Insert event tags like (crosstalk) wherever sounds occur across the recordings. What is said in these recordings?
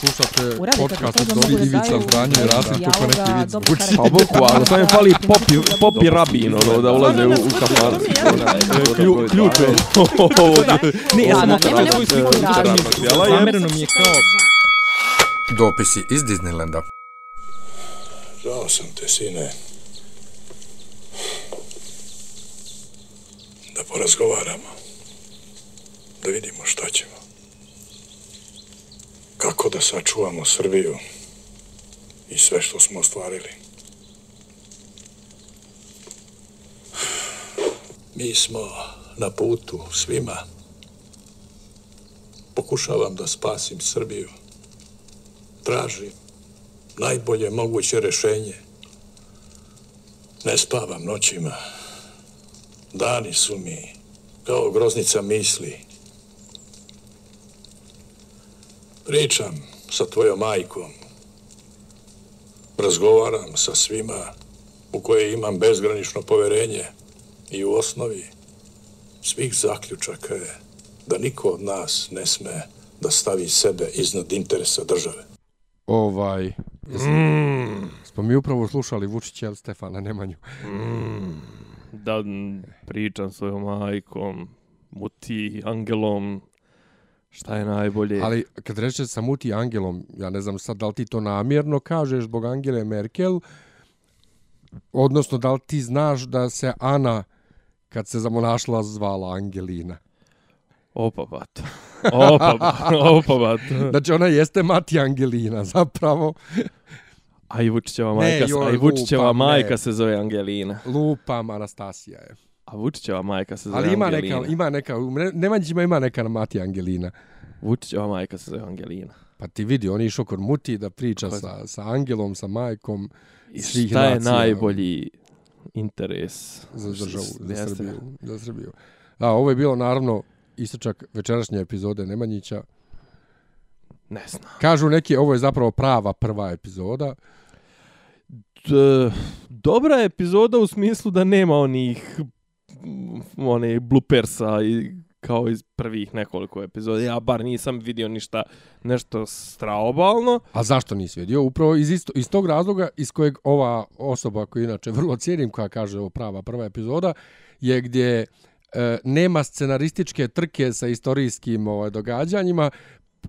Slušate podcast od Dobri Ivica daju Zdanje i Rasim kako neki vic dobro zvuči. karakter. Pa boku, ali samo je fali popi, popi rabin, ono, da ulaze u, u. Klju, ključ je. Ne, ja sam svoju sliku. Zamereno mi je kao... Dopisi iz Disneylanda. Žao sam te, sine. Da porazgovaramo. Da vidimo šta ćemo. Kako da sačuvamo Srbiju i sve što smo ostvarili. Mi smo na putu svima. Pokušavam da spasim Srbiju. Tražim najbolje moguće rešenje. Ne spavam noćima. Dani su mi kao groznica misli. Pričam sa tvojom majkom. Razgovaram sa svima u koje imam bezgranično poverenje i u osnovi svih zaključaka je da niko od nas ne sme da stavi sebe iznad interesa države. Ovaj, mm. smo mi upravo slušali Vučića ili Stefana Nemanju. Da m, pričam svojom majkom, muti, angelom, šta je najbolje. Ali kad reče sa Muti Angelom, ja ne znam sad da li ti to namjerno kažeš zbog Angele Merkel, odnosno da li ti znaš da se Ana kad se zamonašla zvala Angelina. Opa, bat. Opa, (laughs) opa, bat. Znači ona jeste mati Angelina zapravo. A i Vučićeva Ne, majka, joj, a i Vučićeva lupam, majka ne. se zove Angelina. Lupam Anastasija je. A Vučićeva majka se zove Ali ima Angelina. neka, ima neka, u Nemanjićima ima neka na mati Angelina. Vučićeva majka se zove Angelina. Pa ti vidi, on je išao kod Muti da priča je. sa, sa Angelom, sa majkom I svih šta je nacija najbolji interes za državu, za. Srbiju. Za Srbiju. A, ovo je bilo naravno istočak večerašnje epizode Nemanjića. Ne znam. Kažu neki, ovo je zapravo prava prva epizoda. D- dobra epizoda u smislu da nema onih one bloopersa i kao iz prvih nekoliko epizoda. Ja bar nisam vidio ništa nešto straobalno. A zašto nisi vidio? Upravo iz, isto, iz tog razloga iz kojeg ova osoba koju inače vrlo cijenim, koja kaže ovo prava prva epizoda, je gdje e, nema scenarističke trke sa istorijskim ovaj, događanjima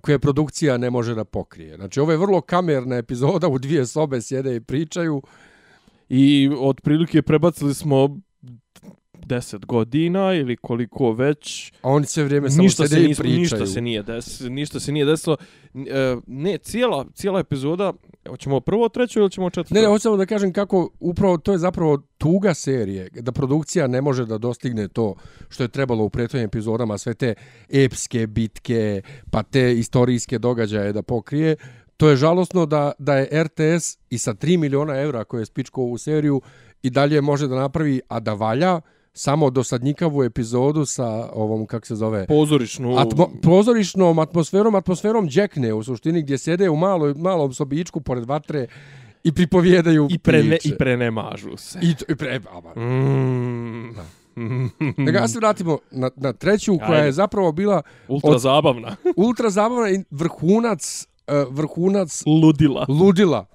koje produkcija ne može da pokrije. Znači, ovo je vrlo kamerna epizoda, u dvije sobe sjede i pričaju. I otprilike prebacili smo 10 godina ili koliko već A oni sve vrijeme samo ništa se, i pričaju. ništa se nije des, ništa se nije desilo. Ne, cijela, cijela epizoda, hoćemo prvo treću ili ćemo četvrtu? Ne, ne, hoću samo da kažem kako upravo to je zapravo tuga serije, da produkcija ne može da dostigne to što je trebalo u prethodnim epizodama, sve te epske bitke, pa te istorijske događaje da pokrije. To je žalosno da, da je RTS i sa 3 miliona evra koje je spičko ovu seriju i dalje može da napravi, a da valja, samo dosadnjikavu epizodu sa ovom, kak se zove, pozorišnu Atmo, prozorišnom atmosferom, atmosferom džekne u suštini gdje sede u maloj, malom sobičku pored vatre i pripovjedaju i prene priče. i prenemažu se. I, to- i pre, a, Mm. Nego ja se vratimo na, na treću koja Ajde. je zapravo bila Ultra od- zabavna. (laughs) ultra zabavna i vrhunac uh, vrhunac Ludila. ludila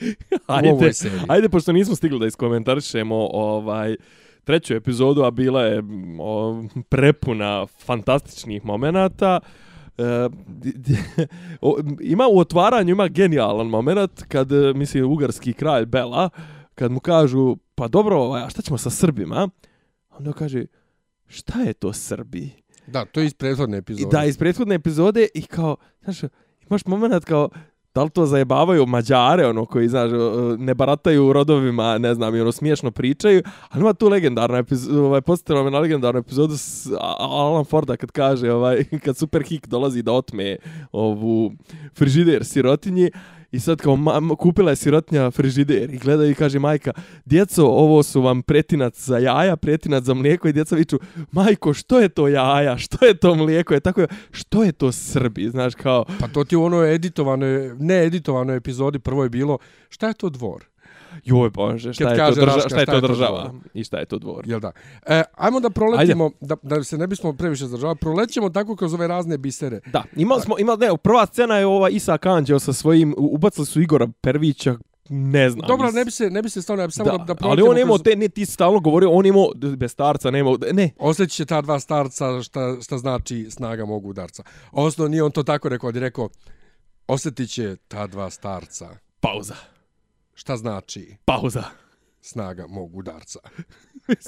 (laughs) Ajde, ajde, pošto nismo stigli da iskomentarišemo ovaj, treću epizodu, a bila je o, prepuna fantastičnih momenata. E, (laughs) o, ima u otvaranju ima genijalan moment kad e, mislim ugarski kralj Bela kad mu kažu pa dobro ovaj, a šta ćemo sa Srbima onda kaže šta je to Srbi Da, to je iz prethodne I epizode. da, iz prethodne epizode i kao, znaš, imaš moment kao, da li to zajebavaju Mađare, ono, koji, znaš, ne barataju rodovima, ne znam, i ono, smiješno pričaju, ali ima tu legendarna epizoda, ovaj, posjetila me na legendarnu epizodu s Alan Forda kad kaže, ovaj, (laughs) kad Super Hik dolazi da otme ovu frižider sirotinji, I sad kao ma, ma- kupila je sirotnja frižider i gleda i kaže majka, djeco, ovo su vam pretinac za jaja, pretinac za mlijeko i djeca viču, majko, što je to jaja, što je to mlijeko? Je tako, je, što je to Srbi? Znaš, kao, Pa to ti u onoj editovanoj, ne editovanoj epizodi prvo je bilo, šta je to dvor? Joj bože, šta je to kaže država, Raška, šta je to to država i šta je to dvor. Jel da? E, ajmo da proletimo, da, da se ne bismo previše zadržavali, prolećemo tako kroz ove razne bisere. Da, imali smo, imali, ne, prva scena je ova Isa Kanđeo sa svojim, ubacili su Igora Pervića, ne znam. Dobro, ne bi se, ne bi se stavljao, samo da, da, ali proletimo on imao kroz- te, ne, ti stalno govorio, on imao, bez starca, nema, ne, Osjetit će ta dva starca šta, šta znači snaga mogu udarca. Osnovno nije on to tako rekao, je rekao osjetit će ta dva starca. pauza, Šta znači pauza. snaga mog udarca? (laughs)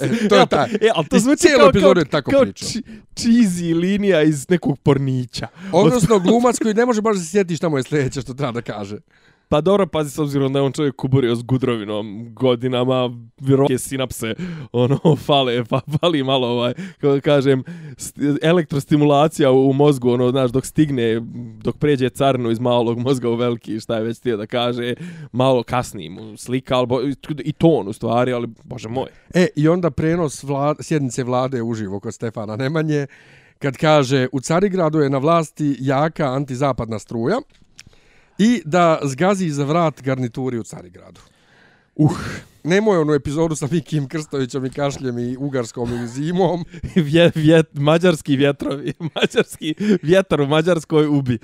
E, to je taj. E, ali to zvuči kao, kao, je tako kao pričao. či- cheesy linija iz nekog pornića. Odnosno glumac koji ne može baš da se sjeti šta mu je sljedeće što treba da kaže. Pa dobro, pazi s obzirom da je on čovjek kuburio s gudrovinom godinama, vjerovatno sinapse, ono, (laughs) fale, pa fali malo, ovaj, kako kažem, elektrostimulacija u, u mozgu, ono, znaš, dok stigne, dok pređe carnu iz malog mozga u veliki, šta je već tijel da kaže, malo kasnije mu slika, ali, bo- i ton u stvari, ali, bože moj. E, i onda prenos vlade, sjednice vlade uživo kod Stefana Nemanje, kad kaže u Carigradu je na vlasti jaka antizapadna struja i da zgazi za vrat garnituri u Carigradu. Uh, nemoj onu epizodu sa Mikim Krstovićem i Kašljem i Ugarskom i Zimom. (laughs) Vje, vjet, mađarski vjetrovi, (laughs) mađarski vjetar u Mađarskoj ubi.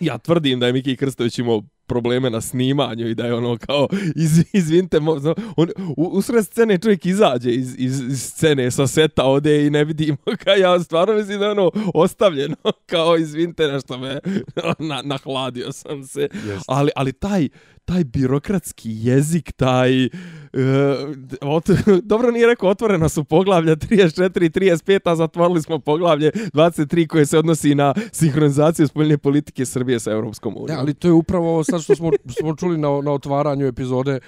Ja tvrdim da je Miki Krstović imao probleme na snimanju i da je ono kao iz, izvinite mo, on u, usred scene čovjek izađe iz, iz, iz scene sa seta ode i ne vidimo kao ja stvarno mislim da je ono ostavljeno (laughs) kao izvinite na što me (laughs) na, nahladio sam se Jest. ali ali taj taj birokratski jezik taj e, ot, (laughs) dobro nije rekao otvorena su poglavlja 34 i 35 a zatvorili smo poglavlje 23 koje se odnosi na sinhronizaciju spoljne politike Srbije sa Europskom unijom Ne, ali to je upravo ovo sad što smo, (laughs) smo čuli na, na otvaranju epizode.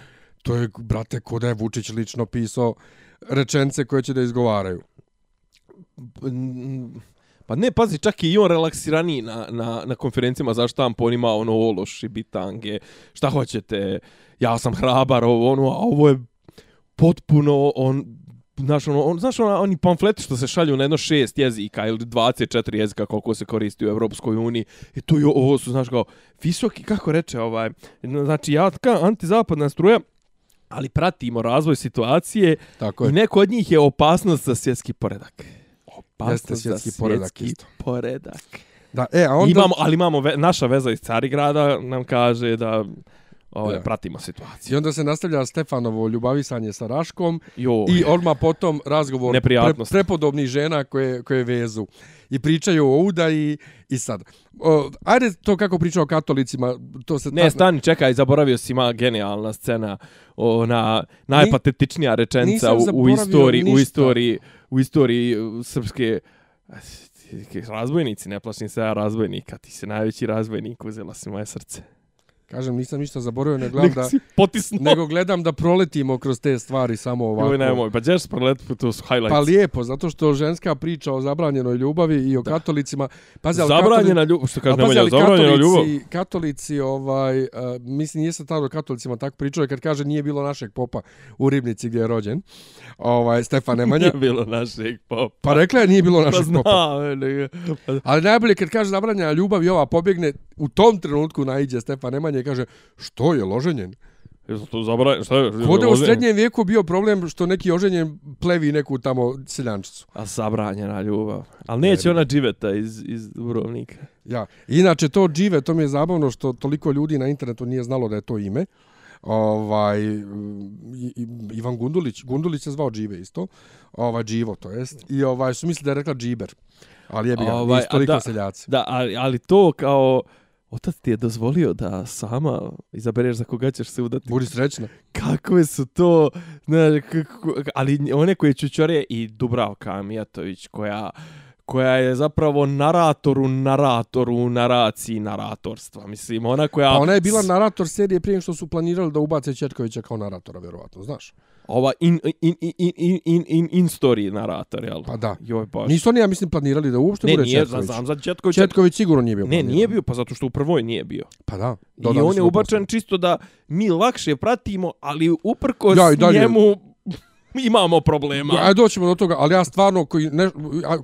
To je, brate, ko da je Vučić lično pisao rečence koje će da izgovaraju. Pa ne, pazi, čak i on relaksiraniji na, na, na konferencijama za štampu, on ima ono ološ i bitange, šta hoćete, ja sam hrabar, ovo, ono, a ovo je potpuno, on, znaš, ono, on, znaš, ono, oni pamfleti što se šalju na jedno šest jezika ili 24 jezika koliko se koristi u Evropskoj uniji, i to je, ovo su, znaš, kao, visoki, kako reče, ovaj, znači, jatka, antizapadna struja, ali pratimo razvoj situacije Tako i je. neko od njih je opasnost za svjetski poredak. Jeste svjetski poredak isto. poredak. Da, e, a onda... Imamo, ali imamo ve, naša veza iz Carigrada nam kaže da ovaj, Da. pratimo I situaciju. onda se nastavlja Stefanovo ljubavisanje sa Raškom Jo, i odmah potom razgovor pre, prepodobnih žena koje, koje vezu. I pričaju o udaji i sad. O, ajde to kako pričao o katolicima, to se... ne, stani, čekaj, zaboravio si ima genijalna scena, ona najpatetičnija rečenca u, u istoriji, u ništa. istoriji, u istoriji uh, srpske razbojnici, ne plašim se ja razbojnika, ti si najveći razbojnik, uzela si moje srce. Kažem, nisam ništa zaboravio, ne gledam da... si potisnuo. Nego gledam da proletimo kroz te stvari samo ovako. Joj, nemoj, pa ćeš proletiti, to su highlights. Pa lijepo, zato što ženska priča o zabranjenoj ljubavi i o katolicima... Pazi, ali Zabranjena ljubav, što kaže ali zabranjena ljubav. katolici, katolici, ovaj, uh, mislim, nije se tada o katolicima tako pričao, kad kaže nije bilo našeg popa u Ribnici gdje je rođen, ovaj, Stefan (laughs) Nemanja, Nije bilo našeg popa. pa rekla je nije bilo Pa našeg popa. znam, nego... Pa, Ali najbolje kad kaže zabranjena ljubav i ova pobjegne, u tom trenutku naiđe Stefan Nemanja i kaže, što je loženjen? jesu to zabranjeno, šta je? Kod u srednjem vijeku bio problem što neki oženjen plevi neku tamo seljančicu. A zabranjena ljubav. Ali neće ona dživeta iz, iz Dubrovnika. Ja. Inače, to džive, to mi je zabavno što toliko ljudi na internetu nije znalo da je to ime. Ovaj, Ivan Gundulić, Gundulić se zvao Džive isto, ovaj, Dživo to jest, i ovaj, su mislili da je rekla Džiber, ali je bi ga, Ovaj, ovaj, a toliko da. seljaci. Da, ali, ali to kao... Otac ti je dozvolio da sama izabereš za koga ćeš se udati. Budi srećna. Kakve su to, znaš, kako, ali one koje čučore i Dubravka Mijatović koja koja je zapravo naratoru u naraciji naratorstva. Mislim, ona koja... Pa ona je bila narator serije prije što su planirali da ubace Četkovića kao naratora, vjerovatno, znaš. Ova in, in, in, in, in, in, in story narator, jel? Pa da. Joj, baš. Nisu oni, ja mislim, planirali da uopšte ne, bude nije, Četković. znam za Četković. Četković sigurno nije bio Ne, planiran. nije bio, pa zato što u prvoj nije bio. Pa da. I dodali on su je ubačen čisto da mi lakše pratimo, ali uprkos Ja, i dalje- njemu (laughs) imamo problema. Ajde doćemo do toga, ali ja stvarno koji ne,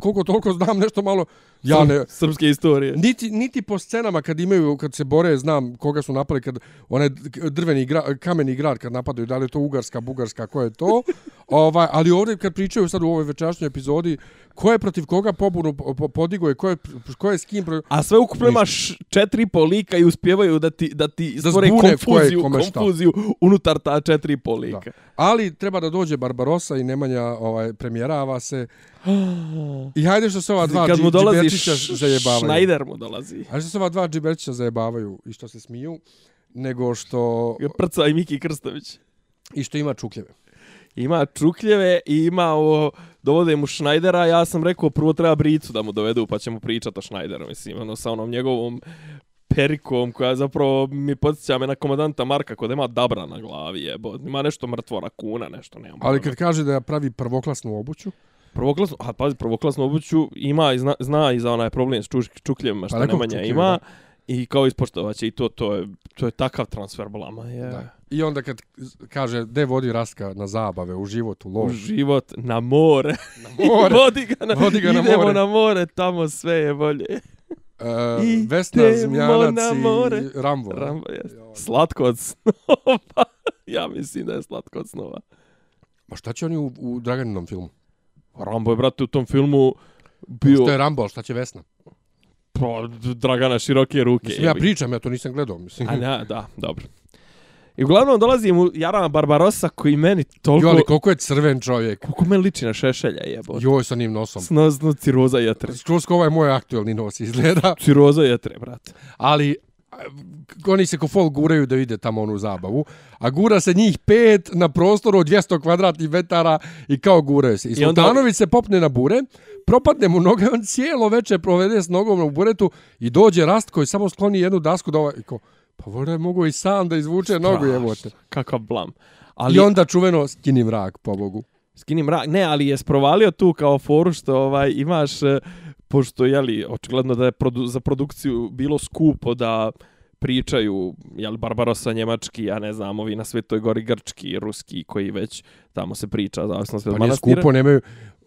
koliko toliko znam nešto malo Ja ne, Srpske istorije. niti, niti po scenama kad imaju, kad se bore, znam koga su napali, kad onaj drveni gra, kameni grad kad napadaju, da li je to Ugarska, Bugarska, ko je to. (laughs) ovaj, ali ovdje kad pričaju sad u ovoj večerašnjoj epizodi, ko je protiv koga pobunu po- po- podigo i ko je, ko je s kim... pro- A sve ukupno imaš četiri i pol lika i uspjevaju da ti, da ti Da stvore je konfuziju, konfuziju unutar ta četiri i pol lika. Ali treba da dođe Barbarosa i Nemanja ovaj, premijerava se. (gasps) I hajde što se ova dva Kad mu dolazi džiberčića zajebavaju. Schneider mu dolazi. Hajde što se ova dva džiberčića zajebavaju i što se smiju, nego što, Prca i Miki Krstović. i što ima čukljeve. Ima čukljeve i ima ovo, dovode mu Schneidera, ja sam rekao prvo treba Bricu da mu dovedu pa ćemo pričati o Schneideru, mislim, ono sa onom njegovom perikom koja zapravo mi podsjeća me na komandanta Marka kod ima dabra na glavi jebo. Ima nešto mrtvo rakuna, nešto, nemam. Ali kad kaže da pravi prvoklasnu obuću, Prvoklasnu, a pazi, prvoklasnu obuću ima i zna, zna i za onaj problem s čuš, čukljevima što Pa Nemanja čukljevi, ima. I kao ispoštovaće i to, to je, to je takav transfer blama. Je. da. I onda kad kaže de vodi Raska na zabave, u život, u U lov, život, na more. na (laughs) more, Vodi ga na, Vodi ga na idemo more. na more, tamo sve je bolje. uh, Idemo Vesna Zmijanac i Rambo. da? Rambo je slatko od snova. (laughs) ja mislim da je slatko od snova. Ma šta će oni u, u Draganinom filmu? Rambo je, brate, u tom filmu bio... Što je Rambo, šta će Vesna? Pa, Dragana široke ruke. Mislim, ja pričam, ja to nisam gledao. Mislim, A ne, da, dobro. I uglavnom dolazi mu Jarana Barbarossa koji meni toliko... jo, ali koliko je crven čovjek. Koliko me liči na šešelja jebo. Joj, sa njim nosom. Snozno ciroza jetre. Skroz ovaj moj aktuelni nos izgleda. Ciroza jetre, brate. Ali oni se ko fol guraju da vide tamo onu zabavu, a gura se njih pet na prostoru od 200 kvadratnih metara i kao guraju se. I, I onda- se popne na bure, propadne mu noge, on cijelo veče provede s nogom na buretu i dođe rast koji samo skloni jednu dasku da ovaj, ko, pa voda mogu i sam da izvuče nogu jebote. Kakav blam. Ali... I onda čuveno skini mrak, pobogu. skini mrak. Ne, ali je sprovalio tu kao foru što ovaj imaš e, pošto je li očigledno da je produ, za produkciju bilo skupo da pričaju jel Barbarossa njemački, ja ne znam, ovi na Svetoj gori grčki, ruski koji već tamo se priča zavisno sve Pa nije skupo, nemaju...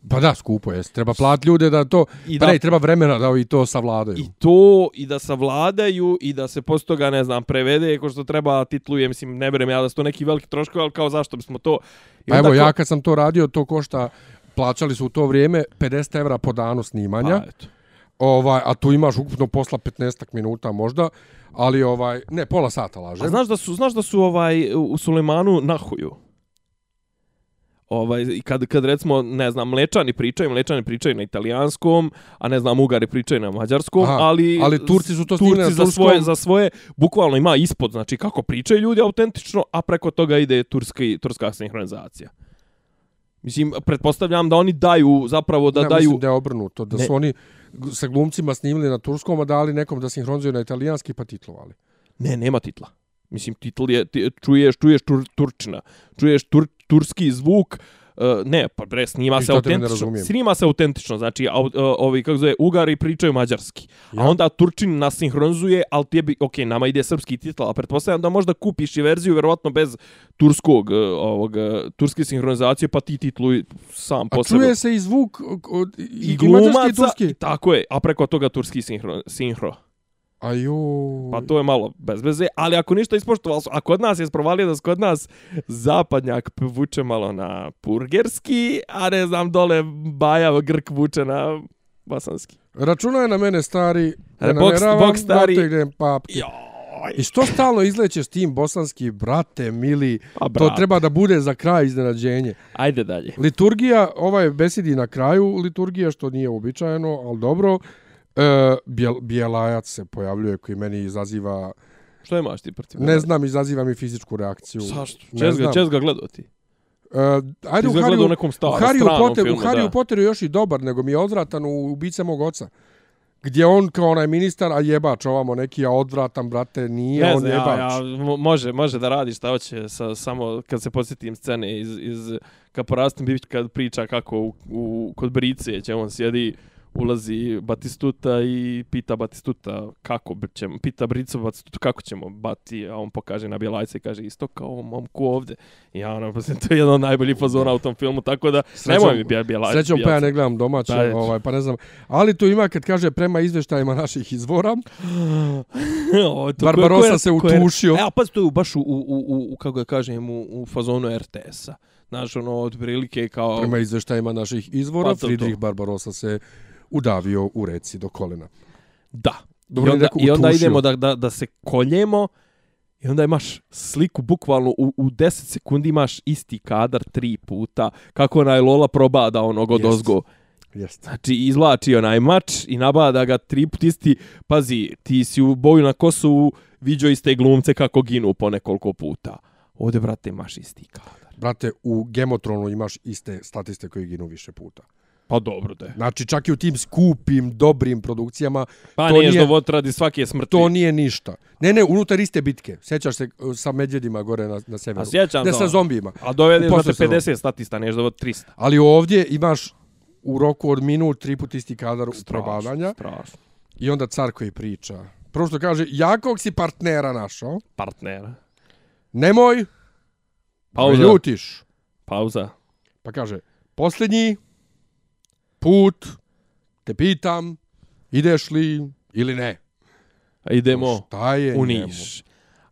Pa da, skupo je. Treba platiti ljude da to... I pa da- ne, treba vremena da ovi to savladaju. I to, i da savladaju, i da se posto toga, ne znam, prevede, ko što treba titluje, mislim, ne berem ja da su to neki veliki troškovi, ali kao zašto bismo to... I Pa evo, ko- ja kad sam to radio, to košta, plaćali su u to vrijeme 50 evra po danu snimanja, Pa, eto. ovaj, a tu imaš ukupno posla 15 minuta možda, ali ovaj, ne, pola sata lažem. A znaš da su, znaš da su ovaj u Sulemanu nahuju? Ovaj, i kad, kad recimo, ne znam, mlečani pričaju, mlečani pričaju na italijanskom, a ne znam, ugari pričaju na mađarskom, Aha, ali... ali Turci su to na Turci za svoje, za svoje, bukvalno ima ispod, znači kako pričaju ljudi autentično, a preko toga ide turski, turska sinhronizacija. Mislim, pretpostavljam da oni daju, zapravo da ja, daju... mislim da je obrnuto, da Ne. su oni sa glumcima snimili na turskom, a dali nekom da sinhronizuju na italijanski pa titlovali. Ne, nema titla. Mislim, titl je, ti, čuješ, čuješ tur, turčina, čuješ tur, turski zvuk, uh, ne, pa bre, snima I se autentično, snima se autentično, znači, au, uh, ovi, kako zove, Ugari pričaju mađarski, Ja. a onda Turčin nas sinhronizuje, ali tebi, ok, nama ide srpski titl, a pretpostavljam da možda kupiš i verziju, verovatno bez turskog, uh, ovog, uh, turske sinhronizacije, pa ti titluj sam A po sebi. čuje se i zvuk od, i, I i mađarski i glumaca, turski. tako je, a preko toga turski sinhro. sinhro. Aju. Pa to je malo bez veze, ali ako ništa ispoštovalo su, a kod nas je sprovalio da se kod nas zapadnjak vuče malo na purgerski, a ne znam, dole Baja Grk vuče na bosanski. Računaj na mene stari, E, ne namjeravam bok stari. da tegnem papke. Joj, I što stalno izlećeš tim bosanski, brate, mili, pa to brat, treba da bude za kraj iznenađenje. ajde dalje. Liturgija, ovaj besedi na kraju liturgija, što nije uobičajeno, ali dobro. E, bijel, bijelajac se pojavljuje koji meni izaziva, Što imaš ti protiv? ne znam, izaziva mi fizičku reakciju. Zašto? Ne Čez ga, čez ga gledao ti. E, ajde Ti u ga gledao u nekom u starom, Hariju, stranom Potter, filmu, u da. Potteru još i dobar, nego mi je odvratan u Ubice mog oca. Gdje on kao onaj ministar, a jebač ovamo neki, a odvratan, brate, nije Ne on znam, ja, jebač. ja, mo- može, može da radi šta hoće, sa, samo kad se posjetim scene iz, iz kad porastim kad priča kako u, u, kod Brice će on sjedi ulazi Batistuta i pita Batistuta kako ćemo, pita Bricu Batistuta kako ćemo bati, a on pokaže na Bjelajca i kaže isto kao momku ovde. I ja ono, to je jedan od najboljih fazona u tom filmu, tako da Srećom- nemoj mi bija Bjelajca. Srećom pa ja ne gledam domaće, Pa, eto. ovaj, pa ne znam. Ali tu ima kad kaže prema izveštajima naših izvora, (laughs) Ovo, to je- se utušio. E, a pa to je baš u, u, u, u, kako da kažem, u, u fazonu RTS-a. Znaš, ono, od prilike kao... prema izveštajima naših izvora, Pa. Friedrich Barbarossa se udavio u reci do kolena. Da. Dobro, I onda, I onda utušio. idemo da, da, da se koljemo i onda imaš sliku bukvalno u, u 10 sekundi imaš isti kadar tri puta kako onaj Lola probada onog od Jest. ozgo. Jeste. Znači izvlači onaj mač i nabada ga tri put isti. Pazi, ti si u boju na Kosovu viđao iste glumce kako ginu po nekoliko puta. Ovdje, brate, imaš isti kadar. Brate, u Gemotronu imaš iste statiste koji ginu više puta. Pa dobro da je. Znači, čak i u tim skupim, dobrim produkcijama, Pa to nije- dovod radi svake smrti. to nije ništa. Ne, ne, unutar iste bitke. Sjećaš se uh, sa medvjedima gore na, na severu. A sjećam Ne, to. sa zombijima. A brate, posljednjem 50 statista, niješ dovod 300. Ali ovdje imaš u roku od minut tri put isti kadar probadanja Strašno. i onda car koji priča. Prvo što kaže, jakog si partnera našao, Partnera. nemoj, Pauza. ljutiš. Pauza. Pa kaže, posljednji put te pitam, ideš li ili ne. A idemo Šta je u? Niš. A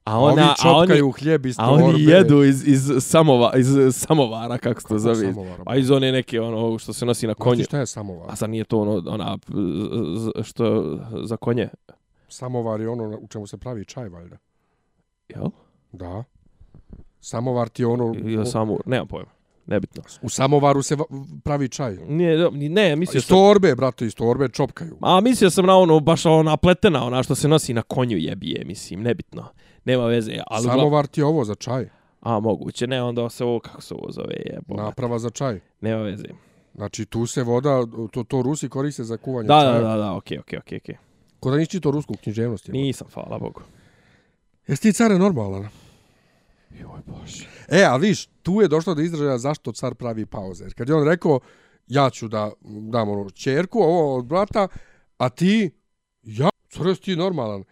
A Ovi ona, a oni, čopkaju hljeb iz a oni jedu iz, iz, samova, iz samovara, kako se to zove. Pa iz one neke, ono, što se nosi na konju. šta je samovar? A sad nije to ono, ona, što za konje. Samovar je ono u čemu se pravi čaj, valjda. Jel? Da. Samovar ti je ono... Ili samo, nemam pojma. Nebitno. U samovaru se pravi čaj. Nije, ne, mislio Iz sam... torbe, brate, iz torbe čopkaju. A mislio sam na ono, baš ona pletena, ona što se nosi na konju jebije, mislim, nebitno. Nema veze, ali... Samovar ti je ovo za čaj. A, moguće, ne, onda se ovo, kako se ovo zove, jebo. Naprava za čaj. Nema veze. Znači, tu se voda, to, to Rusi koriste za kuvanje Da, čaja. da, da, da, okej, okej, okej, okej. Ko da nisi čitao rusku književnost. Nisam, hvala Bogu. Jesi ti care normalan? Joj, bože. E, a viš, tu je došlo do izražaja zašto car pravi pauze. Jer Kad je on rekao, ja ću da dam ono čerku, ovo od brata, a ti, ja, jesi ti normalan?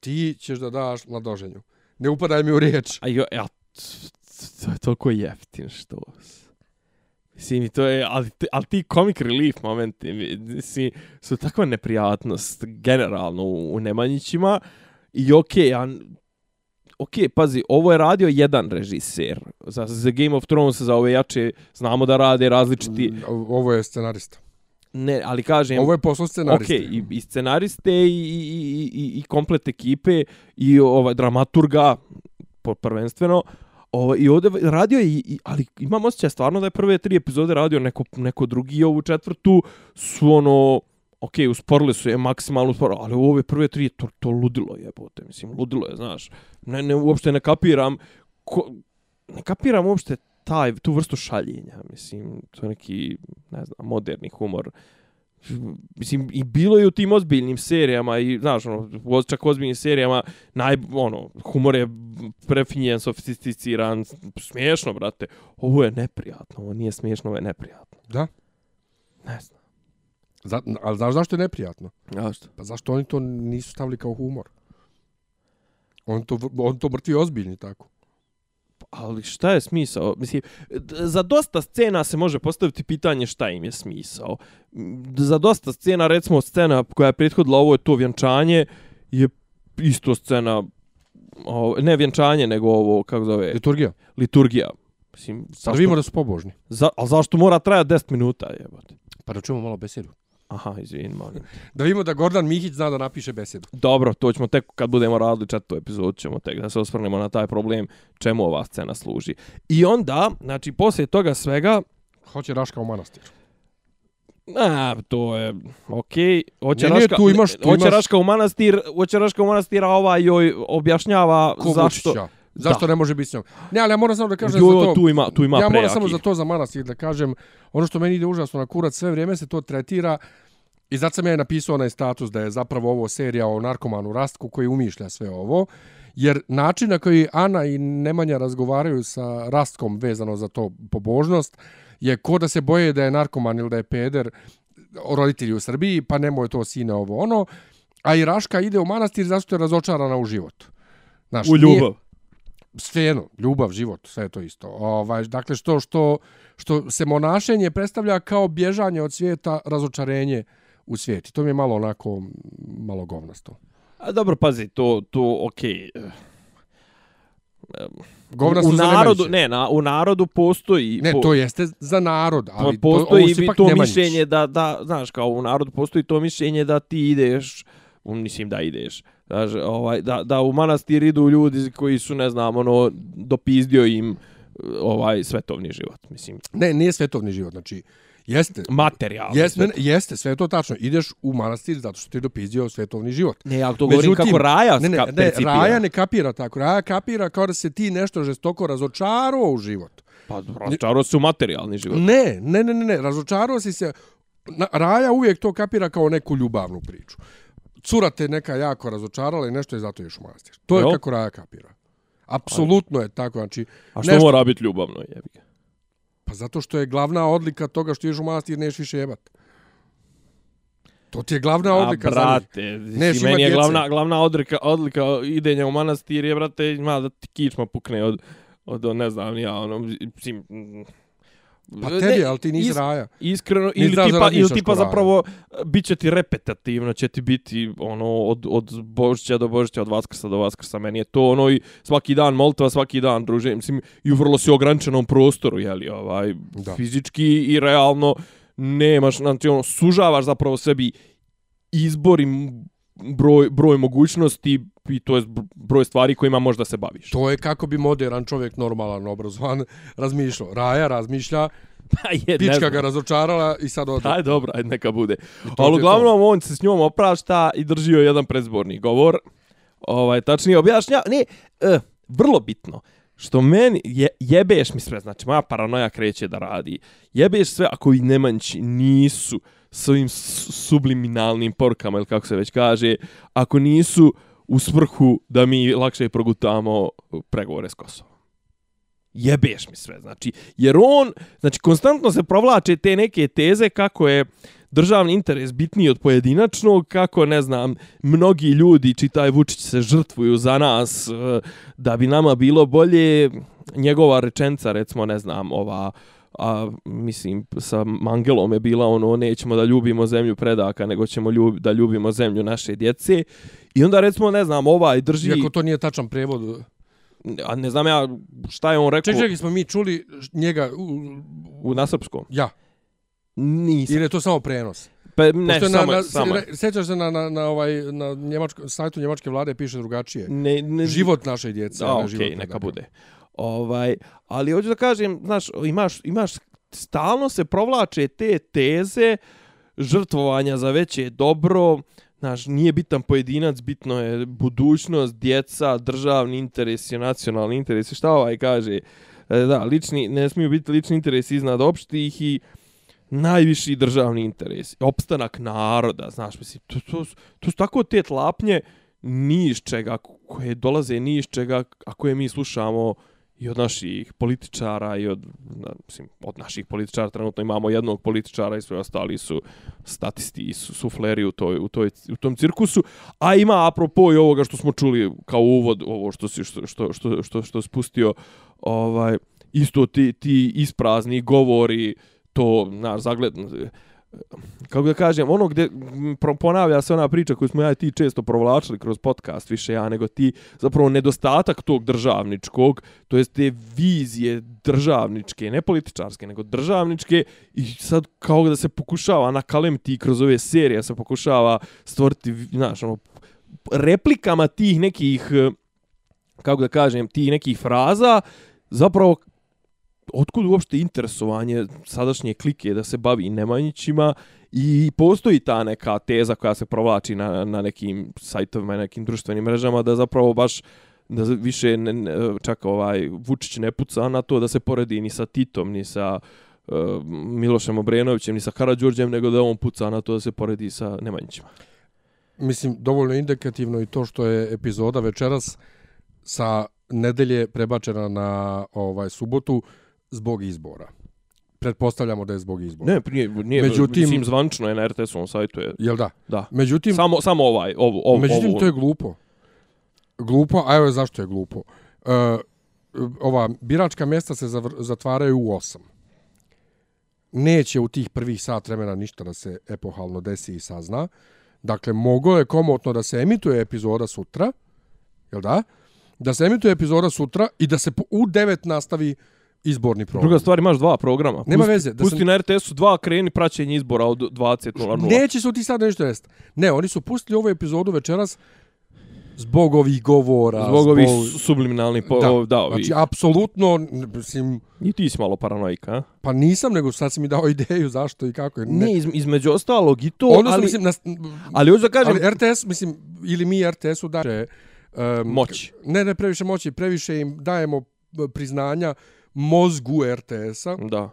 Ti ćeš da daš mladoženju. Ne upadaj mi u riječ. A jo, ja, to je toliko jeftin što... Mislim, to je, ali, ali ti comic relief momenti, mislim, su takva neprijatnost generalno u, u Nemanjićima i okej, ja, okej, pazi, ovo je radio jedan režiser. Za, za Game of Thrones, za ove jače, znamo da rade različiti, Ovo je scenarista. ne, ali kažem, Ovo je posao scenarista. Ok, i, i scenariste i, i, i, i komplet ekipe i ovaj dramaturga prvenstveno. Ovo, I ovdje radio je, i- ali imam osjećaj stvarno da je prve tri epizode radio neko, neko drugi i ovu četvrtu su ono, ok, usporili su je maksimalno usporili, ali u ove prve tri je to, to ludilo jebote, mislim, ludilo je, znaš. Ne, ne, uopšte ne kapiram, ko, ne kapiram uopšte taj, tu vrstu šaljenja, mislim, to je neki, ne znam, moderni humor. Mislim, i bilo je u tim ozbiljnim serijama i, znaš, ono, u čak ozbiljnim serijama, naj, ono, humor je prefinjen, sofisticiran, smiješno, brate. Ovo je neprijatno, ovo nije smiješno, ovo je neprijatno. Da. Ne znam. Za, ali znaš zašto je neprijatno? Zašto? Pa zašto oni to nisu stavili kao humor? On to, on to mrtvi ozbiljni tako. Ali šta je smisao? Mislim, za dosta scena se može postaviti pitanje šta im je smisao. Za dosta scena, recimo scena koja je prethodila ovo je to vjenčanje, je isto scena, o, ne vjenčanje, nego ovo, kako zove, Liturgija. liturgija. Mislim, Da zašto, vidimo da su pobožni. za, ali zašto mora trajati 10 minuta, jebote? Pa da čujemo malo besedu. Aha, izvin, molim. Da vidimo da Gordan Mihić zna da napiše besedu. Dobro, to ćemo tek kad budemo radili četvrtu epizodu, ćemo tek da se osvrnemo na taj problem čemu ova scena služi. I onda, znači, poslije toga svega, Hoće Raška u manastir. A, to je okej. Hoće Ne, ne, Raška, tu imaš- tu hoće imaš- Raška u manastir, hoće Raška u manastir, a ova joj objašnjava Ko zašto. Vučića. Zašto Da. ne može biti s njom? Ne, ali ja moram samo da kažem Jo, za to. tu ima, tu ima ja moram prejakih. samo za to za manastir da kažem, ono što meni ide užasno na kurac, sve vrijeme se to tretira i zato sam ja napisao onaj status da je zapravo ovo serija o narkomanu Rastku koji umišlja sve ovo, jer način na koji Ana i Nemanja razgovaraju sa Rastkom vezano za to pobožnost je ko da se boje da je narkoman ili da je peder, roditelji u Srbiji, pa nemoj to sine ovo ono, a i Raška ide u manastir zato što je razočarana u život. Znaš, U ljubav. Svejedno, ljubav, život, sve je to isto. Ovaj, dakle, što, što, što se monašenje predstavlja kao bježanje od svijeta, razočarenje u svijeti. To mi je malo onako, malo govnasto. A dobro, pazi, to, to, okej. Okay. Govnasto u narodu, ne, na, u narodu postoji... Ne, po- to jeste za narod, ali to, postoji ovo su to, Nemanjići. mišljenje da, da, znaš, kao u narodu postoji to mišljenje da ti ideš, mislim da ideš, znaš, ovaj, da, da u manastir idu ljudi koji su, ne znam, ono, dopizdio im ovaj svetovni život, mislim, Ne, nije svetovni život, znači, jeste, materijalni jeste, ne, jeste, sve je to tačno. Ideš u manastir zato što ti je dopizdio svetovni život. Ne, ja to govorim kako Raja ne, ne, ne, percipira. Raja ne kapira tako. Raja kapira kao da se ti nešto žestoko razočarao u život. Pa, razočarao se u materijalni život. Ne, ne, ne, ne, ne, razočarao si se. Na, Raja uvijek to kapira kao neku ljubavnu priču. Cura te neka jako razočarala i nešto je zato još u manastir. To je Jel? kako Raja kapira. Apsolutno je tako, znači... A što nešto- mora biti ljubavno, jebi? Pa zato što je glavna odlika toga što ideš u manastir, neš više jebat. To ti je glavna odlika A, za njih. brate, si, imat meni je glavna, glavna odlika, odlika idenja u manastir je, brate, ima da ti kičma pukne od, od, ne znam, ja, ono, mislim, mm, Pa tebi, ali ti nisi is- Raja. Iskreno, ili da tipa, ili tipa Raja. zapravo bit će ti repetativno, će ti biti ono od, od Božića do Božića, od Vaskrsa do Vaskrsa. Meni je to ono i svaki dan molitva, svaki dan druženje. Mislim, i u vrlo si ograničenom prostoru, jeli, ovaj, Da. fizički i realno nemaš, znači ono, sužavaš zapravo sebi izbor i broj, broj mogućnosti i to je broj stvari kojima možda se baviš. To je kako bi modern čovjek normalan, obrazovan razmišljao. Raja razmišlja, Pa je, pička ga razočarala i sad ode. Aj, dobro, ajde, neka bude. Ali uglavnom on se s njom oprašta i držio je jedan predzborni govor. Ovaj, tačnije objašnja, ne, e, vrlo bitno, što meni je, jebeš mi sve, znači moja paranoja kreće da radi. Jebeš sve ako i Nemanjići nisu s ovim su- subliminalnim porukama ili kako se već kaže, ako nisu u svrhu da mi lakše progutamo pregovore s Kosovom. Jebeš mi sve, znači, jer on, znači, konstantno se provlače te neke teze kako je državni interes bitniji od pojedinačnog, kako, ne znam, mnogi ljudi, čitaj Vučić, se žrtvuju za nas, e, da bi nama bilo bolje, njegova rečenca, recimo, ne znam, ova, a, mislim, sa Mangelom je bila ono, nećemo da ljubimo zemlju predaka, nego ćemo ljub, da ljubimo zemlju naše djece. I onda, recimo, ne znam, ovaj drži... Iako to nije tačan prevod. A ne znam ja šta je on rekao Ček, čekaj, smo mi čuli njega, u, u nasrpskom. ja, Nisam. ili je to samo prenos? Pa, ne, Pošto je samo, na, na, samo. se- Sjećaš se na, na, na, ovaj, na njemačko, sajtu njemačke vlade piše drugačije. Ne, ne, Život naše djece, Da, a ne okej, život neka bude. Ovaj, ali hoću da kažem, znaš, imaš, imaš, stalno se provlače te teze žrtvovanja za veće dobro, znaš, nije bitan pojedinac, bitno je budućnost, djeca, državni interesi, nacionalni interesi, šta ovaj kaže? E, Da, lični, ne smiju biti lični interesi iznad opštih i najviši državni interes, opstanak naroda, znaš, mislim, to, to, to su tako te tlapnje ni iz čega, koje dolaze ni iz čega, a koje mi slušamo i od naših političara i od, na, mislim, od naših političara, trenutno imamo jednog političara i sve ostali su statisti i su sufleri u, toj, u, toj, u tom cirkusu, a ima apropo i ovoga što smo čuli kao uvod, ovo što si što, što, što, što, što spustio, ovaj, isto ti, ti isprazni govori, to, na, zagled, kako da kažem, ono gdje ponavlja se ona priča koju smo ja i ti često provlačili kroz podcast, više ja nego ti, zapravo nedostatak tog državničkog, to jest te vizije državničke, ne političarske, nego državničke i sad kao da se pokušava nakalemti kroz ove serije, se pokušava stvoriti, znaš, ono, replikama tih nekih, eh, kako da kažem, tih nekih fraza, zapravo otkud uopšte interesovanje sadašnje klike da se bavi Nemanjićima i postoji ta neka teza koja se provlači na, na nekim sajtovima i nekim društvenim mrežama da zapravo baš da više ne, ne, čak ovaj Vučić ne puca na to da se poredi ni sa Titom ni sa uh, Milošem Obrenovićem ni sa Karađorđem nego da on puca na to da se poredi sa Nemanjićima. Mislim, dovoljno indikativno i to što je epizoda večeras sa nedelje prebačena na ovaj subotu zbog izbora. pretpostavljamo da je zbog izbora. Ne, nije, nije Međutim- mislim, zvančno je na RTS-ovom sajtu. Je, Jel da? da. Međutim, Samo, samo ovaj, ovo, ovo, Međutim, ovo. to je glupo. Glupo, a evo zašto je glupo. E, ova biračka mjesta se zavr- zatvaraju u 8. Neće u tih prvih sat vremena ništa da se epohalno desi i sazna. Dakle, moglo je komotno da se emituje epizoda sutra, jel da? Da se emituje epizoda sutra i da se u 9 nastavi izborni program. Druga stvar, imaš dva programa. Nema veze, da Pusti sam- na RTS-u dva kreni praćenje izbora od 20.00. Neće se u ti sad nešto jest. Ne, oni su pustili ovu epizodu večeras zbog ovih govora. Zbog ovih subliminalnih... Po, Da, da ovi. Znači, apsolutno, mislim, I ti si malo paranoika, a? pa nisam, nego sad si mi dao (laughs) ideju zašto i kako je. Ne, iz, između ostalog i to, Odnosno, ali, mislim, na, ali hoću da kažem, ali RTS, mislim, ili mi RTS-u daje... Um, Moć. Ne, ne previše moći, previše im dajemo priznanja mozgu RTS-a, da.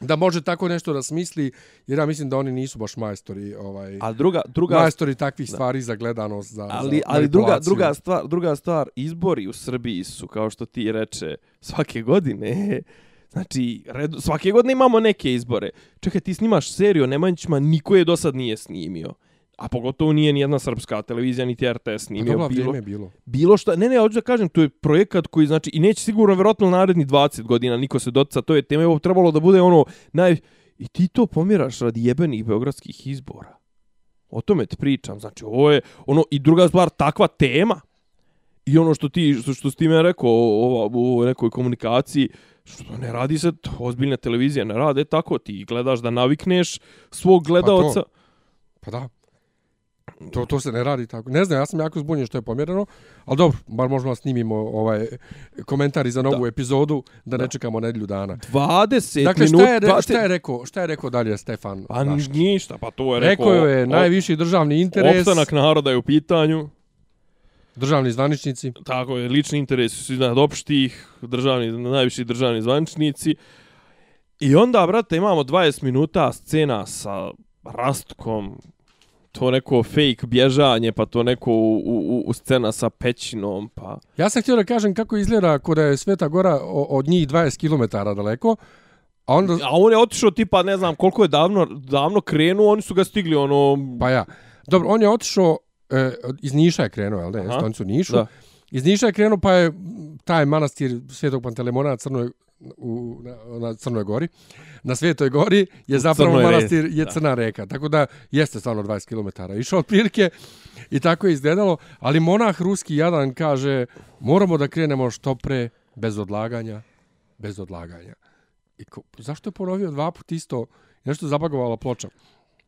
da može tako nešto da smisli, jer ja mislim da oni nisu baš majstori, ovaj, A druga, druga, majstori takvih stvari za gledanost, za, ali, za ali druga, druga, stvar, druga stvar, izbori u Srbiji su, kao što ti reče, svake godine, (laughs) znači, red, svake godine imamo neke izbore. Čekaj, ti snimaš seriju o Nemanjićima, niko je do sad nije snimio. A pogotovo nije ni jedna srpska televizija, niti RTS Pa dobro, bilo, vrijeme je bilo. bilo šta, ne, ne, hoću da kažem, to je projekat koji, znači, i neće sigurno, vjerojatno, naredni 20 godina niko se dotica, to je tema, ovo trebalo da bude ono, naj... I ti to pomiraš radi jebenih beogradskih izbora. O tome te pričam, znači, ovo je, ono, i druga stvar, takva tema, i ono što ti, što, što si ti me rekao o, o, o nekoj komunikaciji, što ne radi se, to, ozbiljne televizije ne rade tako, ti gledaš da navikneš svog gledaoca. Pa da. To, to se ne radi tako. Ne znam, ja sam jako zbunjen što je pomjereno, ali dobro, bar možemo da snimimo ovaj komentari za novu Da. epizodu, da, ne čekamo nedelju dana. 20 Dakle, minuta... šta je, šta je rekao, šta je rekao dalje Stefan? Pa Daškić? ništa, pa to je rekao... Rekao je najviši državni interes, Opstanak naroda je u pitanju. državni zvaničnici. Tako je, lični interes su iznad opštih, državni, najviši državni zvaničnici. I onda, brate, imamo 20 minuta scena sa Rastkom, to neko fake bježanje, pa to neko u, u, u scena sa pećinom, pa... Ja sam htio da kažem kako izgleda kod je Sveta Gora od njih 20 km daleko, a onda... A on je otišao tipa, ne znam, koliko je davno, davno krenuo, oni su ga stigli, ono... Pa ja. Dobro, on je otišao, e, iz Niša je krenuo, jel da? Aha. Jeste, Oni su Nišu. Da. Iz Niša je krenuo, pa je taj manastir Svetog Pantelemona na Crnoj, u, na, na Crnoj gori, na Svetoj gori, je zapravo Crnoj manastir, je da. Crna reka. Tako da jeste stvarno 20 km. Išao otprilike i tako je izgledalo. Ali monah ruski jadan kaže, moramo da krenemo što pre, bez odlaganja, bez odlaganja. I ko, zašto je ponovio dva put isto? Nešto zabagovala ploča.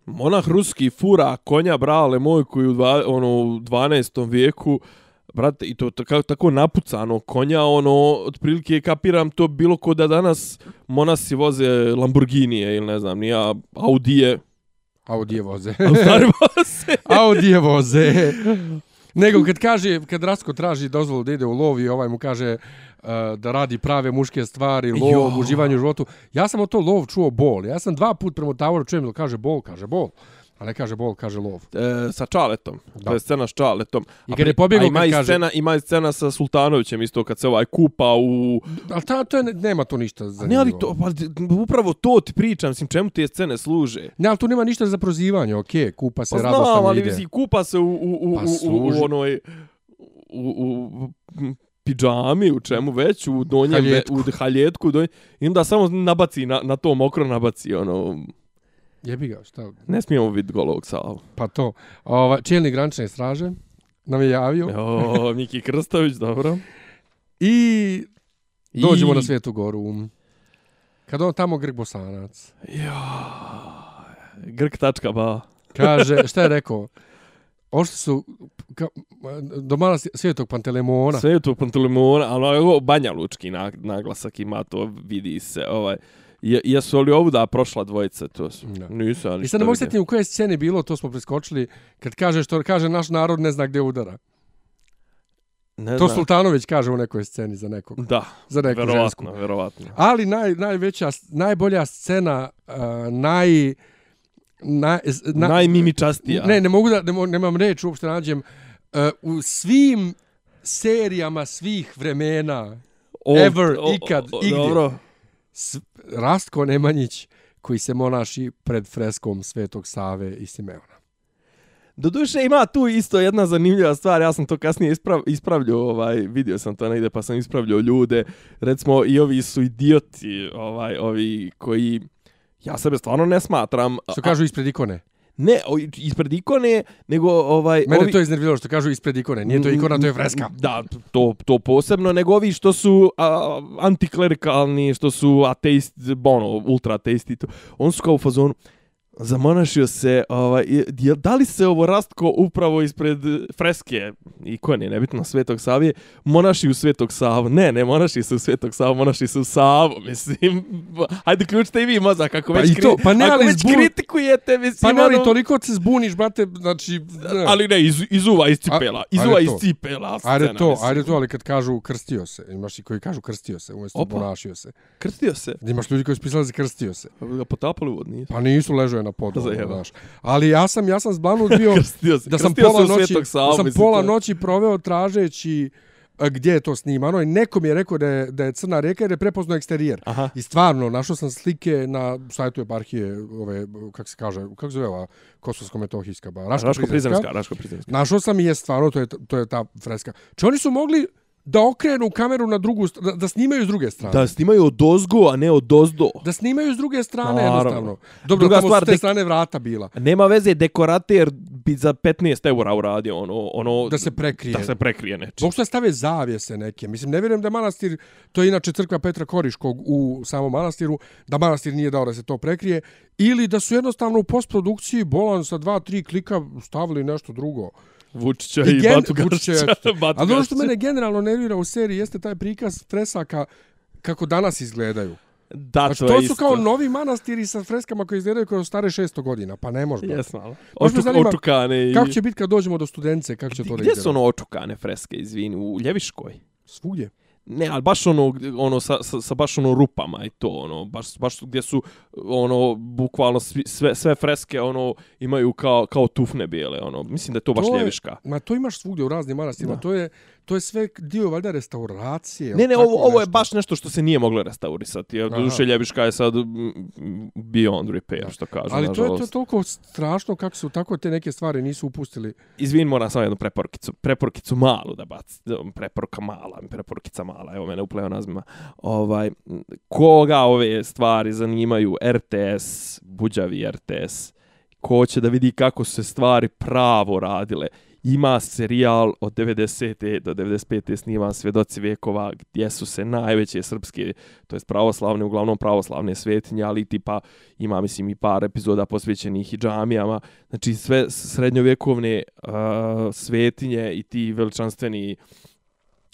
Monah ruski fura konja brale moj koji u, dva, ono, u 12. vijeku brate, i to tako, tako napucano konja, ono, otprilike kapiram to bilo ko da danas monasi voze Lamborghinije ili ne znam, nija Audije, Audije voze. a (laughs) u stvari voze. Audije voze. Nego kad kaže, kad Rasko traži dozvolu da ide u lov i ovaj mu kaže uh, da radi prave muške stvari, lov, Jo. uživanje u životu. Ja sam o to lov čuo bol. Ja sam dva put prema Tavoru čujem da kaže bol, kaže bol. A ne kaže bol, kaže lov. E, sa Čaletom. Da. To je scena s Čaletom. I kad je pobjegao, ima kad kaže- scena, ima i scena sa Sultanovićem isto kad se ovaj kupa u... Ali ta, to je, nema tu ništa za ne, ali to, pa, upravo to ti pričam, mislim, čemu te scene služe? Ne, ali tu nema ništa za prozivanje, okej, kupa se, Pa radosno znam, ali ide. mislim, kupa se u, u, u, Pa u, u, u onoj u, u, pidžami, u čemu već, u donjem, Haljetku. u haljetku, donjem, i onda samo nabaci, na, na to mokro nabaci, ono, Jebi ga, šta? ne smijemo vidjeti golovog Savu. Pa to. Ova, čelnik granične straže nam je javio. O, Miki Krstović, dobro. I dođemo I- na Svetu Goru. Kad on tamo Grg Bosanac. Ja, Grk.ba. Kaže, šta je rekao? Ošli su ka, do mala Svetog Pantelemona. Sve je to Pantelimona, ali ovo Banja Lučki nag- naglasak ima, to vidi se. Ovaj. Je, jesu li ovuda prošla dvojica? To su. Da. Nisu, ali I sad ne mogu sjetiti u kojoj sceni bilo, to smo preskočili, kad kaže što kaže naš narod ne zna gdje udara. Ne To znam. Sultanović kaže u nekoj sceni za nekog, Da, za neku žensku. verovatno, verovatno. Ali naj, najveća, najbolja scena, uh, naj... Naj, Na, Najmimičastija. Ne, ne mogu da, ne nemam reč uopšte nađem. Uh, u svim serijama svih vremena, ever, ikad, igdje. Dobro. s, Rastko Nemanjić koji se monaši pred freskom Svetog Save i Simeona. Doduše ima tu isto jedna zanimljiva stvar, ja sam to kasnije isprav, ispravljao, ovaj, vidio sam to negde pa sam ispravljao ljude, recimo i ovi su idioti, ovaj, ovi koji, ja sebe stvarno ne smatram. Što kažu ispred ikone? Ne, o, ispred ikone, nego ovaj... Mene ovi, to iznervilo što kažu ispred ikone, nije to ikona, to je freska. Da, to, to posebno, nego ovi što su a, antiklerikalni, što su ateisti, ono, ultra ateisti, to, on su kao u fazonu, zamonašio se, ovaj, je, da li se ovo rastko upravo ispred freske ikone, nebitno Svetog Savije, monaši u Svetog Savu? Ne, ne monaši se u Svetog Savu, monaši se u Savu, mislim. (laughs) Hajde, ključite i vi mozak, kako pa već, to, pa ne, ako već zbun... kritikujete, mislim. Pa ne, ali ono... toliko se zbuniš, brate, znači... Ne. Ali ne, iz, izuva iz cipela, A, izuva iz cipela. Scena, ajde to, mislim. ajde to, ali kad kažu krstio se, imaš i koji kažu krstio se, umjesto monašio se. Krstio se? Imaš ljudi koji su pisali za krstio se. Pa potapali u vod, nisu? Pa nisu, ležao na podu, znaš. Ali ja sam ja sam zblanut bio (laughs) da sam pola noći da sam pola noći proveo tražeći gdje je to snimano i neko mi je rekao da je, da je Crna reka jer je prepoznao eksterijer. Aha. I stvarno, našao sam slike na sajtu eparhije, ove, kako se kaže, kako se zove ova kosovsko-metohijska, ba, Raško-Prizemska. Raško-Prizemska. Našao sam i je stvarno, to je, to je ta freska. Če oni su mogli da okrenu kameru na drugu da, da snimaju s druge strane. Da snimaju od ozgo, a ne od ozdo. Da snimaju s druge strane Naravno. jednostavno. Dobro, Druga tamo stvar, s te strane vrata bila. Nema veze, dekorater bi za 15 eura uradio ono, ono... Da se prekrije. Da se prekrije neče. Bog što stave zavijese neke. Mislim, ne vjerujem da manastir, to je inače crkva Petra Koriškog u samom manastiru, da manastir nije dao da se to prekrije. Ili da su jednostavno u postprodukciji bolan sa dva, tri klika stavili nešto drugo. Vučića i, i gen, Batu Vučića. (laughs) Ali ono što mene generalno nervira u seriji jeste taj prikaz fresaka kako danas izgledaju. Da, znači, to, to su isto. kao novi manastiri sa freskama koji izgledaju kao stare 600 godina, pa ne može. Jes malo. Očuk, zanima, očukane i... Kako će biti kad dođemo do studence, kako će to da Gdje su ono očukane freske, izvini, u Ljeviškoj? Svugdje. Ne, ali baš ono, ono sa, sa, sa baš ono rupama i to, ono, baš, baš gdje su, ono, bukvalno sve, sve freske, ono, imaju kao, kao tufne bijele, ono, mislim da je to baš to ljeviška. Ma to imaš svugdje u raznim manastima, to je, to je sve dio valjda restauracije. Ne, ne, ovo, ovo je baš nešto što se nije moglo restaurisati. Jer duše Ljeviška je sad beyond repair, što kažu. Ali to je to toliko strašno kako su tako te neke stvari nisu upustili. Izvin, moram samo jednu preporkicu. Preporkicu malu da baci. Preporka mala, preporkica mala. Evo mene u pleonazmima. Ovaj, koga ove stvari zanimaju? RTS, buđavi RTS. Ko će da vidi kako se stvari pravo radile? Ima serijal od 90. do 95. sniman Svjedoci vekova gdje su se najveće srpske, to jest pravoslavne, uglavnom pravoslavne svetinje, ali tipa ima mislim i par epizoda posvećenih i džamijama. Znači sve srednjovjekovne uh, svetinje i ti veličanstveni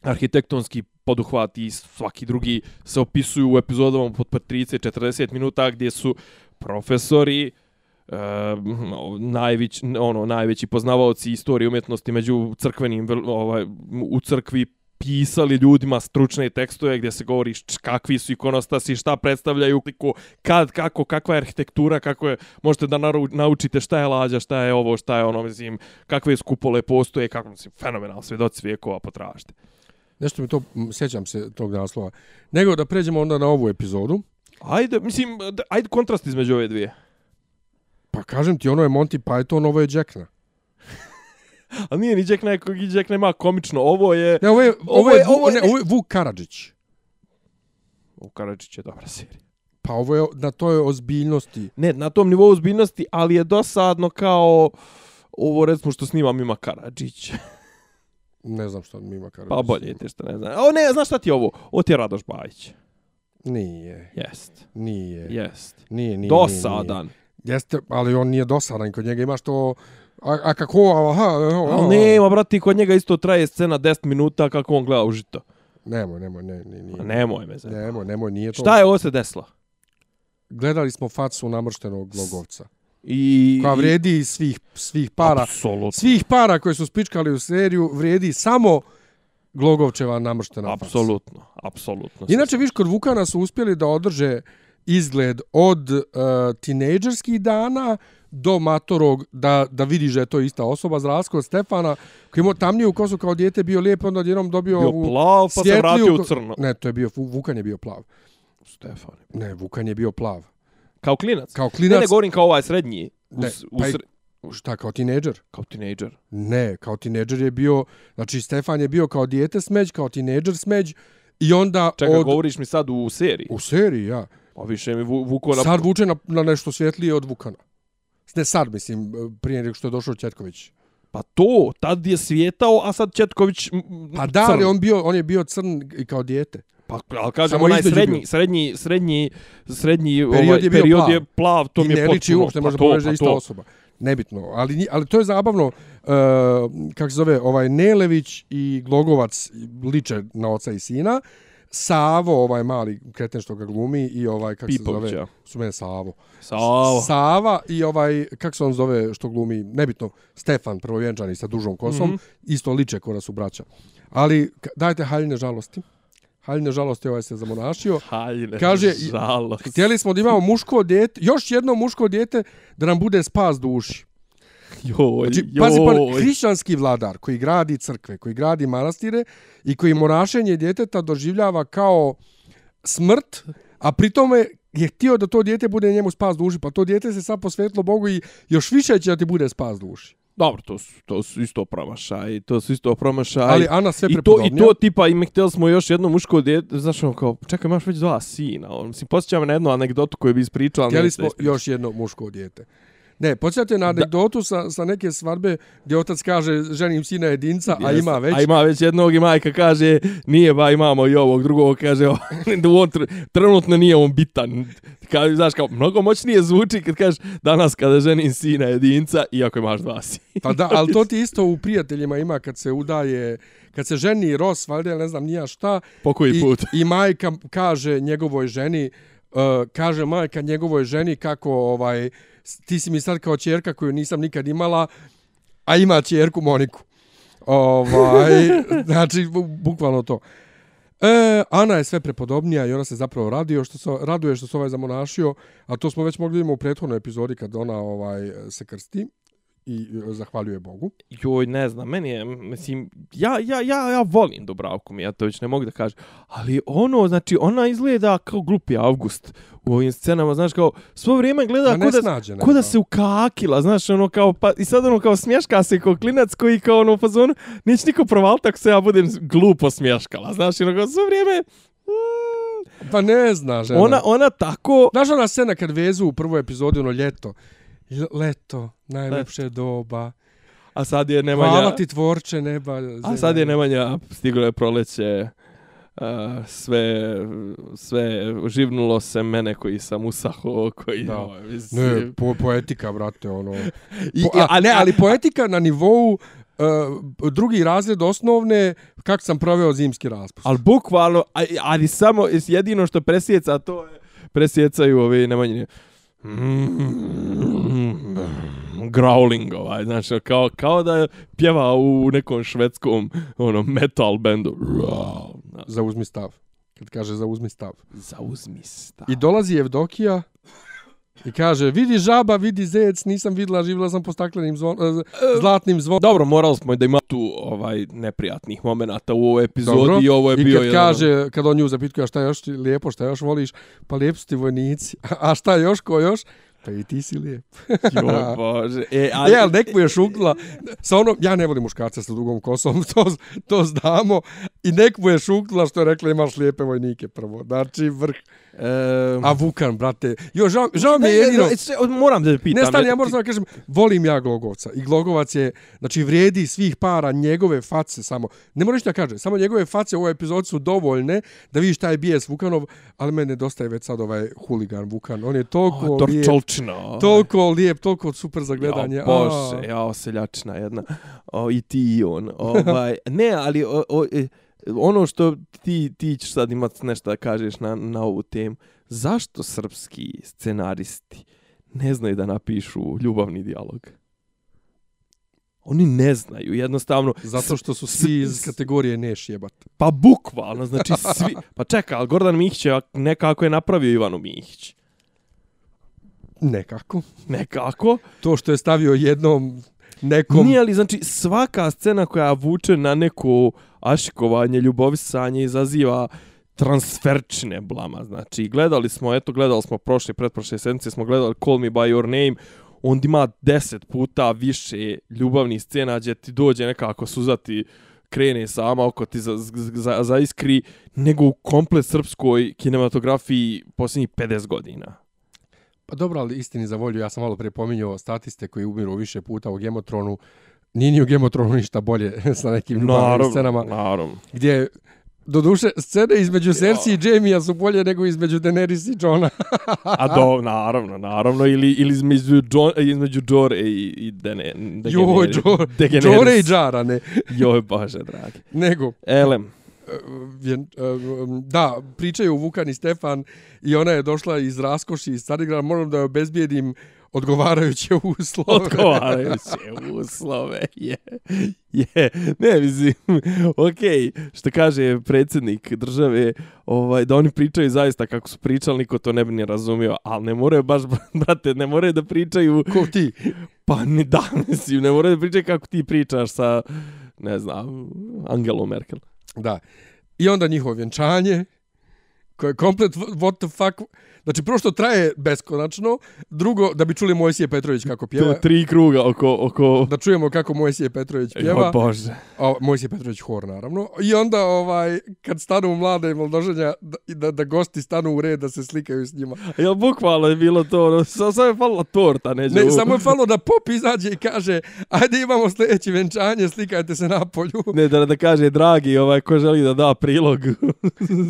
arhitektonski poduhvati i svaki drugi se opisuju u epizodama pod 30-40 minuta gdje su profesori, uh, najveć, ono, najveći poznavaoci istorije umjetnosti među crkvenim, ovaj, u crkvi pisali ljudima stručne tekstove gdje se govori kakvi su ikonostasi, šta predstavljaju, kad, kako, kakva je arhitektura, kako je, možete da naučite šta je lađa, šta je ovo, šta je ono, mislim, kakve skupole postoje, kako, mislim, fenomenal, svedoci vijekova, potražite. Nešto mi to, sjećam se tog naslova. Nego da pređemo onda na ovu epizodu. Ajde, mislim, ajde kontrast između ove dvije. Pa kažem ti, ono je Monty Python, ovo je Jackna. (laughs) A nije ni Jack nekog i Jack nema komično. Ovo je... Ne, ovo je, ovo je, ovo je, ovo je Vuk Karadžić. Vuk Karadžić je dobra serija. Pa ovo je na toj ozbiljnosti. Ne, na tom nivou ozbiljnosti, ali je dosadno kao ovo recimo što snimam ima Karadžić. (laughs) ne znam što ima Karadžić. Pa bolje ti što ne znam. O ne, znaš šta ti je ovo? Ovo ti je Radoš Bajić. Nije. Jest. Nije. Jest. Nije, nije. Dosadan. Nije. Jeste, ali on nije dosadan, kod njega imaš to... A, a kako, aha, aha, aha. Ne, ma brati, kod njega isto traje scena 10 minuta kako on gleda užito. Nemoj, nemoj, ne, ne, nije. Nemoj me zelo. Nemoj, nemoj, nije to... Šta je ovo se desilo? Gledali smo facu namrštenog logovca. I... Koja vredi svih, svih para. Apsolutno. Svih para koje su spičkali u seriju vredi samo Glogovčeva namrštena apsolutno, faca. Apsolutno, apsolutno. Inače, viš, kod Vukana su uspjeli da održe izgled od uh, tinejdžerskih dana do matorog, da, da vidiš da je to ista osoba, za razliku od Stefana, koji imao tamniju kosu kao dijete, bio lijep, onda jednom dobio bio ovu plav, pa se vratio u crno. Ne, to je bio, Vukan je bio plav. Stefan. Ne, Vukan je bio plav. Kao klinac? Kao Ne, klinac... ne, govorim kao ovaj srednji. U, Ne, s- u pa i- sre- Šta, kao tinejdžer? Kao tinejdžer. Ne, kao tinejdžer je bio... Znači, Stefan je bio kao dijete smeđ, kao tinejdžer smeđ. I onda Čekaj, od... govoriš mi sad u seriji? U seriji, ja. Pa više mi vu, vuko na... Sad vuče na, na nešto svjetlije od Vukana. Ne sad, mislim, prije nego što je došao Četković. Pa to, tad je svijetao, a sad Četković Pa da, crn. ali on, bio, on je bio crn i kao dijete. Pa, ali kažem, Samo onaj srednji, bio. srednji, srednji, srednji Period ovaj, je bio period plav. je plav, to I mi je ne liči potpuno- uopšte, pa možda poveže pa ista to. osoba. Nebitno, ali, ali to je zabavno, uh, kako se zove, ovaj Nelević i Glogovac liče na oca i sina, Savo, ovaj mali kreten što ga glumi i ovaj, kako se zove, su mene Savo. Savo. Sava i ovaj, kako se on zove što glumi, nebitno, Stefan, prvovjenčani sa dužom kosom, Mhm. isto liče ko da su braća. Ali, dajte haljine žalosti. Haljine žalosti ovaj se zamonašio. Haljine, Kaže, žalost. Htjeli smo da imamo muško dijete, još jedno muško dijete da nam bude spas duši. (laughs) Joj, Znači, joj. pazi, pa, hrišćanski vladar koji gradi crkve, koji gradi manastire i koji monašenje djeteta doživljava kao smrt, a pritome je htio da to dijete bude njemu spas duši, pa to dijete se sad posvetilo Bogu i još više će da ti bude spas duši. Dobro, to su, to su isto promašaj, to su isto promašaj. Ali Ana sve I to. I to tipa, i mi htjeli smo još jedno muško djete, znaš ono kao, čekaj, imaš već dva sina. On, mislim, posjećam na jednu anegdotu koju bi ispričao, ali Htjeli smo ispričam. još jedno muško dijete. Ne, podsjetite na anegdotu sa, sa neke svadbe gdje otac kaže ženim sina jedinca, a Jeste. ima već. A ima već jednog i majka kaže, nije ba, imamo i ovog drugog, kaže, on (laughs) tr trenutno nije on bitan. Kaže, znaš, kao, mnogo moćnije zvuči kad kažeš danas kada ženim sina jedinca, iako imaš dva sina. Pa da, ali to ti isto u prijateljima ima kad se udaje, kad se ženi Ros, valjda, ne znam nija šta. Po koji i, put? I majka kaže njegovoj ženi, uh, kaže majka njegovoj ženi kako ovaj, s- ti si mi sad kao čerka koju nisam nikad imala, a ima čerku Moniku. Ovaj, (laughs) znači, bu- bukvalno to. E, Ana je sve prepodobnija i ona se zapravo radio što se, raduje što se ovaj zamonašio, a to smo već mogli vidjeti u prethodnoj epizodi kad ona ovaj se krsti i e, zahvaljuje Bogu. Joj, ne znam, meni je, mislim, ja, ja, ja, ja volim Dubravku Mijatović, ne mogu da kažem, ali ono, znači, ona izgleda kao glupi Avgust u ovim scenama, znaš, kao, svo vrijeme gleda ko da, ko da se ukakila, znaš, ono, kao, pa, i sad ono, kao, smješka se kao klinac koji, kao, ono, u fazonu, neće niko provaliti ako se ja budem glupo smješkala, znaš, ono, kao, svo vrijeme, mm, Pa ne zna žena. ona, ona tako, Znaš ona scena kad vezu u prvoj epizodi ono ljeto? Leto, najlepše doba. a sad je Nemanja, Hvala ti tvorče neba. a sad je Nemanja, stiglo je proleće, Uh, sve, sve živnulo se mene koji sam usaho, koji... Da. mislim, Ne, po, poetika, brate, ono. (laughs) I, Po, a, ne, ali poetika na nivou uh, drugi razred osnovne, kako sam proveo zimski raspust. Ali bukvalno, a- ali samo jedino što presjeca, to je presjecaju ovi nemanjini growling ovaj, znači kao, kao da je pjeva u nekom švedskom ono, metal bendu. Zauzmi stav. Kad kaže zauzmi stav. Zauzmi stav. I dolazi Evdokija i kaže, vidi žaba, vidi zec, nisam videla, živjela sam po staklenim zvon, eh, zlatnim zvonom. Dobro, morali smo da ima tu ovaj neprijatnih momenata u ovoj epizodi Dobro. i ovo je I bio kad jedan... kaže, kad on nju zapitkuje, a šta još ti lijepo, šta još voliš, pa lijep su ti vojnici. (laughs) A šta još, ko još? Pa i ti si lijep. (laughs) Jo, (laughs) bože. E, Ali, e, ali nek mu je šukla, sa onom, ja ne volim muškarca sa dugom kosom, (laughs) to, to znamo, i nek mu je šukla što je rekla imaš lijepe vojnike prvo, znači vrh. E, A Vukan, brate, jo, žao, žao mi je jedino, moram da te pitam. ne stani, ja moram samo da kažem, volim ja Glogovca, i Glogovac je, znači, vrijedi svih para njegove face samo, ne moraš da kaže, samo njegove face u ovoj epizodi su dovoljne da vidiš taj bijes Vukanov, ali mene nedostaje već sad ovaj huligan Vukan, on je toliko O, lijep, Torčolčina. toliko lijep, toliko super za gledanje. Ja, bože, ja, seljačina jedna. O, I ti i on. Ovaj, ne, ali o, o, e, ono što ti, ti ćeš sad imat nešto da kažeš na, na ovu temu. Zašto srpski scenaristi ne znaju da napišu ljubavni dijalog? Oni ne znaju, jednostavno. Zato što su svi iz kategorije neš jebat. Pa bukvalno, znači svi... Pa čekaj, ali Gordan Mihić je nekako je napravio Ivanu Mihić. Nekako. Nekako. To što je stavio jednom nekom... Nije li, znači, svaka scena koja vuče na neko ašikovanje, ljubovisanje izaziva transferčne blama. Znači, gledali smo, eto, gledali smo prošle, pretprošle sedmice, smo gledali Call Me By Your Name, on ima deset puta više ljubavnih scena gdje ti dođe nekako suzati krene sama oko ti za, za, za iskri nego u komplet srpskoj kinematografiji posljednjih 50 godina. Pa dobro, ali istini za volju, ja sam malo prepominjao statiste koji umiru više puta u Gemotronu. Nije ni u Gemotronu ništa bolje (laughs) sa nekim ljubavnim scenama. Naravno. Gdje Do duše, scene između Cersei i Jamie su bolje nego između Daenerys i Johna. A do, naravno, naravno. Ili, ili između, John, između Jore i, i Dene, Daenerys. Joj, Jore i Jara, ne. Joj, bože, dragi. Nego. Elem. E, da, pričaju Vukan i Stefan i ona je došla iz Raskoši, iz Carigrada, moram da je obezbijedim odgovarajuće uslove. Odgovarajuće uslove, je. Je, ne, mislim, okej, okay, što kaže predsjednik države, ovaj, da oni pričaju zaista kako su pričali, niko to ne bi ni razumio, ali ne moraju baš, (laughs) brate, ne moraju da pričaju... Ko ti? Pa ni da, mislim, ne moraju da pričaju kako ti pričaš sa, ne znam, Angelom Merkel. Da. I onda njihovo vjenčanje, koje je komplet what the fuck Znači, prvo što traje beskonačno, drugo, da bi čuli Mojsije Petrović kako pjeva. To tri kruga oko... oko... Da čujemo kako Mojsije Petrović pjeva. O Bože. O, Mojsije Petrović hor, naravno. I onda, ovaj, kad stanu mlade mladoženja, da, da, da gosti stanu u red, da se slikaju s njima. Jel, bukvalno je bilo to, ono, samo je falila torta, neđe. Ne, samo je falilo da pop izađe i kaže, ajde imamo sljedeće venčanje, slikajte se na polju. Ne, da, da kaže, dragi, ovaj, ko želi da da prilog.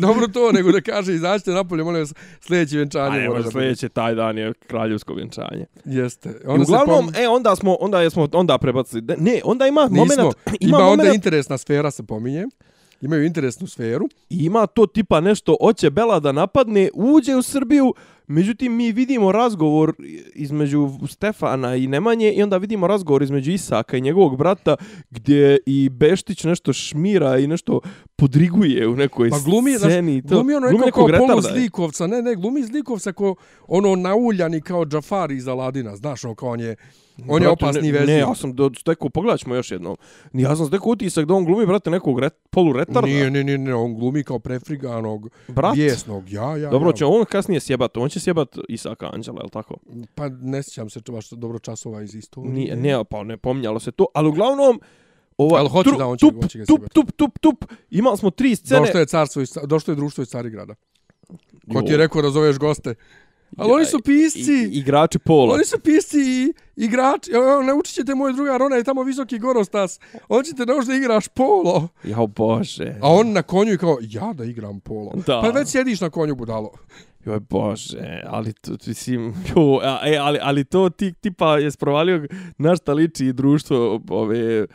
Dobro to, nego da kaže, izađite na polju, molim vas, sljedeći venčanje. A ne, može sljedeće, taj dan je kraljevsko vjenčanje. Jeste. Onda uglavnom, pom... e, onda smo, onda smo, onda prebacili. Ne, onda ima Nismo. moment... Ima, ima moment... onda interesna sfera se pominje. Imaju interesnu sferu. I ima to tipa nešto, oće Bela da napadne, uđe u Srbiju, Međutim, mi vidimo razgovor između Stefana i Nemanje i onda vidimo razgovor između Isaka i njegovog brata gdje i Beštić nešto šmira i nešto podriguje u nekoj pa glumi, sceni. Znaš, glumi ono glumi nekog polu zlikovca, ne, ne, glumi zlikovca ko ono nauljani kao Džafari iz Aladina, znaš, ono kao on je On je opasni vezi. Ne, ja sam do stekao, pogledat ćemo još jednom. Ja sam stekao utisak da on glumi, brate, nekog ret, polu retarda. Nije, nije, nije, nije, on glumi kao prefriganog, Brat? vjesnog. Ja, ja, Dobro, ja. će on kasnije sjebat, on će sjebat Isaka Anđela, je tako? Pa ne sjećam se baš dobro časova iz istorije. Nije, nije, pa ne pominjalo se to, ali uglavnom, Ova, ali hoće da on će, tup, tup, tup, tup, tup, tup, imali smo tri scene. Došlo je carstvo, došlo je društvo iz Carigrada. Ko ti je rekao da zoveš goste? Ali oni su pisci. I, igrači pola. Oni su pisci i igrači. Evo, ne učit ćete moj drugar, ona je tamo visoki gorostas. On ćete da da igraš polo. Ja, bože. A on na konju kao, ja da igram polo. Da. Pa već sjediš na konju, budalo. Joj, bože, ali to, mislim, jo, a, e, ali, ali to ti, tipa je sprovalio naš liči društvo ove,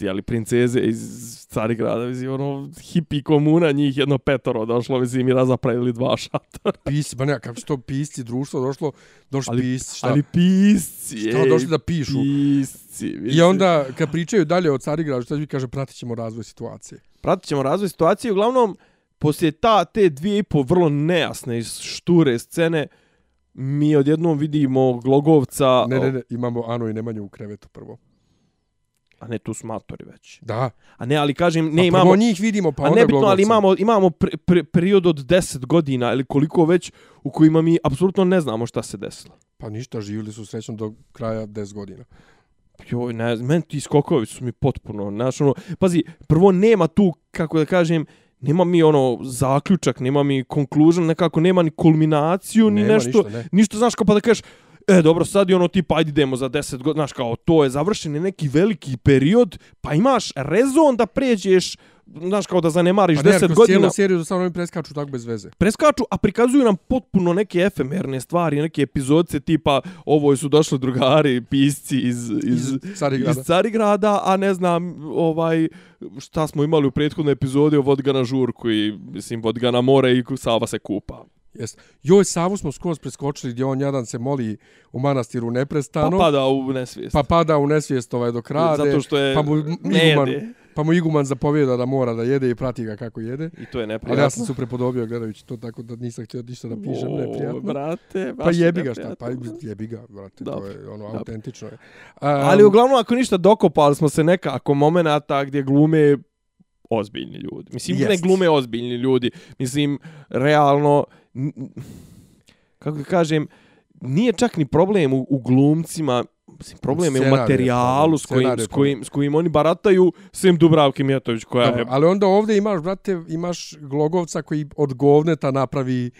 jeli, princeze iz Carigrada, mislim, ono, hipi komuna, njih jedno petoro došlo, mislim, i razapravili dva šatora. (laughs) Pisci, ba ne, kako su to pisci, društvo došlo, došli ali, pisci, šta? Ali pisci, šta, ej, došli da pišu. Pisci, mislim. I onda, kad pričaju dalje o Carigradu, šta mi kaže, pratit ćemo razvoj situacije. Pratit ćemo razvoj situacije, uglavnom, poslije ta, te dvije i po vrlo nejasne šture scene, mi odjednom vidimo Glogovca... Ne, ne, ne, imamo Anu i Nemanju u krevetu prvo. A ne, tu su matori već. Da. A ne, ali kažem, ne a imamo... A njih vidimo, pa onda A nebitno, ali imamo, imamo pr, pr, period od 10 godina, ili koliko već, u kojima mi apsolutno ne znamo šta se desilo. Pa ništa, živjeli su srećno do kraja 10 godina. Joj, ne, meni ti skokovi su mi potpuno, znaš, ono, pazi, prvo nema tu, kako da kažem, nema mi ono zaključak, nema mi conclusion, nekako nema ni kulminaciju, ni nema nešto, ništa, ne. ništa, znaš, kao pa da kažeš, e, dobro, sad je ono tipa, ajde idemo za 10 godina, znaš, kao, to je završen neki veliki period, pa imaš rezon da pređeš, znaš, kao da zanemariš 10 godina. Pa ne, kroz cijelu seriju samo oni preskaču tako bez veze. Preskaču, a prikazuju nam potpuno neke efemerne stvari, neke epizodce tipa, ovo su došli drugari, pisci iz, iz, iz, Carigrada. iz Carigrada, a ne znam, ovaj, šta smo imali u prethodnoj epizodi o Vodgana žurku i, mislim, Vodgana more i Sava se kupa. Jes. Joj, Savu smo skroz preskočili gdje on jadan se moli u manastiru neprestano. Pa pada u nesvijest. Pa pada u nesvijest ovaj dok rade. Zato što je pa mu iguman, pa mu iguman zapovjeda da mora da jede i prati ga kako jede. I to je neprijatno. Ali ja sam se prepodobio gledajući to tako da nisam htio ništa da pišem o, neprijatno. brate, Pa jebi ga šta, pa jebi ga, brate, Dobre. to je ono Dobre. autentično. Je. Um, Ali uglavnom ako ništa dokopali smo se neka ako momenata gdje glume ozbiljni ljudi. Mislim, Jest. ne glume ozbiljni ljudi. Mislim, realno, kako da kažem, nije čak ni problem u, u glumcima, mislim, problem je u materijalu s kojim, s, kojim, s kojim oni barataju, sem Dubravke Mijatović, koja je... ali onda ovdje imaš, brate, imaš Glogovca koji od govneta napravi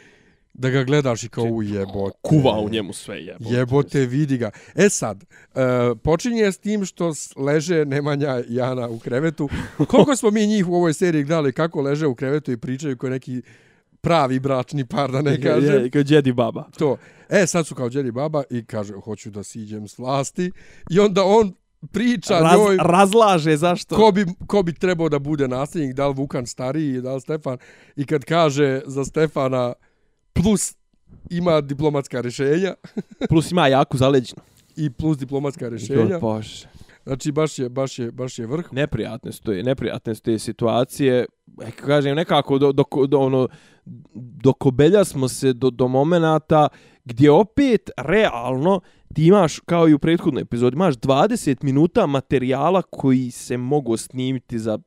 da ga gledaš i kao ujebote. kuva u njemu sve jebote. Jebote, vidi ga. E sad, uh, počinje s tim što leže Nemanja i Jana u krevetu. Koliko smo mi njih u ovoj seriji gledali kako leže u krevetu i pričaju kao neki pravi bračni par, da ne kažem. Je, kao djedi baba. To. E, sad su kao djedi baba i kaže, hoću da siđem s vlasti. I onda on priča Raz, njoj razlaže zašto. ko bi, ko bi trebao da bude nasljednik, da li Vukan stariji, da li Stefan. I kad kaže za Stefana plus ima diplomatska rješenja (laughs) Plus ima jako zaleđeno. i plus diplomatska rješenja. Bože. Znači baš je baš je baš je vrh. neprijatne su te, neprijatne su te situacije. E, kažem, nekako do, do, do, ono, dokobelja smo se do, do momenata gdje opet realno ti imaš, kao i u prethodnoj epizodi, imaš 20 minuta materijala koji se mogu snimiti za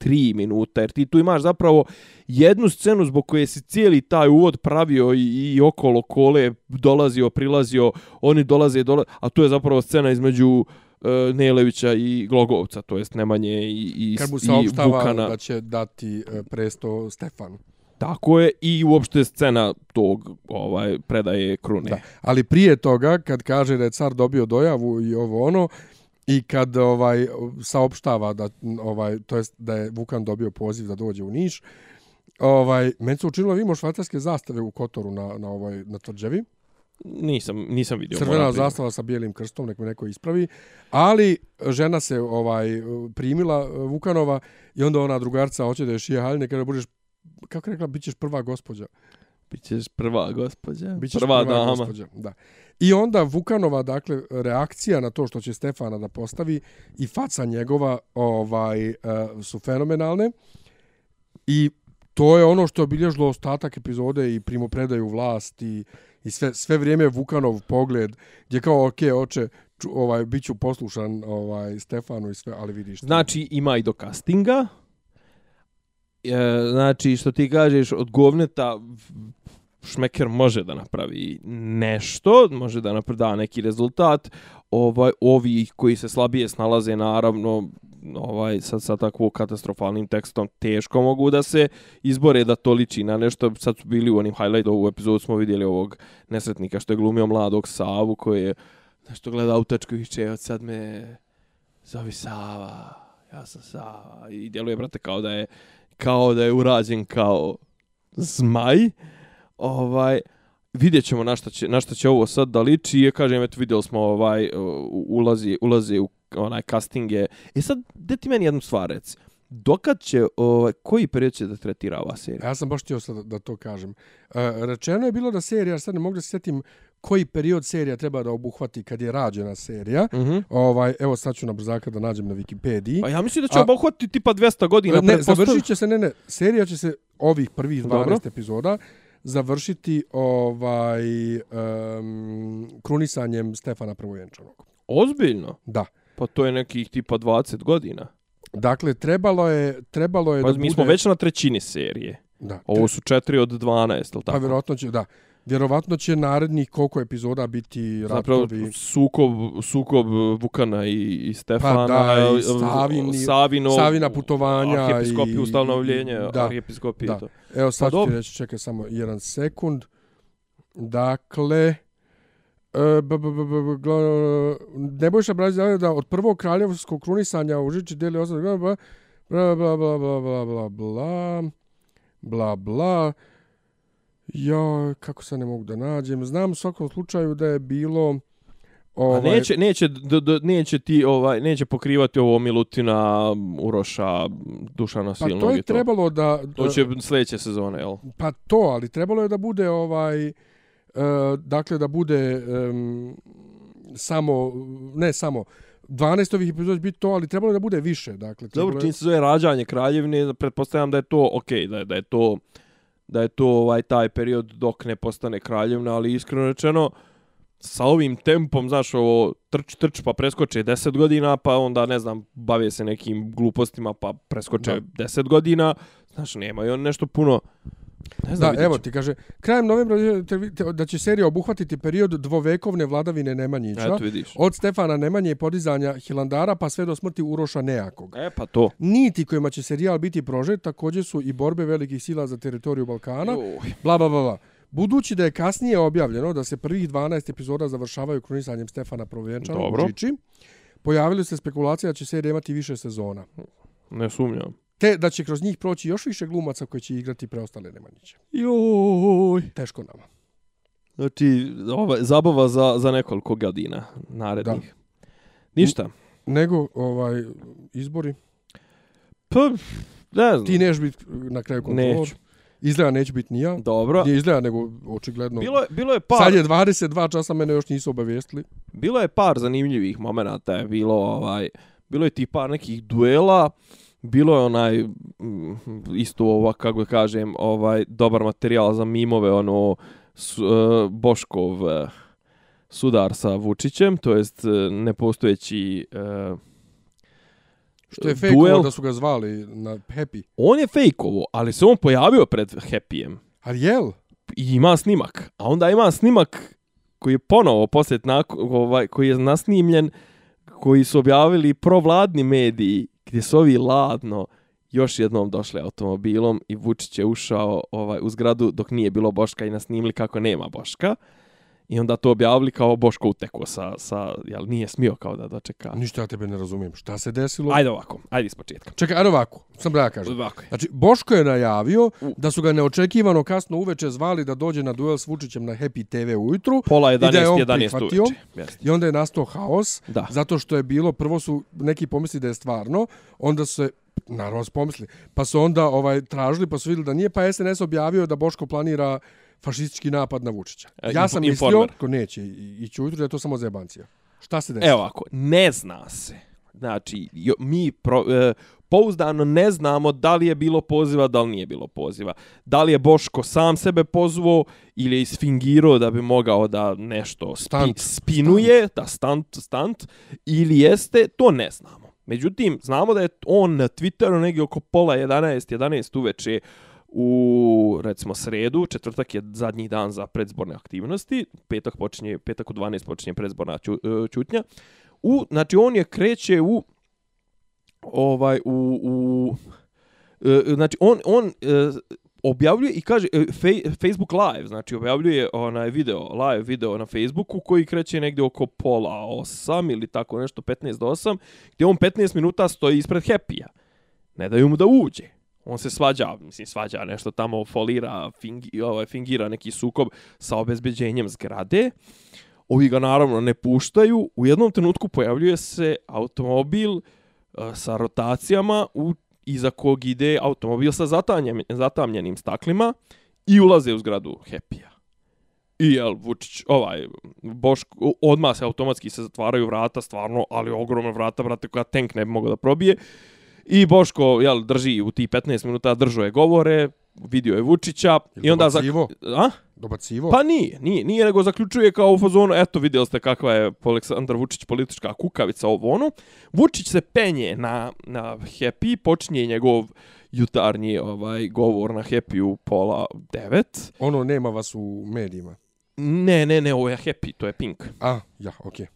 3 minuta, jer ti tu imaš zapravo jednu scenu zbog koje si cijeli taj uvod pravio i, i okolo kole dolazio, prilazio, oni dolaze, dolaze, a tu je zapravo scena između e, Nelevića i Glogovca, to jest Nemanje i, i, Kad mu i saopštava Vukana. da će dati e, presto Stefanu. Tako je, i uopšte scena tog ovaj predaje krune. Da. Ali prije toga, kad kaže da je car dobio dojavu i ovo ono, i kad ovaj saopštava da ovaj to jest da je Vukan dobio poziv da dođe u Niš. Ovaj meni se učinilo imamo švajcarske zastave u Kotoru na na ovoj na tvrđavi. Nisam, nisam vidio. Crvena zastava sa bijelim krstom, nek me neko ispravi. Ali žena se ovaj primila Vukanova i onda ona drugarca hoće da je šije haljne, kaže budeš kako rekla, bićeš prva gospođa. Bićeš prva gospođa, Bićeš prva, dama. gospođa, da. I onda Vukanova, dakle, reakcija na to što će Stefana da postavi i faca njegova ovaj uh, su fenomenalne. I to je ono što je obilježilo ostatak epizode i primopredaju vlast i, i sve, sve vrijeme Vukanov pogled gdje kao, ok, oče, ču, ovaj, bit ću poslušan ovaj, Stefanu i sve, ali vidiš. Znači, ima i do castinga. E, znači, što ti kažeš, od govneta Šmeker može da napravi nešto, može da napravi da neki rezultat. Ovaj, ovi koji se slabije snalaze, naravno, ovaj sa, sa takvo katastrofalnim tekstom teško mogu da se izbore da to liči na nešto. Sad su bili u onim highlight ovu epizodu smo vidjeli ovog nesretnika što je glumio mladog Savu koji je nešto gleda u tačku i će od sad me zove Sava, ja sam Sava i djeluje brate kao da je kao da je urađen kao zmaj. Ovaj vidjet ćemo na šta će, na šta će ovo sad da liči. Ja kažem, eto, vidjeli smo ovaj, ulazi, ulazi u onaj castinge. E sad, gdje ti meni jednu stvar reci. Dokad će, ovaj, koji period će da tretira ova serija? Ja sam baš htio sad da to kažem. E, rečeno je bilo da serija, sad ne mogu da se sjetim koji period serija treba da obuhvati kad je rađena serija. Mm -hmm. Ovaj, evo sad ću na brzaka da nađem na Wikipediji. Pa ja mislim da će obuhvatiti tipa 200 godina. Ne, završit će se, ne, ne, serija će se ovih prvih 12 Dobro. epizoda završiti ovaj um, krunisanjem Stefana Prvojenčanog. Ozbiljno? Da. Pa to je nekih tipa 20 godina. Dakle, trebalo je, trebalo je Pa da mi bude... smo već na trećini serije. Da. Ovo su 4 od 12, ili Pa tako? vjerojatno će, da. Vjerovatno će narednih koliko epizoda biti Zapravo, ratovi. sukob, sukob Vukana i, i Stefana, Pa da, i e, Savin, Savino, Savina putovanja arhijepiskopiju, i- ustanovljenje, da, arhijepiskopije. da. to. Evo sad Pa ću reći, čekaj samo jedan sekund. Dakle, e, b, b, b, b, b, gla- Nebojša Brazić javlja da od prvog kraljevskog krunisanja u Žiči deli osam bla bla bla bla bla bla bla bla bla bla bla ja kako se ne mogu da nađem znam u svakom slučaju da je bilo A ovaj, neće, neće, d, d, neće ti ovaj neće pokrivati ovo Milutina, Uroša, Dušana pa Silnog to je to. trebalo da To će sljedeće sezone, jel? Pa to, ali trebalo je da bude ovaj e, dakle da bude em, samo ne samo 12 ovih epizoda će biti to, ali trebalo je da bude više, dakle Dobro, čini se zove rađanje kraljevine, pretpostavljam da je to okej, da je, da je to da je to ovaj taj period dok ne postane kraljevna, ali iskreno rečeno sa ovim tempom, znaš, ovo trč, trč, pa preskoče 10 godina, pa onda, ne znam, bave se nekim glupostima, pa preskoče Da. 10 godina, znaš, nemaju on nešto puno, ne znam, Da, evo ti kaže, krajem novembra da će serija obuhvatiti period dvovekovne vladavine Nemanjića. Eto, vidiš. Od Stefana Nemanje i podizanja Hilandara pa sve do smrti Uroša Nejakog. E, pa to. Niti kojima će serijal biti prožet također su i borbe velikih sila za teritoriju Balkana. Joj. Bla, bla, bla, bla. Budući da je kasnije objavljeno da se prvih 12 epizoda završavaju krunisanjem Stefana Provenčana Dobro. u Čiči, pojavili se spekulacije da će serija imati više sezona. Ne sumnjam. Te da će kroz njih proći još više glumaca koji će igrati preostale Nemanjiće. Joj. Teško nama. Znači, ova, zabava za, za nekoliko godina narednih. Ništa. Nego, ovaj, izbori. Pa, ne znam. Ti neš biti na kraju kontrolor. Neću. Izgleda neće biti ni ja. Dobro. Nije izgleda, nego očigledno. Bilo je, bilo je par, Sad je 22 časa, mene još nisu obavijestili. bilo je par zanimljivih momenata, je bilo ovaj, bilo je ti par nekih duela, bilo je onaj isto ova kako kažem, ovaj dobar materijal za mimove, ono su, uh, Boškov uh, sudar sa Vučićem, to jest uh, nepostojeći uh, Što je fejkovo da su ga zvali na Happy. On je fejkovo, ali se on pojavio pred Happyjem. Ali jel? i ima snimak. A onda ima snimak koji je ponovo poslije nakon, ovaj, koji je nasnimljen, koji su objavili provladni mediji, gdje su ovi ladno još jednom došli automobilom i Vučić je ušao ovaj, u zgradu dok nije bilo Boška i nasnimili kako nema Boška. I onda to objavili kao Boško uteko sa, sa jel, nije smio kao da dočeka. Ništa ja tebe ne razumijem. Šta se desilo? Ajde ovako, ajde iz početka. Čekaj, ajde ovako. Sam da ja kažem. Ovako je. Znači, Boško je najavio da su ga neočekivano kasno uveče zvali da dođe na duel s Vučićem na Happy TV ujutru. Pola I da je 11, on 11 prihvatio. uveče. Jeste. I onda je nastao haos, Da. zato što je bilo, prvo su neki pomisli da je stvarno, onda se, naravno pomisli, pa su onda ovaj tražili, pa su vidjeli da nije, pa SNS objavio da Boško planira fašistički napad na Vučića. E, Ja sam mislio, informer. ko neće ići ujutru, da je to samo zebancija. Šta se desilo? Evo ovako, ne zna se. Znači, jo, mi pro, e, pouzdano ne znamo da li je bilo poziva, da li nije bilo poziva. Da li je Boško sam sebe pozvao ili je isfingirao da bi mogao da nešto spi, Stunt. spinuje, da stunt, stunt, ili jeste, to ne znamo. Međutim, znamo da je on na Twitteru negdje oko pola 11, 11 uveče u recimo sredu, četvrtak je zadnji dan za predzborne aktivnosti, petak počinje, petak u 12 počinje predzborna ću, e, ćutnja. U, znači on je kreće u ovaj u, u e, znači on on e, objavljuje i kaže e, fej, Facebook live, znači objavljuje onaj video, live video na Facebooku koji kreće negdje oko pola 8 ili tako nešto 15 do 8, gdje on 15 minuta stoji ispred Happy-a. Ne daju mu da uđe. On se svađa, mislim svađa nešto tamo folira, fingi, ovaj, fingira neki sukob sa obezbeđenjem zgrade. Ovi ga naravno ne puštaju. U jednom trenutku pojavljuje se automobil uh, sa rotacijama u, iza kog ide automobil sa zatanjem, zatamljenim staklima i ulaze u zgradu Happy-a. I jel, Vučić, ovaj, Boško, odmah se automatski se zatvaraju vrata, stvarno, ali ogromna vrata, vrata koja tank ne bi mogao da probije. I Boško, jel, drži u ti 15 minuta, držao je govore, vidio je Vučića i onda... dobacivo? A? Dobacivo? Pa nije, nije, nije, nego zaključuje kao u fazonu, eto vidjeli ste kakva je Aleksandar Vučić politička kukavica ovo ono. Vučić se penje na, na Happy, počinje njegov jutarnji ovaj govor na Happy u pola devet. Ono nema vas u medijima. Ne, ne, ne, ovo je Happy, to je Pink. A, ja, okej.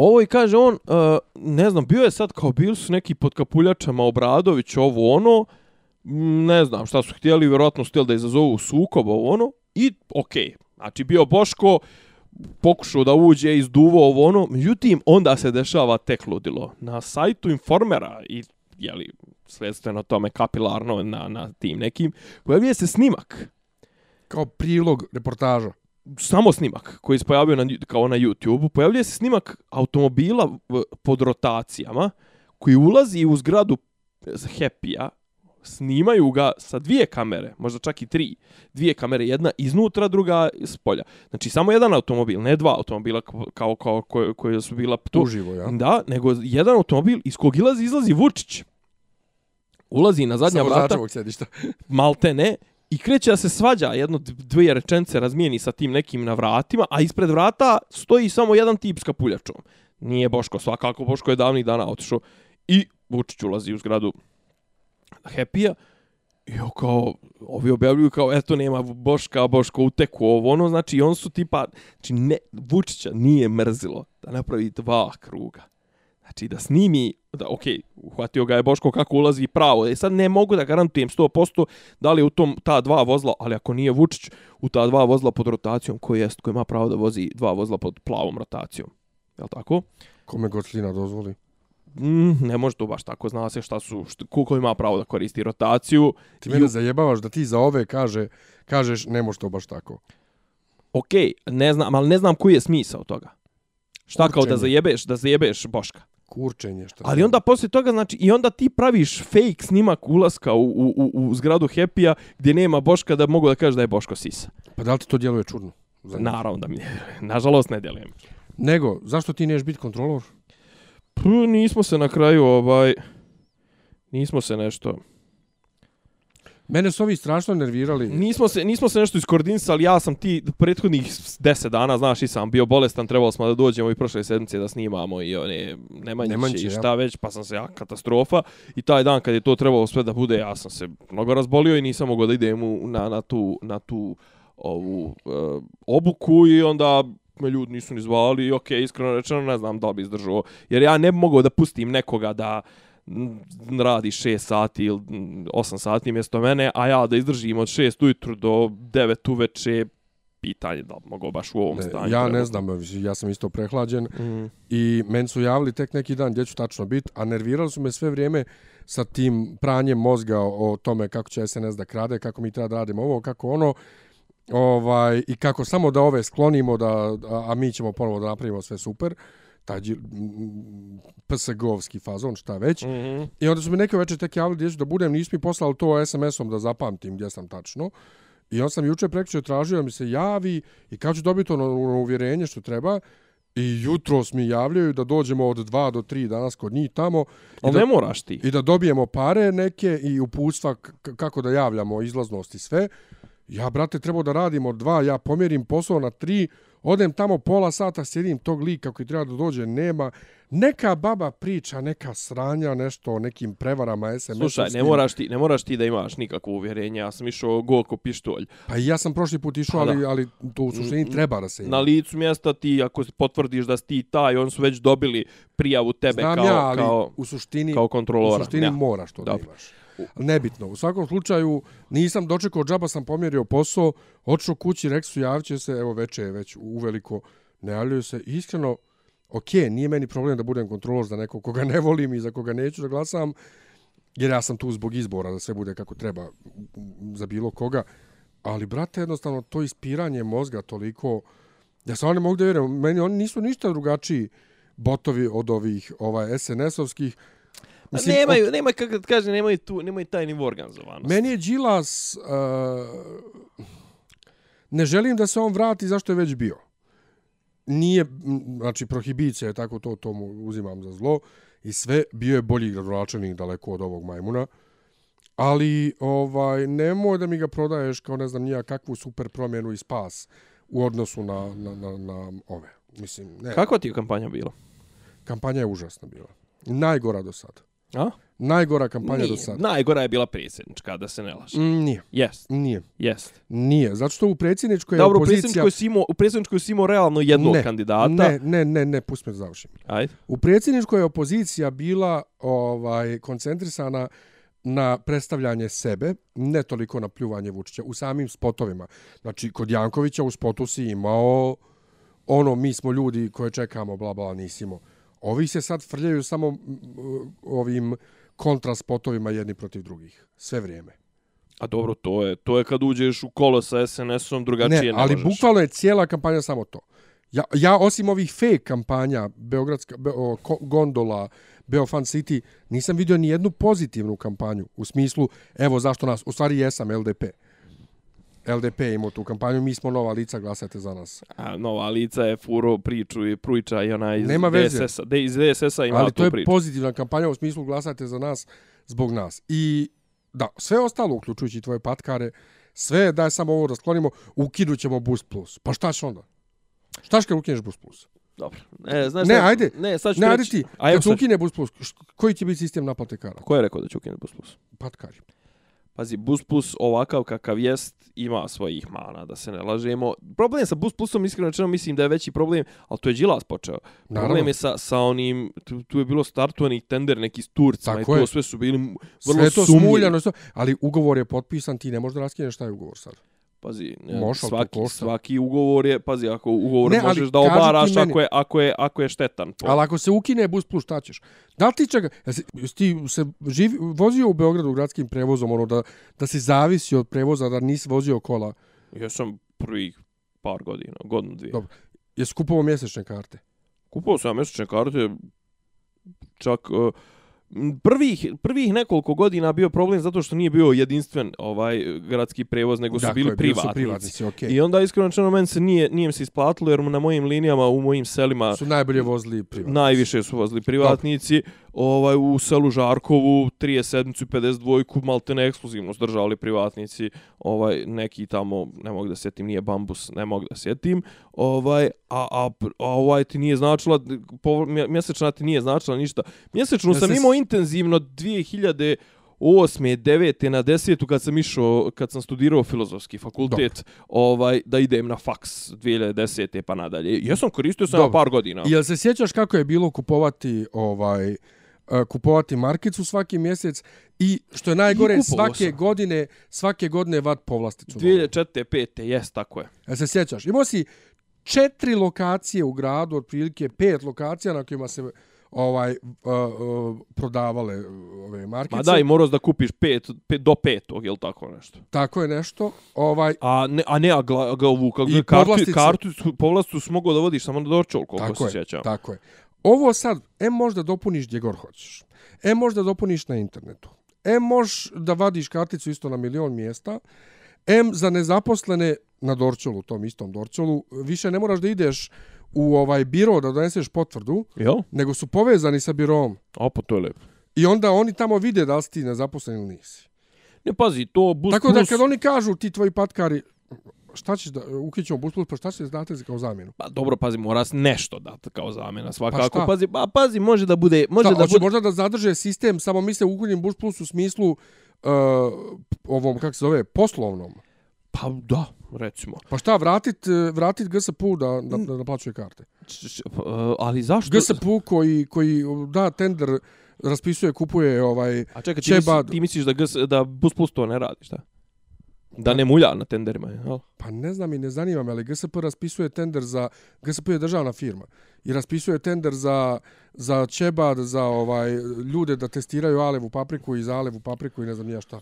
Ovo i kaže on, uh, ne znam, bio je sad kao bili su neki pod kapuljačama Obradović, ovo ono, ne znam šta su htjeli, vjerojatno su htjeli da izazovu sukob, ovo ono, i okej. Okay. Znači bio Boško, pokušao da uđe, izduvo ovo ono, međutim, onda se dešava tek ludilo. Na sajtu Informera i, jeli, sledstveno tome kapilarno na, na tim nekim, pojavljuje se snimak Kao prilog reportaža samo snimak koji se pojavio na, kao na YouTube-u, pojavljuje se snimak automobila pod rotacijama koji ulazi u zgradu Happy-a, snimaju ga sa dvije kamere, možda čak i tri. Dvije kamere, jedna iznutra, druga iz polja. Znači, samo jedan automobil, ne dva automobila kao, kao, kao koje, koje su bila tu. Uživo, ja. Da, nego jedan automobil iz kog ilazi, izlazi Vučić. Ulazi na zadnja Samo vrata, začevog sedišta. malte ne, I kreće da se svađa, jedno dvije rečence razmijeni sa tim nekim na vratima, a ispred vrata stoji samo jedan tip s kapuljačom. Nije Boško, svakako Boško je davnih dana otišao. I Vučić ulazi u zgradu Happy-a. I kao, ovi objavljuju kao, eto, nema Boška, Boško uteku ovo, ono, znači, on su tipa, znači, ne, Vučića nije mrzilo da napravi dva kruga. Znači, da snimi, da, okay, uhvatio ga je Boško kako ulazi pravo. E sad ne mogu da garantujem 100% da li u tom ta dva vozla, ali ako nije Vučić u ta dva vozla pod rotacijom, koji jest, koji ima pravo da vozi dva vozla pod plavom rotacijom. Je li tako? Kome god slina dozvoli? Mm, ne može to baš tako, zna se šta su, šta, koliko ima pravo da koristi rotaciju. Ti mene I... zajebavaš da ti za ove kaže, kažeš ne može to baš tako. Ok, ne znam, ali ne znam koji je smisao toga. Šta Kurčenje. kao da zajebeš, da zajebeš Boška? Kurčenje, šta Ali onda poslije toga, znači, i onda ti praviš fake snimak ulaska u, u, u, u zgradu Happy-a gdje nema Boška da mogu da kažeš da je Boško Sisa. Pa da li ti to djeluje čudno? Naravno da mi, (laughs) nažalost ne djelujem. Nego, zašto ti neš biti kontrolor? Pa nismo se na kraju ovaj nismo se nešto Mene su ovi strašno nervirali. Nismo se, nismo se nešto iskoordinisali, ja sam ti prethodnih 10 dana, znaš, i sam bio bolestan, trebalo smo da dođemo i prošle sedmice da snimamo i one Nemanjiće, Nemanjiće i šta ja. već, pa sam se ja katastrofa. I taj dan kad je to trebalo sve da bude, ja sam se mnogo razbolio i nisam mogao da idem u, na, na tu, na tu ovu uh, obuku i onda me ljudi nisu ni zvali i okej, okay, iskreno rečeno ne znam da li bi izdržao. Jer ja ne mogu da pustim nekoga da radi 6 sati ili 8 sati mjesto mene, a ja da izdržim od 6 ujutru do 9 uveče, pitanje da mogu baš u ovom ne, stanju. Ja ne znam, ja sam isto prehlađen mm. i meni su javili tek neki dan gdje ću tačno biti, a nervirali su me sve vrijeme sa tim pranjem mozga o, tome kako će SNS da krade, kako mi treba da radimo ovo, kako ono ovaj i kako samo da ove sklonimo da a, a mi ćemo ponovo da napravimo sve super taj PSG-ovski fazon, šta već. Mm -hmm. I onda su mi neke večer tek javili gdje ću da budem, nisu mi poslali to SMS-om da zapamtim gdje sam tačno. I on sam juče prekriče tražio da mi se javi i kad ću dobiti ono, uvjerenje što treba. I jutro mi javljaju da dođemo od 2 do 3 danas kod njih tamo. Ali ne moraš ti. I da dobijemo pare neke i uputstva kako da javljamo izlaznost i sve. Ja, brate, trebao da radim od dva, ja pomjerim posao na tri, odem tamo pola sata, sjedim tog lika koji treba da dođe, nema. Neka baba priča, neka sranja, nešto o nekim prevarama SMS. Slušaj, ne moraš, ti, ne moraš ti da imaš nikakvo uvjerenje, ja sam išao gol ko pištolj. Pa i ja sam prošli put išao, pa ali, ali to u suštini treba da se ima. Na licu mjesta ti, ako potvrdiš da si ti taj, oni su već dobili prijavu tebe Znam kao, ja, ali kao, u suštini, kao kontrolora. U suštini ja. moraš to Dobro. da imaš. Nebitno. U svakom slučaju, nisam dočekao džaba, sam pomjerio posao, odšao kući, rekli su, se, evo veče je već uveliko, ne javljaju se. Iskreno, ok, nije meni problem da budem kontrolor za nekog koga ne volim i za koga neću da glasam, jer ja sam tu zbog izbora da sve bude kako treba za bilo koga. Ali, brate, jednostavno, to ispiranje mozga toliko, ja sam ne mogu da vjerujem, meni oni nisu ništa drugačiji botovi od ovih ovaj SNS-ovskih, Mislim, nemaju, ok... nemaju, kako da kaže, nemaju, tu, nemaju taj nivo organizovanosti. Meni je Đilas... Uh, ne želim da se on vrati zašto je već bio. Nije, znači, prohibicija je tako, to, to mu uzimam za zlo. I sve, bio je bolji gradonačelnik daleko od ovog majmuna. Ali, ovaj, nemoj da mi ga prodaješ kao, ne znam, nija kakvu super promjenu i spas u odnosu na, na, na, na ove. Mislim, ne. Kakva ti je kampanja bila? Kampanja je užasna bila. Najgora do sada. A? Najgora kampanja nije. do sada. Najgora je bila predsjednička, da se ne laže. Mm, nije. Jest. Nije. Jest. Nije. Zato što u predsjedničkoj je Dobro, opozicija... Dobro, u, u predsjedničkoj si imao realno jednog ne, kandidata. Ne, ne, ne, ne, pusti me završim. Ajde. U predsjedničkoj je opozicija bila ovaj koncentrisana na predstavljanje sebe, ne toliko na pljuvanje Vučića, u samim spotovima. Znači, kod Jankovića u spotu si imao ono, mi smo ljudi koje čekamo, bla, bla, nisimo. Ovi se sad frljaju samo ovim kontraspotovima jedni protiv drugih. Sve vrijeme. A dobro, to je to je kad uđeš u kolo sa SNS-om, drugačije ne, ne ali možeš. bukvalno je cijela kampanja samo to. Ja, ja osim ovih fake kampanja, Beogradska, Be, o, Gondola, Beofan City, nisam vidio ni jednu pozitivnu kampanju u smislu, evo zašto nas, u stvari jesam LDP. LDP imao tu kampanju, mi smo nova lica, glasajte za nas. A, nova lica je furo priču i pruiča i ona iz DSS-a. De, iz DSS-a ima Ali to je priču. pozitivna kampanja u smislu glasajte za nas zbog nas. I da, sve ostalo, uključujući tvoje patkare, Sve, daj samo ovo da sklonimo, ukinut ćemo Bus Plus. Pa šta će onda? Šta će kad ukineš Bus Plus? Dobro. E, znaš Ne, šta? ajde. Ne, sad ću Ne, ajde ti, A evo kad se sad- ukine Bus Plus, koji će biti sistem naplate karata? Ko je rekao da će ukinuti Bus Plus? Patkari. Pazi, Bus Plus ovakav kakav jest ima svojih mana, da se ne lažemo. Problem sa Bus Plusom, iskreno rečeno, mislim da je veći problem, ali to je Đilas počeo. Naravno. Problem je sa, sa onim, tu, tu je bilo startovanih tender neki s Turcima Tako i to je. sve su bili Sve vrlo je to sumnjivi. smuljano, sve- ali ugovor je potpisan, ti ne možeš da raskineš taj ugovor sad. Pazi, ne, to svaki, svaki ugovor je, pazi, ako ugovor Ne, možeš da obaraš meni- ako je, ako, je, ako je štetan. Po. Ali ako se ukine Bus Plus, šta ćeš? Da li ti čega, jesi, jesi ti se živi, vozio u Beogradu gradskim prevozom, ono da, da si zavisi od prevoza, da nisi vozio kola? Ja sam prvih par godina, godinu dvije. Dobro. Jesi kupovao mjesečne karte? Kupao sam mjesečne karte, čak uh, prvih, prvih nekoliko godina bio problem zato što nije bio jedinstven ovaj gradski prevoz, nego su Dakle, bili privatnici. Su privatnici, okej. I onda iskreno rečeno meni se nije, nije mi se isplatilo jer na mojim linijama u mojim selima Su najbolje vozili privatnici. najviše su vozili privatnici. Ovaj u selu Žarkovu 37 i 52 malte ne ekskluzivno držali privatnici. Ovaj neki tamo ne mogu da sjetim, nije bambus, ne mogu da sjetim. Ovaj a, a, a ovaj ti nije značila po, mje- mjesečna ti nije značila ništa. Mjesečno Ja sam imao intenzivno 2000 osme, devete na desetu kad sam išao, kad sam studirao filozofski fakultet, ovaj da idem na faks 2010. pa nadalje. Ja sam koristio sam par godina. Jel se sjećaš kako je bilo kupovati ovaj kupovati markicu svaki mjesec i što je najgore I svake sam. godine svake godine vat povlasticu. 2004. 5. Jes, tako je. Jel se sjećaš? Imao si četiri lokacije u gradu, otprilike pet lokacija na kojima se ovaj uh, uh, prodavale ove markice. Ma daj, moraš da kupiš pet, pet do petog, jel tako nešto? Tako je nešto. Ovaj A ne, a ne, a gla, ga ovu, kako I kartu, povlastice. kartu, povlasticu su mogao da vodiš samo na dorčol, koliko tako se je. sjećam. Tako je. Ovo sad, em možda dopuniš gdje god hoćeš. Em možda dopuniš na internetu. Em možeš da vadiš karticu isto na milion mjesta. Em za nezaposlene na Dorčolu, tom istom Dorčolu, više ne moraš da ideš u ovaj biro da doneseš potvrdu, Jel? nego su povezani sa birom. A pa to je lepo. I onda oni tamo vide da li si ti nezaposlen ili nisi. Ne, pazi, to bus Tako da plus... kad oni kažu ti tvoji patkari, šta ćeš da, ukićemo bus plus, pa šta ćeš za kao zamjenu? Pa dobro, pazi, mora nešto dati kao zamjena svakako. šta? pazi, pa pazi, može da bude, može Šta, da bude možda da zadrže sistem, samo misle ukunjem bus plus u smislu uh, ovom, kako se zove, poslovnom. Pa da, recimo. Pa šta, vratit, eh, vratit GSP-u da, da, da naplaćuje karte. Č, č, pa, uh, ali zašto? GSP koji, koji da tender raspisuje, kupuje ovaj... A čekaj, ti, misliš, Čebad. ti misliš da, GS, da Bus Plus to ne radi, šta? Da ne mulja na tenderima, jel? Pa ne znam i ne zanima me, ali GSP raspisuje tender za... GSP je državna firma. I raspisuje tender za, za Čebad, za ovaj ljude da testiraju alevu papriku i za alevu papriku i ne znam nija šta.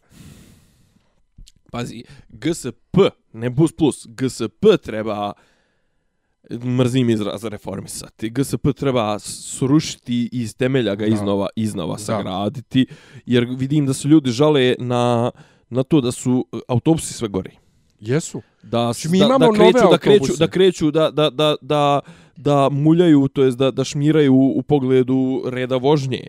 Pazi, GSP, ne Bus Plus, GSP treba mrzim izraz reformisati. GSP treba srušiti iz temelja ga iznova, iznova sagraditi, jer vidim da su ljudi žale na, na to da su autobusi sve gori. Jesu. da Znači, mi da, imamo da kreću, nove da kreću, da kreću da da da da da muljaju, to jest da da šmiraju u pogledu reda vožnje.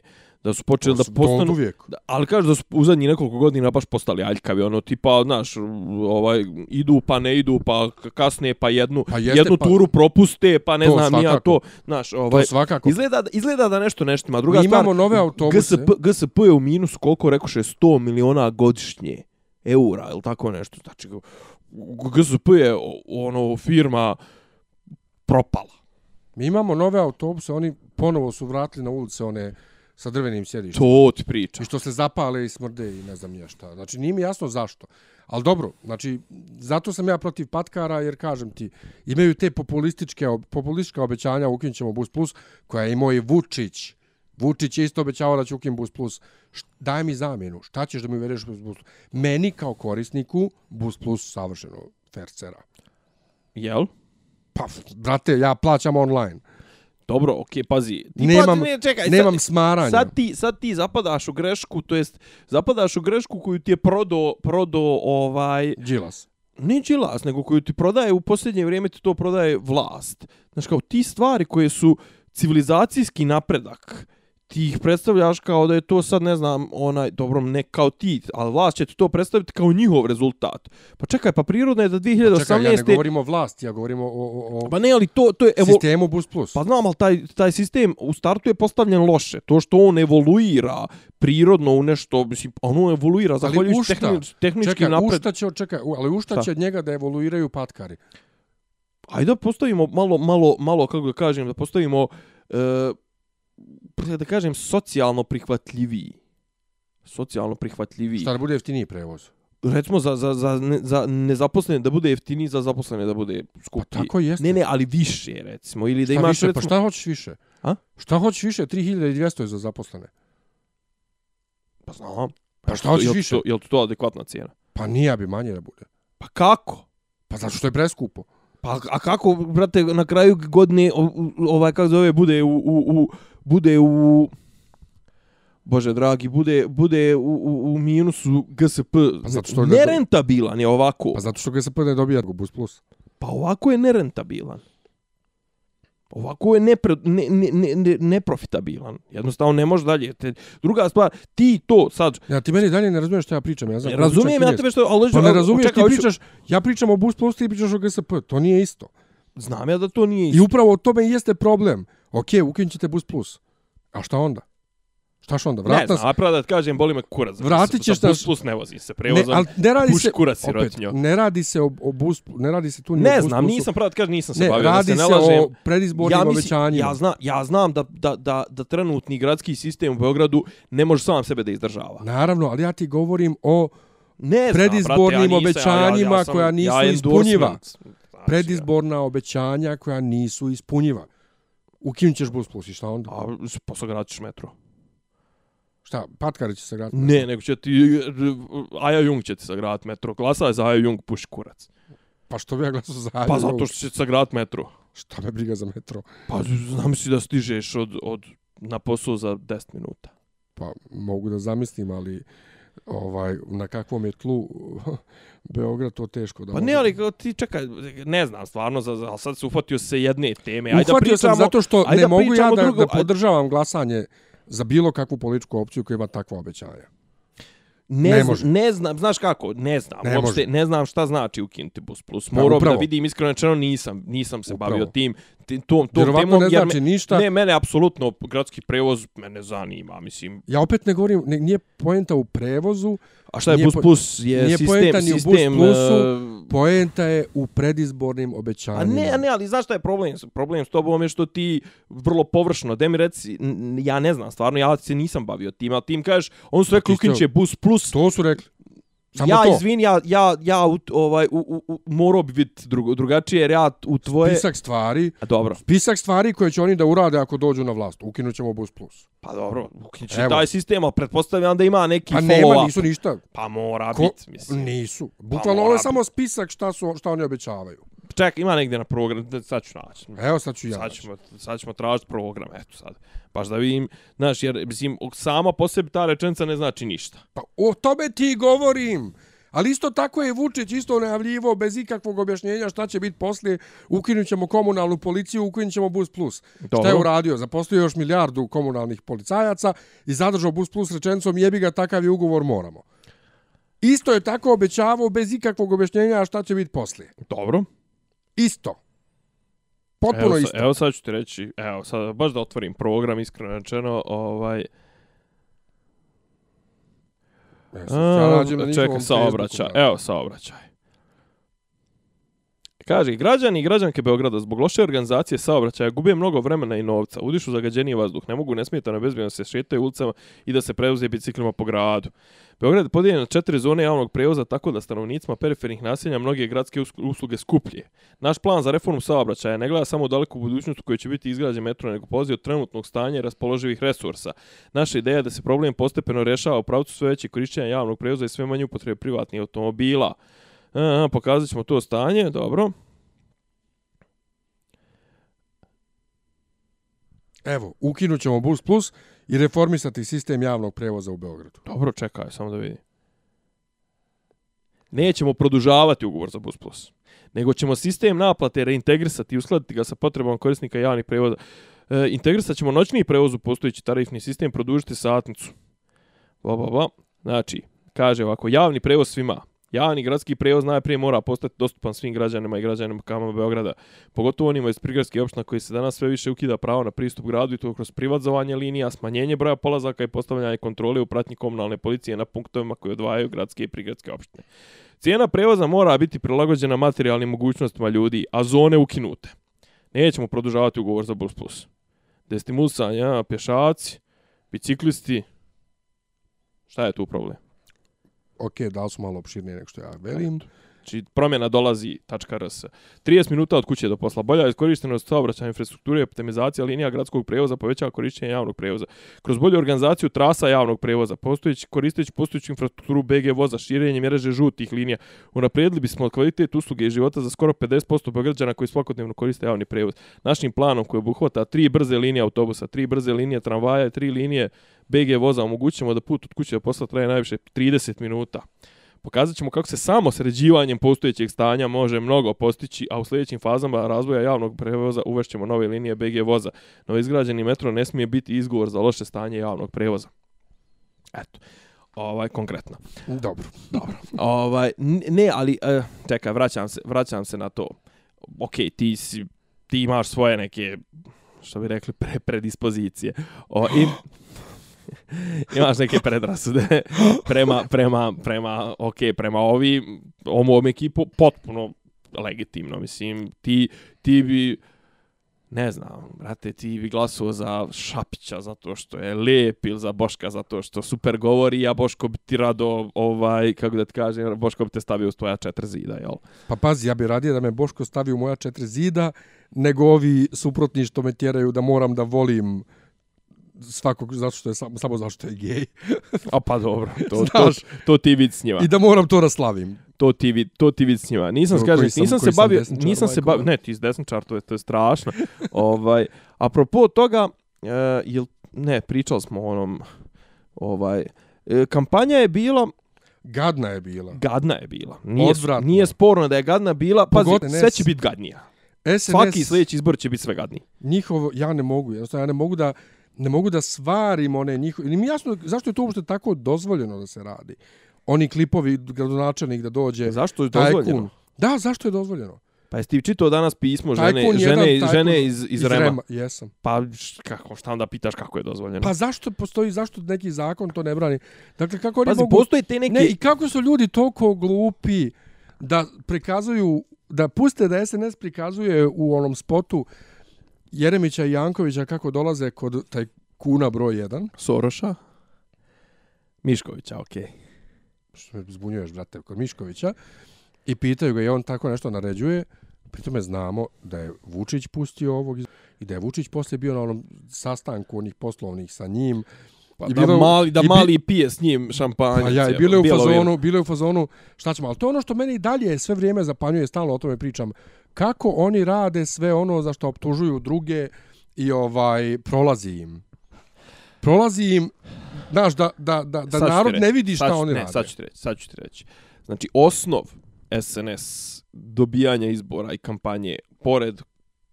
Da su počeli da postanu uvijek. Da, ali kaže da su u zadnjih nekoliko godina baš postali aljkavi, ono tipa, znaš, ovaj idu pa ne idu, pa k- kasnije pa jednu Pa jeste, jednu pa- turu propuste, pa ne To znam ja to, znaš, ovaj To svakako. izgleda da- izgleda da nešto nešto ima. Druga Mi stvar, imamo nove autobuse. GSP GSP je u minusu koliko rekoše 100 miliona godišnje eura ili tako nešto. Znači GSP je ono firma propala. Mi imamo nove autobuse, oni ponovo su vratili na ulice one sa drvenim sjedištima. To ti priča. I što se zapale i smrde i ne znam nije šta. Znači, nije mi jasno zašto. Ali dobro, znači, zato sam ja protiv patkara, jer kažem ti, imaju te populističke, populistička obećanja, ukinut ćemo Bus Plus, koja je imao i Vučić. Vučić je isto obećavao da će ukin Bus Plus. Daj mi zamjenu, šta ćeš da mi uvedeš Bus Plus? Meni kao korisniku Bus Plus savršeno fair cera. Jel? Pa, brate, ja plaćam online. Dobro, okej, pazi. Ti Nemam- plati- ne, čekaj, Nemam sad, smaranja. sad ti, sad ti zapadaš u grešku, to jest zapadaš u grešku koju ti je prodo, prodo ovaj, Đilas. ne Đilas, nego koju ti prodaje u posljednje vrijeme ti to prodaje vlast. Znaš kao, ti stvari koje su civilizacijski napredak, ti ih predstavljaš kao da je to sad, ne znam, onaj, dobro, ne kao ti, ali vlast će ti to predstaviti kao njihov rezultat. Pa čekaj, pa prirodno je da 2018. Pa čekaj, ja ne govorim o vlasti, ja govorim o, o, o Pa ne, ali to, to je... Evo, sistemu Bus Plus. Pa znam, ali taj, taj sistem u startu je postavljen loše. To što on evoluira prirodno u nešto, mislim, ono evoluira zahvaljujući tehni, tehničkim čekaj, napred... Čekaj, će, čekaj, ali u šta će od njega da evoluiraju patkari? Ajde da postavimo malo, malo, malo, kako da kažem, da postavimo... E, da kažem, socijalno prihvatljiviji. Socijalno prihvatljiviji. Šta da bude jeftiniji prevoz? Recimo za, za, za, ne, za nezaposlene da bude jeftiniji, za zaposlene da bude skuplji. Pa tako jeste. Ne, ne, ali više, recimo. Ili da šta imaš, više? Pa recimo... Pa šta hoćeš više? A? Šta hoćeš više? 3200 je za zaposlene. Pa znam. Pa šta hoćeš više? Je li to adekvatna cijena? Pa nije bi manje da bude. Pa kako? Pa zato što je preskupo. Pa a kako, brate, na kraju godine ovaj kako zove bude u, u, u bude u Bože dragi, bude bude u, u, u minusu GSP. Pa zato što je nerentabilan je ovako. Pa zato što GSP ne dobija Bus Plus. Pa ovako je nerentabilan. Ovako je nepre, ne, ne, ne, ne, neprofitabilan. Jednostavno ne može dalje. Te, druga stvar, ti to sad... Ja, ti meni dalje ne razumiješ što ja pričam. Ja znam razumijem ja tebe što... Ali, pa ne razumiješ, ti pričaš... Ja pričam o Bus Plus, ti pričaš o GSP. To nije isto. Znam ja da to nije isto. I upravo o tome jeste problem. Ok, ukinut ćete Bus Plus. A šta onda? Šta što onda? Vrat ne znam, pravo da kažem, boli me kurac. Vratit ćeš nas... Bus plus ne vozi se prevozom. Ne, ali ne radi se... kurac opet, ne radi se o, o bus... Ne radi se tu ni ne o bus znam, nisam pravo da kažem, nisam se ne, bavio. Radi da se, ne lažem. o predizbornim ja mislim, obećanjima. Ja, zna, ja znam da, da, da, da trenutni gradski sistem u Beogradu ne može sam sebe da izdržava. Naravno, ali ja ti govorim o ne znam, predizbornim brate, ja obećanjima ja, ja, ja koja nisu ja ispunjiva. Znači, Predizborna obećanja koja nisu ispunjiva. Ukinut ćeš bus plus i šta onda? A posle metro. Šta, Patkari će se graditi? Ne, nego će ti, Aja Jung će ti se graditi metro. Glasa je za Aja Jung, puši kurac. Pa što bi ja glasao za Aja Pa zato što će se graditi metro. Šta me briga za metro? Pa znam si da stižeš od, od, na posao za 10 minuta. Pa mogu da zamislim, ali ovaj na kakvom je tlu (laughs) Beograd to teško da Pa ne, ali ti čekaj, ne znam, stvarno za, za sad se ufatio se jedne teme. Ajde ufatio pričamo, sam zato što ne mogu ja da, drugo, da podržavam glasanje za bilo kakvu političku opciju koja ima takva obećanja. Ne, ne, znam, ne znam, znaš kako, ne znam, ne, uopšte, ne znam šta znači ukinuti Bus Plus. Morao da vidim, iskreno rečeno nisam, nisam se upravo. bavio tim, tim tom, tom temom. ne znači me, ništa. Ne, mene apsolutno gradski prevoz mene zanima, mislim. Ja opet ne govorim, ne, nije poenta u prevozu, A šta je Bus Plus? Je nije sistem, poenta ni u Bus Plusu, uh, poenta je u predizbornim obećanjima. A ne, ne, ali znaš šta je problem? Problem s tobom je što ti vrlo površno, da mi reci, ja ne znam, stvarno, ja se nisam bavio tim, ali tim kažeš, on su rekli ukinće Bus Plus. To su rekli. Samo ja to. izvin, ja ja ja u, ovaj u, u, u morao bi biti drugo, drugačije jer ja u tvoje spisak stvari. A dobro. Spisak stvari koje će oni da urade ako dođu na vlast. Ukinućemo Bus Plus. Pa dobro, ukinuće taj sistem, al pretpostavljam da ima neki pa follow nema, nisu ništa. Pa mora Ko? biti, mislim. Nisu. Pa Bukvalno pa ovo je samo spisak šta su šta oni obećavaju. Ček, ima negdje na program, sad ću naći. Evo sad ću ja. Sad ćemo, sad ćemo tražiti program, eto sad. Baš da vidim, znaš, jer, mislim, sama po sebi ta rečenica ne znači ništa. Pa o tome ti govorim. Ali isto tako je Vučić isto najavljivo bez ikakvog objašnjenja šta će biti poslije. Ukinut ćemo komunalnu policiju, ukinut ćemo Bus Plus. Dobro. Šta je uradio? Zaposlio još milijardu komunalnih policajaca i zadržao Bus Plus rečencom jebi ga takav je ugovor moramo. Isto je tako obećavao bez ikakvog objašnjenja šta će biti poslije. Dobro. Isto. Potpuno evo, isto. Evo sad ću ti reći, evo sad baš da otvorim program, iskreno rečeno, ovaj... Ja čekaj, saobraćaj. Evo, saobraćaj. Kaže, građani i građanke Beograda zbog loše organizacije saobraćaja gube mnogo vremena i novca, udišu zagađeniji vazduh, ne mogu nesmetano bezbjedno se šetaju ulicama i da se prevoze biciklima po gradu. Beograd je podijeljen na četiri zone javnog prevoza tako da stanovnicima perifernih naselja mnoge gradske usluge skuplje. Naš plan za reformu saobraćaja ne gleda samo u daleku budućnost u kojoj će biti izgrađen metro, nego poziv od trenutnog stanja i raspoloživih resursa. Naša ideja je da se problem postepeno rješava u pravcu sve veće korišćenja javnog prevoza i sve manje upotrebe privatnih automobila. Aha, pokazat ćemo to stanje, dobro. Evo, ukinut ćemo Bus Plus i reformisati sistem javnog prevoza u Beogradu. Dobro, čekaj, samo da vidim. Nećemo produžavati ugovor za Bus Plus, nego ćemo sistem naplate reintegrisati i uskladiti ga sa potrebom korisnika javnih prevoza. E, integrisat ćemo noćni prevoz u postojeći tarifni sistem, produžiti satnicu. Ba, ba, ba. Znači, kaže ovako, javni prevoz svima. Javni gradski prevoz najprije mora postati dostupan svim građanima i građanima kama Beograda, pogotovo onima iz prigradske opština koji se danas sve više ukida pravo na pristup gradu i to kroz privatizovanje linija, smanjenje broja polazaka i postavljanje kontrole u pratnji komunalne policije na punktovima koji odvajaju gradske i prigradske opštine. Cijena prevoza mora biti prilagođena materijalnim mogućnostima ljudi, a zone ukinute. Nećemo produžavati ugovor za Bus Plus. Destimusanja, pješaci, biciklisti, šta je tu problem? Ok, da li su malo opširnije nego što ja velim. Znači, promjena dolazi .rs. 30 minuta od kuće do posla. Bolja iskorištenost saobraćajne infrastrukture, optimizacija linija gradskog prevoza, povećava korištenje javnog prevoza. Kroz bolju organizaciju trasa javnog prevoza, postojeći, koristeći postojeću infrastrukturu BG voza, širenje mreže žutih linija, unaprijedili bismo kvalitet usluge i života za skoro 50% beograđana koji svakodnevno koriste javni prevoz. Našim planom koji obuhvata tri brze linije autobusa, tri brze linije tramvaja i tri linije BG voza omogućujemo da put od kuće do posla traje najviše 30 minuta. Pokazat ćemo kako se samo sređivanjem postojećeg stanja može mnogo postići, a u sljedećim fazama razvoja javnog prevoza uvešćemo nove linije BG voza. Novo izgrađeni metro ne smije biti izgovor za loše stanje javnog prevoza. Eto, ovaj konkretno. Dobro. Dobro. ovaj ne, ali uh, čekaj, vraćam se, vraćam se na to. Okej, okay, ti si ti imaš svoje neke što bi rekli pre predispozicije. O, i (gasps) (gasps) (laughs) imaš neke predrasude prema, prema, prema, ok, prema ovi, ovom ekipu, potpuno legitimno, mislim, ti, ti bi, ne znam, brate, ti bi glasuo za Šapića zato što je lijep ili za Boška zato što super govori, a Boško bi ti rado, ovaj, kako da ti kažem, Boško bi te stavio u tvoja četiri zida, jel? Pa pazi, ja bi radije da me Boško stavi u moja četiri zida, nego ovi suprotni što me tjeraju da moram da volim svakog zato što je samo, samo zato što je gej. (laughs) A pa dobro, to, to, to ti vid s njima. I da moram to raslavim. To ti vid, to ti vid s njima. Nisam, skaže, nisam se bavio, nisam se bavio, ne, ti iz desničar, to je, to je strašno. (laughs) ovaj, apropo toga, uh, jel, ne, pričali smo o onom, ovaj, uh, kampanja je bila, Gadna je bila. Gadna je bila. Nije, Odvratno. nije sporno da je gadna bila. Pazi, Pogot, sve će biti gadnija. SNS, Svaki sljedeći izbor će biti sve gadniji. Njihovo, ja ne mogu, jednostavno, ja ne mogu da, ne mogu da svarim one njihove... Ili mi jasno zašto je to uopšte tako dozvoljeno da se radi. Oni klipovi gradonačelnik da dođe... Zašto je dozvoljeno? Tajkun. Da, zašto je dozvoljeno? Pa jesi ti čitao danas pismo žene, tajkun žene, jedan, žene iz, iz, iz Rema? Rema? Jesam. Pa kako, šta onda pitaš kako je dozvoljeno? Pa zašto postoji, zašto neki zakon to ne brani? Dakle, kako oni Pazi, mogu... postoji te neke... Ne, i kako su ljudi toliko glupi da prikazuju, da puste da SNS prikazuje u onom spotu Jeremića i Jankovića kako dolaze kod taj kuna broj 1. Soroša. Miškovića, okej. Okay. Što me zbunjuješ, brate, kod Miškovića. I pitaju ga, je on tako nešto naređuje. Pritome znamo da je Vučić pustio ovog i da je Vučić poslije bio na onom sastanku onih poslovnih sa njim. Pa I da, bilo, mali, da i mali pije s njim šampanjac. Pa ja, i bilo je u fazonu, bilo je u fazonu, šta ćemo, ali to ono što meni i dalje sve vrijeme zapanjuje, stalno o tome pričam, kako oni rade sve ono za što optužuju druge i ovaj prolazi im prolazi im, znaš, da, da, da, da narod ne vidi šta oni ne, rade. Sad ću ti reći, sad ću ti reći. Znači, osnov SNS dobijanja izbora i kampanje, pored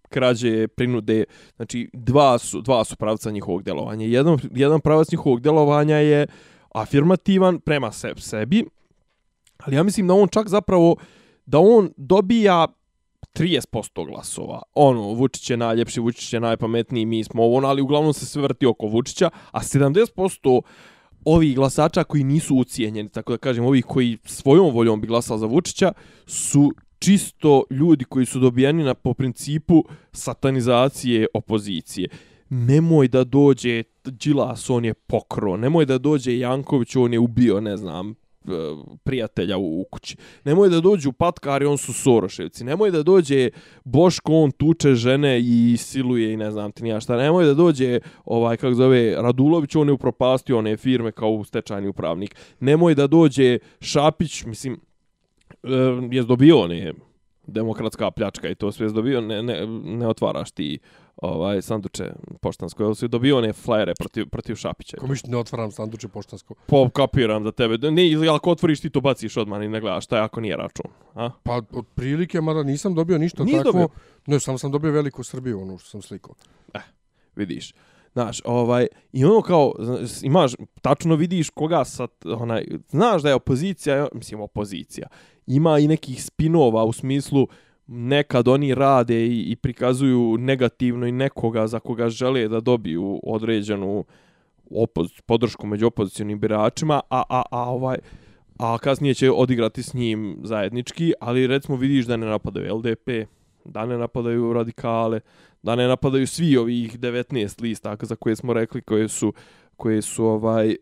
krađe, prinude, znači, dva su, dva su pravca njihovog djelovanja. Jedan, jedan pravac njihovog djelovanja je afirmativan prema sebi, ali ja mislim da on čak zapravo, da on dobija 30% glasova. Ono, Vučić je najljepši, Vučić je najpametniji, mi smo ovo, ono, ali uglavnom se sve vrti oko Vučića, a 70% ovih glasača koji nisu ucijenjeni, tako da kažem, ovih koji svojom voljom bi glasali za Vučića, su čisto ljudi koji su dobijeni na po principu satanizacije opozicije. Nemoj da dođe Đilas, on je pokro. Nemoj da dođe Janković, on je ubio, ne znam, prijatelja u kući. Nemoj da dođu patkari, on su Soroševci. Nemoj da dođe Boško, on tuče žene i siluje i ne znam ti nija šta. Nemoj da dođe, ovaj, kako zove, Radulović, on je upropastio one firme kao stečajni upravnik. Nemoj da dođe Šapić, mislim, eh, je dobio one demokratska pljačka i to sve je dobio, ne, ne, ne otvaraš ti ovaj sanduče poštansko. Jel si dobio one flajere protiv, protiv Šapića? Ko mišli ne otvaram sanduče poštansko? Po, kapiram da tebe. Ne, ili ako otvoriš ti to baciš odmah i ne gledaš šta je ako nije račun. A? Pa od prilike, mada nisam dobio ništa Nis tako. Dobio? Ne, samo sam dobio veliku Srbiju, ono što sam slikao. Eh. vidiš. Znaš, ovaj, i ono kao, zna- imaš, tačno vidiš koga sad, onaj, znaš da je opozicija, mislim, opozicija, ima i nekih spinova u smislu, nekad oni rade i, i prikazuju negativno i nekoga za koga žele da dobiju određenu opoz, podršku među opozicionim biračima, a, a, a ovaj, a kasnije će odigrati s njim zajednički, ali recimo vidiš da ne napadaju LDP, da ne napadaju radikale, da ne napadaju svi ovih 19 lista za koje smo rekli koje su koje su ovaj e,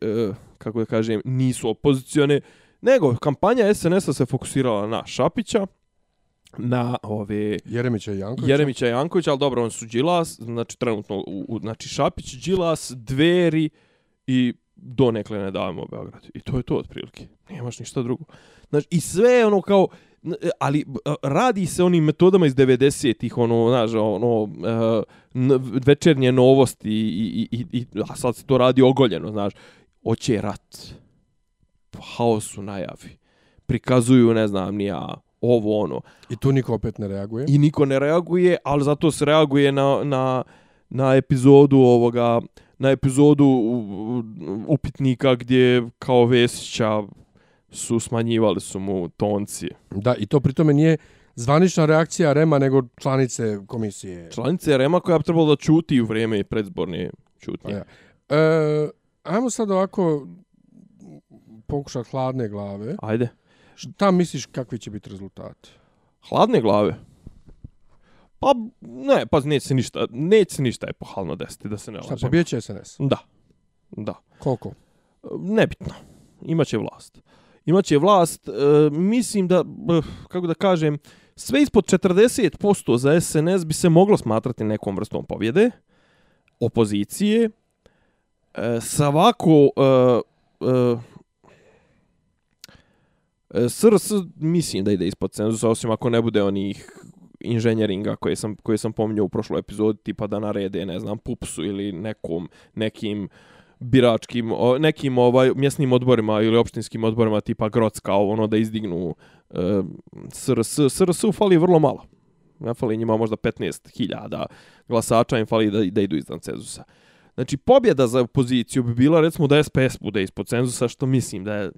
kako da kažem nisu opozicione nego kampanja SNS-a se fokusirala na Šapića na ove Jeremića i Jankovića. Jeremića i Jankovića, ali dobro, on su Đilas, znači trenutno, u, u, znači Šapić, Đilas, Dveri i donekle ne davimo Beograd. I to je to otprilike. Nemaš ništa drugo. Znači, i sve je ono kao, ali radi se onim metodama iz 90-ih, ono, znaš, ono, uh, n- večernje novosti i, i, i, i, a sad se to radi ogoljeno, znaš, oće rat, haos u najavi, prikazuju, ne znam, ni ja, ovo, ono, I tu niko opet ne reaguje. i niko ne reaguje, ali zato se reaguje na, na, na epizodu ovoga, na epizodu upitnika gdje kao Vesića su smanjivali su mu tonci. Da, i to pritome nije zvanična reakcija Rema, nego članice komisije. Članice Rema koja bi trebalo da čuti u vrijeme predzborne čutnje. Ja. E, ajmo sad ovako pokušati hladne glave. Ajde. Šta misliš kakvi će biti rezultati? Hladne glave. Pa, ne, pa neće se ništa, neće se ništa epohalno desiti, da se ne Šta, lažemo. pobjeće SNS? Da. Da. Koliko? nebitno. Imaće vlast. Imaće vlast, e, mislim da, eh, kako da kažem, sve ispod 40% za SNS bi se moglo smatrati nekom vrstom pobjede, opozicije, e, sa ovako, e, e, e, SRS mislim da ide ispod cenzusa, osim ako ne bude onih inženjeringa koje sam, koje sam pominjao u prošloj epizodi, tipa da narede, ne znam, pupsu ili nekom, nekim biračkim, nekim ovaj mjesnim odborima ili opštinskim odborima tipa Grocka, ono da izdignu eh, e, SRS. SRS-u fali vrlo malo. Ne fali njima možda 15.000 glasača, im fali da, da idu iznad cenzusa. Znači, pobjeda za opoziciju bi bila, recimo, da SPS bude ispod cenzusa, što mislim da je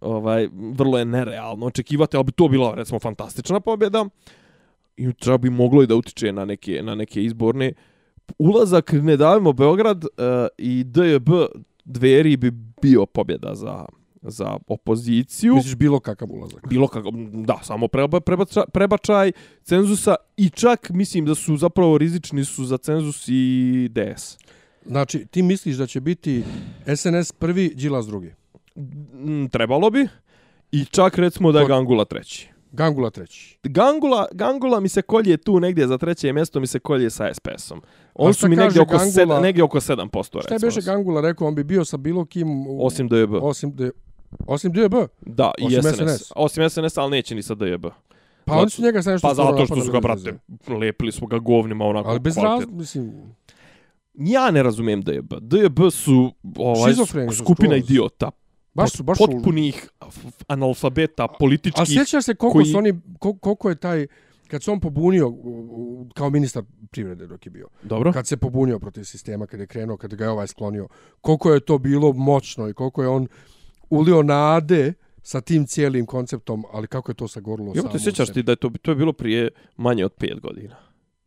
ovaj, vrlo je nerealno očekivati, ali bi to bila, recimo, fantastična pobjeda. I čak bi moglo i da utiče na neke, na neke izborne ulazak ne davimo Beograd uh, i DJB dveri bi bio pobjeda za za opoziciju. Misliš bilo kakav ulazak? Bilo kako, da, samo preba, prebačaj, prebačaj cenzusa i čak mislim da su zapravo rizični su za cenzus i DS. Znači, ti misliš da će biti SNS prvi, Đilas drugi? Mm, Trebalo bi. I čak recimo da je Gangula treći. Gangula treći. Gangula, Gangula mi se kolje tu negdje za treće mjesto mi se kolje sa SPS-om. On A su mi negdje oko, Gangula- sedam, negdje oko 7%. Šta je recimo beše. Gangula rekao? On bi bio sa bilo kim... U, Osim DJB. Osim, de, osim DJB? Da, i Osim SNS. SNS. Osim SNS, ali neće ni sa DJB. Pa Zato- oni su njega sa nešto Pa zato što su ga, brate, lepili su ga govnima onako Ali bez raz, mislim, Ja ne razumijem DJB. DJB su ovaj, skupina idiota. Baš su, baš su... potpunih f- analfabeta, A političkih. sjećaš se koliko koji- su oni, kol- koliko je taj, kad se on pobunio kao ministar privrede dok je bio, Dobro. kad se pobunio protiv sistema, kad je krenuo, kad ga je ovaj sklonio, koliko je to bilo moćno i koliko je on ulio nade sa tim cijelim konceptom, ali kako je to sagorilo samo te u sjećaš ti da je to, to je bilo prije manje od 5 godina.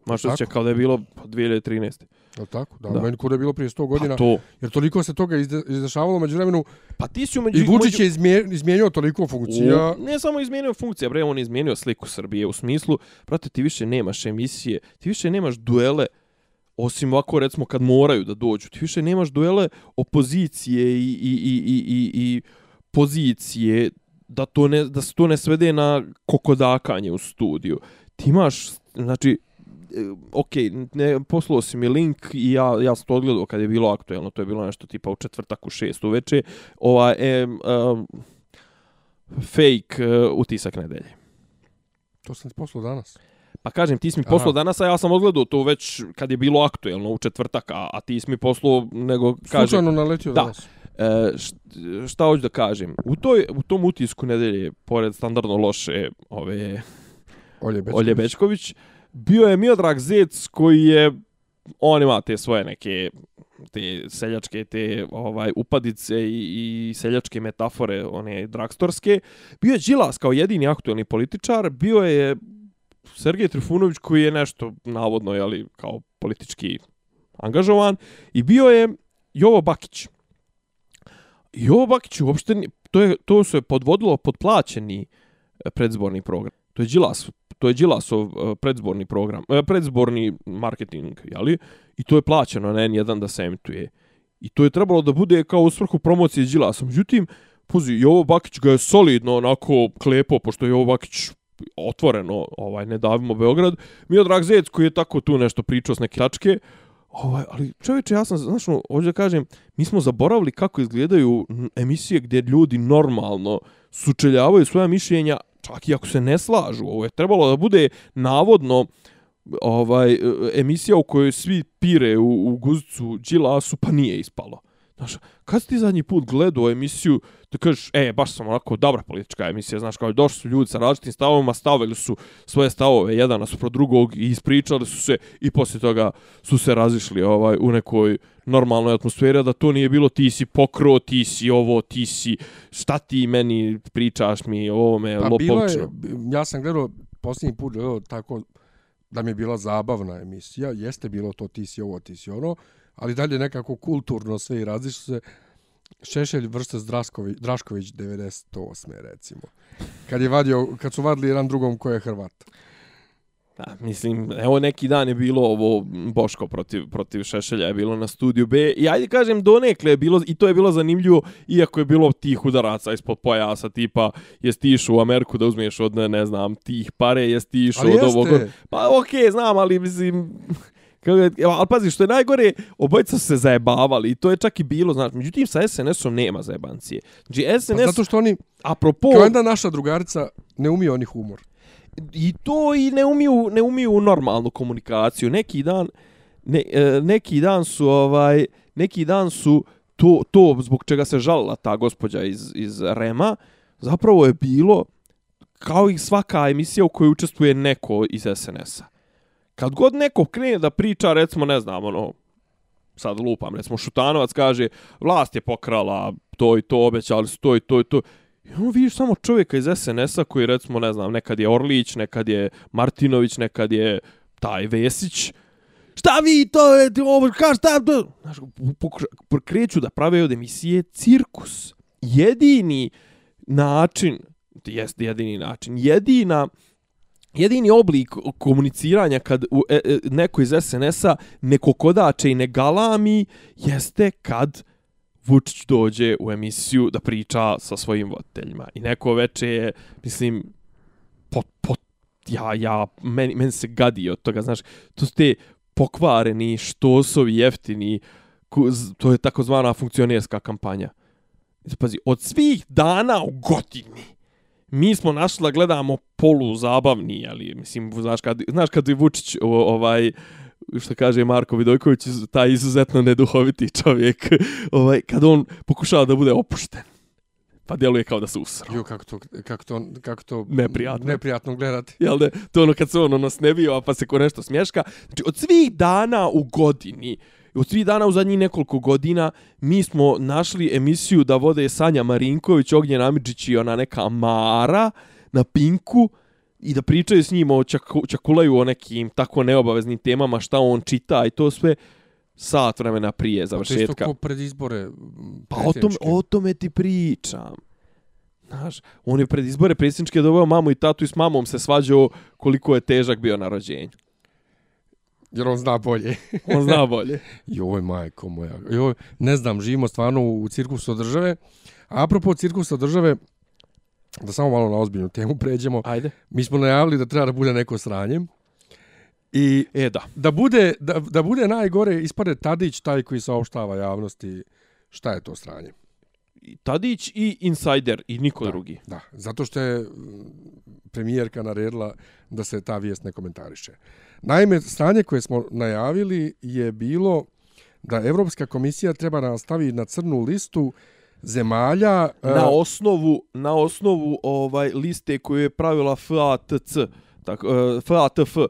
Maš Tako? se kao da je bilo pa 2013. Je li tako? Da, Da. meni kod je bilo prije 100 godina, Pa to. jer toliko se toga izde, izdešavalo među vremenu Pa ti si umeđu... i Vučić je izmje- izmijenio toliko funkcija. U, ne samo izmijenio funkcija, bre, on je izmijenio sliku Srbije u smislu, brate, ti više nemaš emisije, ti više nemaš duele, osim ovako, recimo, kad moraju da dođu, ti više nemaš duele opozicije i, i, i, i, i, i pozicije, da, to ne, da se to ne svede na kokodakanje u studiju. Ti imaš, znači, ok, ne, poslao si mi link i ja, ja sam to odgledao kad je bilo aktuelno, to je bilo nešto tipa u četvrtak u šest uveče, ovaj, e, um, fake uh, utisak nedelje. To sam ti poslao danas. Pa kažem, ti si mi Aha. poslao danas, a ja sam odgledao to već kad je bilo aktuelno u četvrtak, a, a ti si mi poslao, nego kažem, Slučajno naletio Da. danas. e, št- šta hoću da kažem, u, toj, u tom utisku nedelje, pored standardno loše ove Olje Bečković. Olje Bečković, bio je Miodrag Zec koji je on ima te svoje neke te seljačke te ovaj upadice i, i seljačke metafore one dragstorske bio je Đilas kao jedini aktuelni političar. Bio je Sergej Trifunović koji je nešto navodno je ali kao politički angažovan. I bio je Jovo Bakić. Jovo Bakić uopšte to je to se podvodilo pod plaćeni e, predzborni program. To je Đilas to je Đilasov e, predzborni program e, predzborni marketing je li i to je plaćeno na N1 da se emituje. I to je trebalo da bude kao u svrhu promocije Đilasa. Međutim, puzi, Jovo Bakić ga je solidno onako klepo, pošto je Jovo Bakić otvoreno, ovaj, ne davimo Beograd. Miodrag Zec koji je tako tu nešto pričao s neke tačke, Ovaj, ali čovječe, ja sam, znaš, ono, hoću da kažem, mi smo zaboravili kako izgledaju emisije gdje ljudi normalno sučeljavaju svoja mišljenja, čak i ako se ne slažu. Ovo je trebalo da bude navodno ovaj e, emisija u kojoj svi pire u, u guzicu Đilasu, pa nije ispalo. Znaš, kad si ti zadnji put gledao emisiju, da kažeš, e, baš sam onako dobra politička emisija, znaš, kao došli su ljudi sa različitim stavovima, stavili su svoje stavove jedan pro drugog i ispričali su se i poslije toga su se razišli ovaj, u nekoj normalnoj atmosferi, da to nije bilo ti si pokro, ti si ovo, ti si, šta ti meni pričaš mi o ovome, pa lopovčno. je, ja sam gledao posljednji put, gledao tako, da mi je bila zabavna emisija, jeste bilo to ti si ovo, ti si ono, ali dalje nekako kulturno sve i različno se. Šešelj vrste Drašković, Drašković 98. recimo. Kad, je vadio, kad su vadili jedan drugom ko je Hrvat. Da, mislim, evo neki dan je bilo ovo Boško protiv, protiv Šešelja je bilo na studiju B i ajde kažem donekle je bilo i to je bilo zanimljivo iako je bilo tih udaraca ispod pojasa tipa je stišu u Ameriku da uzmeš od ne znam tih pare je stišu od ovog pa okej okay, znam ali mislim ali pazi, što je najgore, obojica su se zajebavali i to je čak i bilo, znači, međutim, sa SNS-om nema zajebancije. Znači, SNS... Pa zato što oni, apropo... Kao jedna naša drugarica, ne umije oni humor i to i ne umiju ne umiju normalnu komunikaciju neki dan ne, e, neki dan su ovaj neki dan su to to zbog čega se žalila ta gospođa iz iz Rema zapravo je bilo kao i svaka emisija u kojoj učestvuje neko iz SNS-a. Kad god neko krene da priča, recimo, ne znam, ono, sad lupam, recimo, Šutanovac kaže, vlast je pokrala to i to, obećali su to i to i to. I ono vidiš samo čovjeka iz SNS-a koji recimo, ne znam, nekad je Orlić, nekad je Martinović, nekad je taj Vesić. Šta vi to ovo, ka šta to? Znaš, kreću da prave od emisije cirkus. Jedini način, jest jedini način, jedina, jedini oblik komuniciranja kad u, e, e, neko iz SNS-a neko kodače i ne galami, jeste kad Vučić dođe u emisiju da priča sa svojim voditeljima. I neko veče je, mislim, pot, pot, ja, ja, meni, meni se gadi od toga, znaš, to su te pokvareni, štosovi, jeftini, to je takozvana funkcionerska kampanja. Pazi, od svih dana u godini, mi smo našli da gledamo polu zabavni, ali mislim, znaš kad, znaš kad je Vučić ovaj, što kaže Marko Vidojković, taj izuzetno neduhoviti čovjek, (laughs) ovaj, kad on pokušava da bude opušten. Pa djeluje kao da se usro. Jo, kako to, kako to, kako to neprijatno. neprijatno gledati. Jel ne? To ono kad se on ono snebio, pa se ko nešto smješka. Znači, od svih dana u godini, od svih dana u zadnjih nekoliko godina, mi smo našli emisiju da vode Sanja Marinković, Ognjen Amidžić i ona neka Mara na Pinku, i da pričaju s njim o čaku, čakulaju o nekim tako neobaveznim temama, šta on čita i to sve sat vremena prije završetka. Pa to je isto pred izbore Pa o, tom, o tome ti pričam. Znaš, on je pred izbore predsjedničke doveo mamu i tatu i s mamom se svađao koliko je težak bio na rođenju. Jer on zna bolje. (laughs) on zna bolje. Joj, majko moja. Joj, ne znam, živimo stvarno u cirkusu države. A apropo cirkusa države, da samo malo na ozbiljnu temu pređemo. Ajde. Mi smo najavili da treba da bude neko sranje. I e, da. Da, bude, da, da bude najgore, ispade Tadić taj koji saopštava javnosti šta je to sranje. Tadić i Insider i niko da, drugi. Da, zato što je premijerka naredila da se ta vijest ne komentariše. Naime, sranje koje smo najavili je bilo da Evropska komisija treba nastavi na crnu listu zemalja na uh, osnovu na osnovu ovaj liste koju je pravila FATC tako, uh, FATF, uh,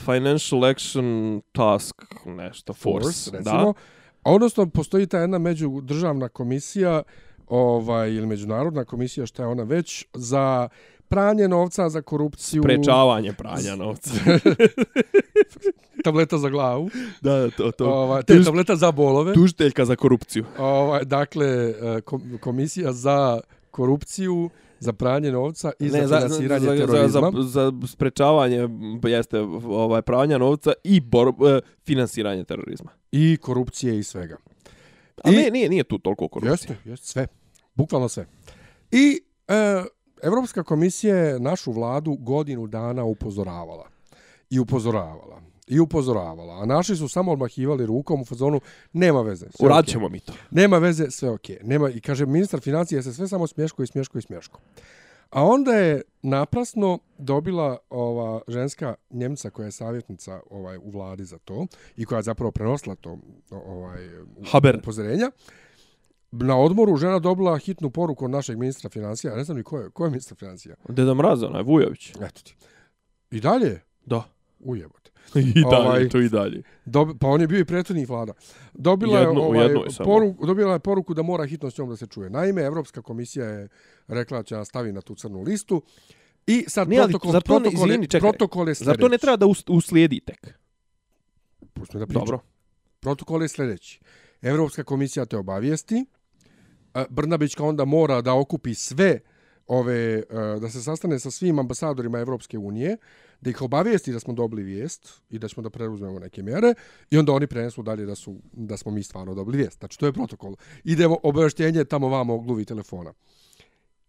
Financial Action Task, nešto, Force, Force, recimo. A odnosno, postoji ta jedna međudržavna komisija, ovaj, ili međunarodna komisija, šta je ona već, za pranje novca, za korupciju. Sprečavanje pranja novca. (laughs) tableta za glavu. da, to, to. Ovaj, te Tuž, tableta za bolove. Tužiteljka za korupciju. Ovaj, dakle, e, komisija za korupciju, za pranje novca i ne, za finansiranje za, terorizma. Za, za, za sprečavanje jeste ovaj pranja novca i bor, uh, finansiranje terorizma. I korupcije i svega. A I, ne, nije, nije tu toliko korupcije. Jeste, jeste, sve. Bukvalno sve. I e, Evropska komisija je našu vladu godinu dana upozoravala. I upozoravala. I upozoravala. A naši su samo odmahivali rukom u fazonu, nema veze. Urad ćemo okay. mi to. Nema veze, sve ok. Nema, I kaže, ministar financija se sve samo smješko i smješko i smješko. A onda je naprasno dobila ova ženska njemca koja je savjetnica ovaj u vladi za to i koja je zapravo prenosila to ovaj Haber. upozorenja. Na odmoru žena dobila hitnu poruku od našeg ministra financija. Ne znam ni ko je, ko je ministar financija. Deda Mraz, onaj Vujović. Eto ti. I dalje? Da. Ujebote. (laughs) I dalje, ovaj, to i dalje. Dobi, pa on je bio i prethodnih vlada. Dobila Jedno, je, ovaj, je poruku, dobila je poruku da mora hitno s njom da se čuje. Naime, Evropska komisija je rekla da će nas stavi na tu crnu listu. I sad Nije, protokol, zato protokol, ne, izvini, čekaj, protokol je sljedeći. Zato ne treba da uslijedi tek. Pusti da pričam. Dobro. Protokol je sljedeći. Evropska komisija te obavijesti. Brnabićka onda mora da okupi sve ove, e, da se sastane sa svim ambasadorima Evropske unije da ih obavijesti da smo dobili vijest i da ćemo da preuzmemo neke mjere i onda oni prenesu dalje da su da smo mi stvarno dobili vijest. Znači to je protokol. Idemo obavještenje tamo vamo gluvi telefona.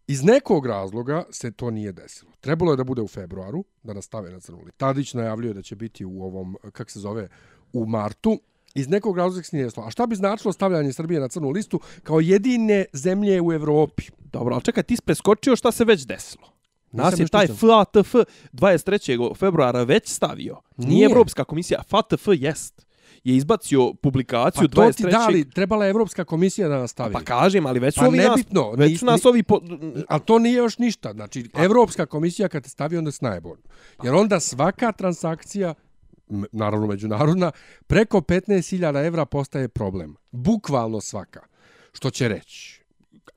Iz nekog razloga se to nije desilo. Trebalo je da bude u februaru, da nastave na crnuli. Tadić najavljuje da će biti u ovom, kak se zove, u martu. Iz nekog razloga se nije. A šta bi značilo stavljanje Srbije na crnu listu kao jedine zemlje u Evropi? Dobro, ali čekaj, ti si preskočio šta se već desilo. Nas je taj FATF 23. februara već stavio. Nije, Nije Evropska komisija. FATF jest je izbacio publikaciju pa 23. Pa to ti dali, trebala je Evropska komisija da nastavi. Pa kažem, ali već su pa ovi nebitno, nas, već su nas ovi... Po... Ali to nije još ništa. Znači, pa. Evropska komisija kad te stavi, onda se najbolj. Jer onda svaka transakcija, naravno međunarodna, preko 15.000 evra postaje problem. Bukvalno svaka. Što će reći?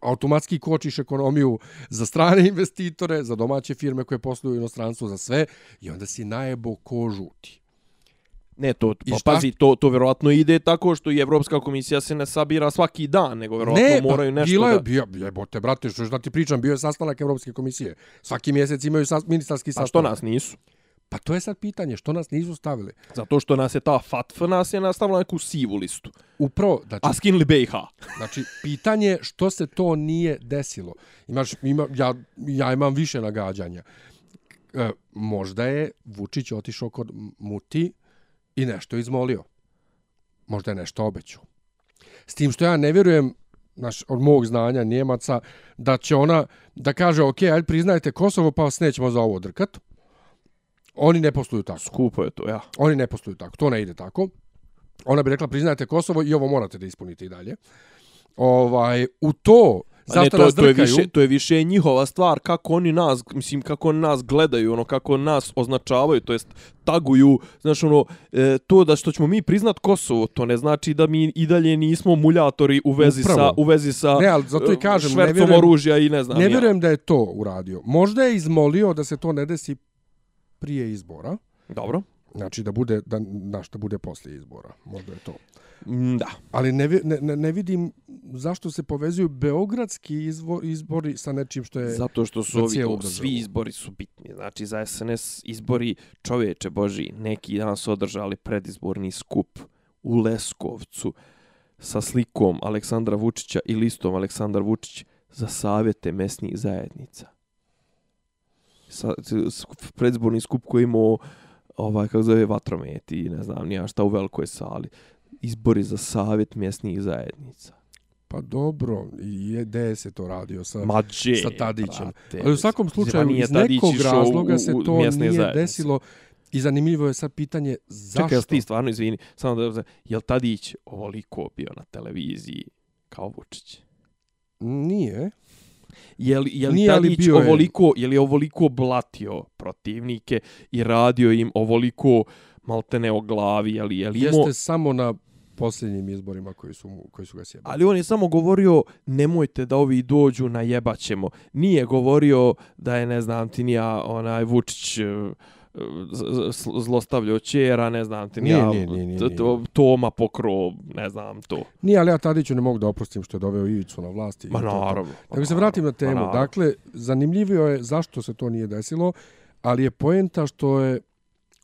automatski kočiš ekonomiju za strane (laughs) investitore, za domaće firme koje posluju u inostranstvu, za sve, i onda si najebo ko žuti. Ne, to, pa pazi, to, to vjerovatno ide tako što i Evropska komisija se ne sabira svaki dan, nego vjerovatno ne, pa moraju nešto bila je, da... Bio, jebote, brate, što da ti pričam, bio je sastanak Evropske komisije. Svaki mjesec imaju sas, ministarski sastanak. A što nas nisu? Pa to je sad pitanje, što nas nisu stavili? Zato što nas je ta FATF nas je nastavila neku sivu listu. Upravo, znači... A skinuli BiH. Znači, pitanje što se to nije desilo. Imaš, ima, ja, ja imam više nagađanja. E, možda je Vučić otišao kod Muti i nešto izmolio. Možda je nešto obećao. S tim što ja ne vjerujem, naš, od mog znanja Njemaca, da će ona da kaže, ok, ajde priznajte Kosovo, pa vas nećemo za ovo drkat. Oni ne posluju tako. Skupo je to, ja. Oni ne posluju tako. To ne ide tako. Ona bi rekla, priznajte Kosovo i ovo morate da ispunite i dalje. Ovaj, u to, zato ne, to, nas to je, više, to je više njihova stvar, kako oni nas, mislim, kako oni nas gledaju, ono, kako nas označavaju, to jest taguju, znaš, ono, e, to da što ćemo mi priznat Kosovo, to ne znači da mi i dalje nismo muljatori u vezi Upravo. sa, u vezi sa ne, ali zato i e, kažem, ne vjerujem, oružja i ne znam. Ne vjerujem ja. da je to uradio. Možda je izmolio da se to ne desi prije izbora. Dobro. Znači da bude da na što bude posle izbora. Možda je to. Mm, da. Ali ne, ne, ne vidim zašto se povezuju beogradski izvor, izbori sa nečim što je Zato što su ovi, svi izbori su bitni. Znači za SNS izbori čovječe Boži neki dan su održali predizborni skup u Leskovcu sa slikom Aleksandra Vučića i listom Aleksandar Vučić za savjete mesnih zajednica sa, predzborni skup koji imao ovaj, kako zove, vatromet i ne znam, nija šta u velikoj sali. Izbori za savjet mjesnih zajednica. Pa dobro, je gde se to radio sa, Mađe, sa Tadićem. Brate, Ali u svakom slučaju, iz nekog razloga u, se to nije zajednice. desilo. I zanimljivo je sad pitanje zašto. Čekaj, ti stvarno izvini, samo da je jel Tadić ovoliko bio na televiziji kao Vučić? Nije. Je li, je li Nije, Tadić bio je- ovoliko, je li ovoliko blatio protivnike i radio im ovoliko maltene o glavi, je li, je li imao... Jeste samo na posljednjim izborima koji su, mu- koji su ga sjebali. Ali on je samo govorio nemojte da ovi dođu na jebaćemo. Nije govorio da je ne znam ti nija onaj Vučić z- zlostavljao čera, ne znam ti Nije, nije, nije, nije, to- Toma pokro, ne znam to. Nije, ali ja Tadiću ne mogu da oprostim što je doveo Ivicu na vlasti. Ma to je to. naravno. Nego se vratim na temu. Naravno. Dakle, zanimljivio je zašto se to nije desilo, ali je poenta što je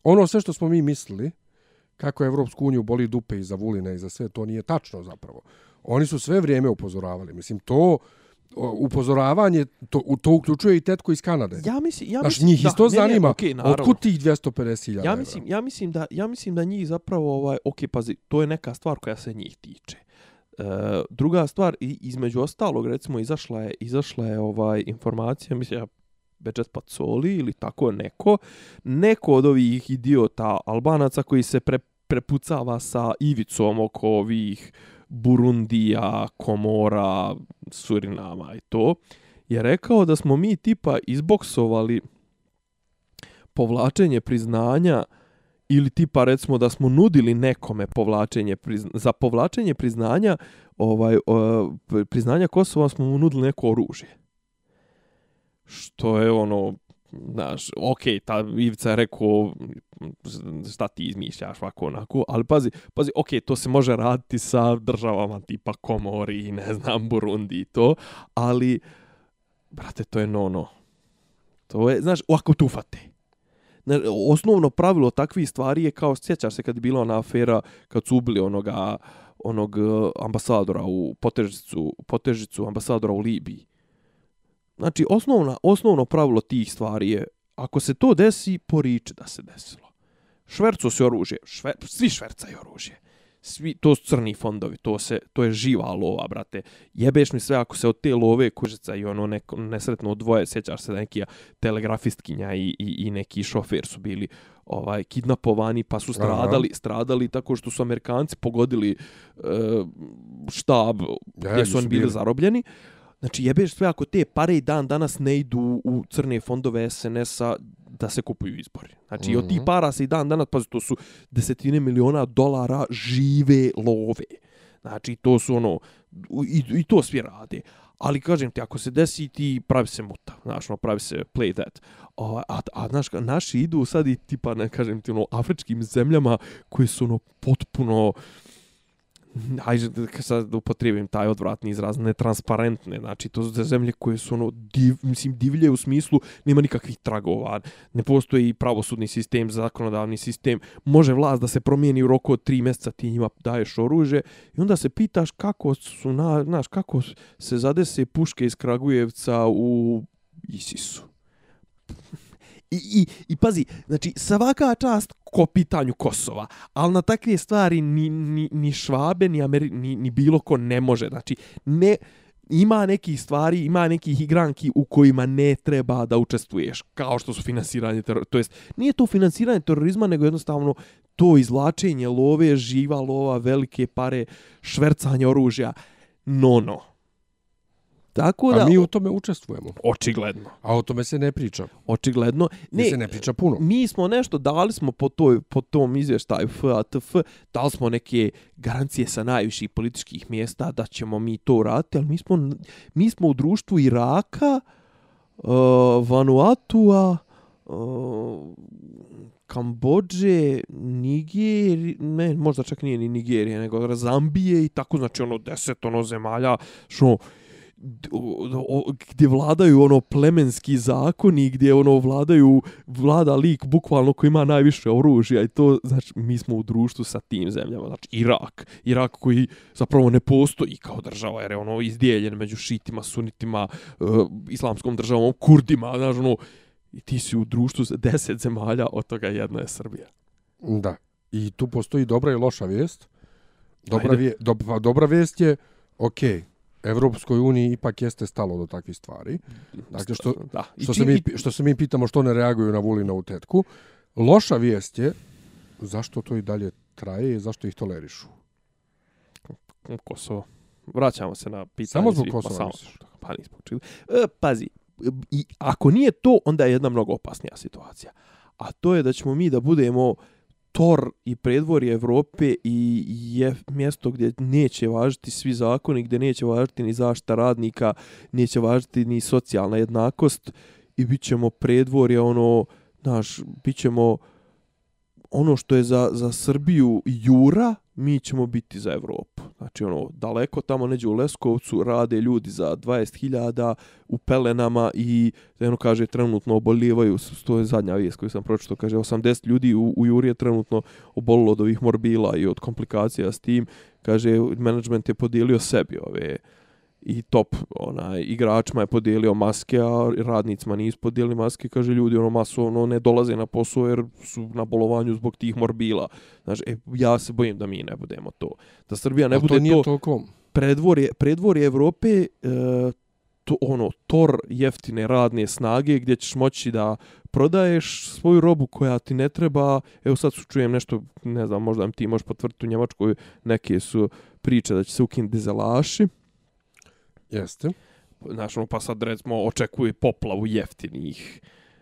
ono sve što smo mi mislili, kako Evropsku uniju boli dupe i za Vulina i za sve, to nije tačno zapravo. Oni su sve vrijeme upozoravali. Mislim, to upozoravanje, to, to uključuje i tetko iz Kanade. Ja mislim, ja Znaš, mislim, njih da, isto ne, ne, zanima, okej, naravno. otkud tih 250.000 Ja mislim, ja mislim da ja mislim da njih zapravo ovaj ok pazi, to je neka stvar koja se njih tiče. E, druga stvar i između ostalog recimo izašla je izašla je ovaj informacija mislim ja Beđet Pacoli ili tako neko neko od ovih idiota Albanaca koji se pre, prepucava sa Ivicom oko ovih Burundija, Komora, Surinama i to je rekao da smo mi tipa izboksovali povlačenje priznanja ili tipa recimo da smo nudili nekome povlačenje prizna, za povlačenje priznanja ovaj o, priznanja Kosova smo mu nudili neko oružje. Što je ono znaš, okej, ta Ivica je rekao šta ti izmišljaš ovako onako, ali pazi, pazi, okej, to se može raditi sa državama tipa Komori i ne znam, Burundi i to, ali brate, to je no no. To je, znaš, ovako tufate. Ne, osnovno pravilo takvih stvari je kao, sjećaš se kad je bila ona afera, kad su ubili onoga, onog eh, ambasadora u Potežicu, Potežicu ambasadora u Libiji. Znači, osnovna, osnovno pravilo tih stvari je, ako se to desi, poriče da se desilo. Šverco se oružje, šver, svi švercaju oružje. Svi, to su crni fondovi, to se to je živa lova, brate. Jebeš mi sve ako se od te love kužica i ono neko nesretno odvoje, sjećaš se da neki telegrafistkinja i, i, i neki šofer su bili ovaj kidnapovani pa su stradali Aha. stradali tako što su Amerikanci pogodili e, štab Ja, gdje su oni bili bili. zarobljeni. Znači jebeš sve ako te pare i dan danas ne idu u crne fondove SNS-a da se kupuju izbori. Znači mm -hmm. od tih Mhm. para se i dan danas, pazi, to su desetine miliona dolara žive love. Znači to su ono, i, i to svi rade. Ali kažem ti, ako se desi ti pravi se muta, znaš, ono, pravi se play that. O, a, a znaš, naši idu sad i tipa, ne kažem ti, ono, afričkim zemljama koji su ono potpuno (laughs) ajde da sad upotrijebim taj odvratni izraz, netransparentne, znači to su zemlje koje su ono, div, mislim, divlje u smislu, nema nikakvih tragova, ne postoji pravosudni sistem, zakonodavni sistem, može vlast da se promijeni u roku od tri mjeseca, ti njima daješ oružje i onda se pitaš kako su, na, znaš, kako se zadese puške iz Kragujevca u Isisu. I, i, I pazi, znači svaka čast ko pitanju Kosova, ali na takve stvari ni, ni, ni Švabe, ni, Ameri, ni, ni bilo ko ne može. Znači, ne, ima nekih stvari, ima nekih igranki u kojima ne treba da učestvuješ, kao što su finansiranje terorizma. To jest, nije to finansiranje terorizma, nego jednostavno to izvlačenje love, živa lova, velike pare, švercanje oružja. No, no. Tako da, A mi u tome učestvujemo. očigledno, A o tome se ne priča. očigledno. Ne, se ne priča puno. mi smo nešto dali smo po toj po tom izvještaju FATF dali smo neke garancije sa najviših političkih mjesta da ćemo mi to uraditi ali mi smo mi smo u društvu Iraka uh, Vanuatua uh, Kambodže, Nigeri, ne, možda čak nije ni Nigerija, nego Zambije i tako, znači ono deset ono zemalja, što gdje vladaju ono plemenski zakoni, gdje ono vladaju, vlada lik bukvalno koji ima najviše oružja i to, znači, mi smo u društvu sa tim zemljama, znači Irak, Irak koji zapravo ne postoji kao država, jer je ono izdijeljen među šitima, sunitima, uh, islamskom državom, kurdima, znači ono, i ti si u društvu sa deset zemalja, od toga jedna je Srbija. Da. I tu postoji dobra i loša vijest. Dobra, Ajde. vije, dob, pa dobra vijest je, ok, Evropskoj uniji ipak jeste stalo do takvih stvari. Dakle, što, da. I što, se mi, što se mi pitamo što ne reaguju na Vulinovu tetku. Loša vijest je zašto to i dalje traje i zašto ih tolerišu. Kosovo. Vraćamo se na pitanje. Samo zbog svih- Kosova, pa samo misliš? Pa nismo učili. E, pazi, i ako nije to, onda je jedna mnogo opasnija situacija. A to je da ćemo mi da budemo tor i predvorje Evrope i je mjesto gdje neće važiti svi zakoni, gdje neće važiti ni zašta radnika, neće važiti ni socijalna jednakost i bit ćemo predvorje, ono, znaš, bit ćemo ono što je za, za Srbiju jura, mi ćemo biti za Evropu. Znači, ono, daleko tamo neđe u Leskovcu rade ljudi za 20.000 u pelenama i, ono kaže, trenutno oboljevaju, to je zadnja vijest koju sam pročito, kaže, 80 ljudi u, u Juri je trenutno obolilo od ovih morbila i od komplikacija s tim. Kaže, management je podijelio sebi ove, i top onaj igračima je podijelio maske, a radnicima nisu podijelili maske, kaže ljudi ono masovno ne dolaze na posao jer su na bolovanju zbog tih morbila. Znači, e, ja se bojim da mi ne budemo to. Da Srbija ne a bude to, nije to toliko... predvorje, predvorje Evrope, e, to, ono, tor jeftine radne snage gdje ćeš moći da prodaješ svoju robu koja ti ne treba. Evo sad su čujem nešto, ne znam, možda ti možeš potvrditi u Njemačkoj, neke su priče da će se ukinuti dizelaši. Jeste. Znaš, ono, pa sad recimo očekuje poplavu jeftinih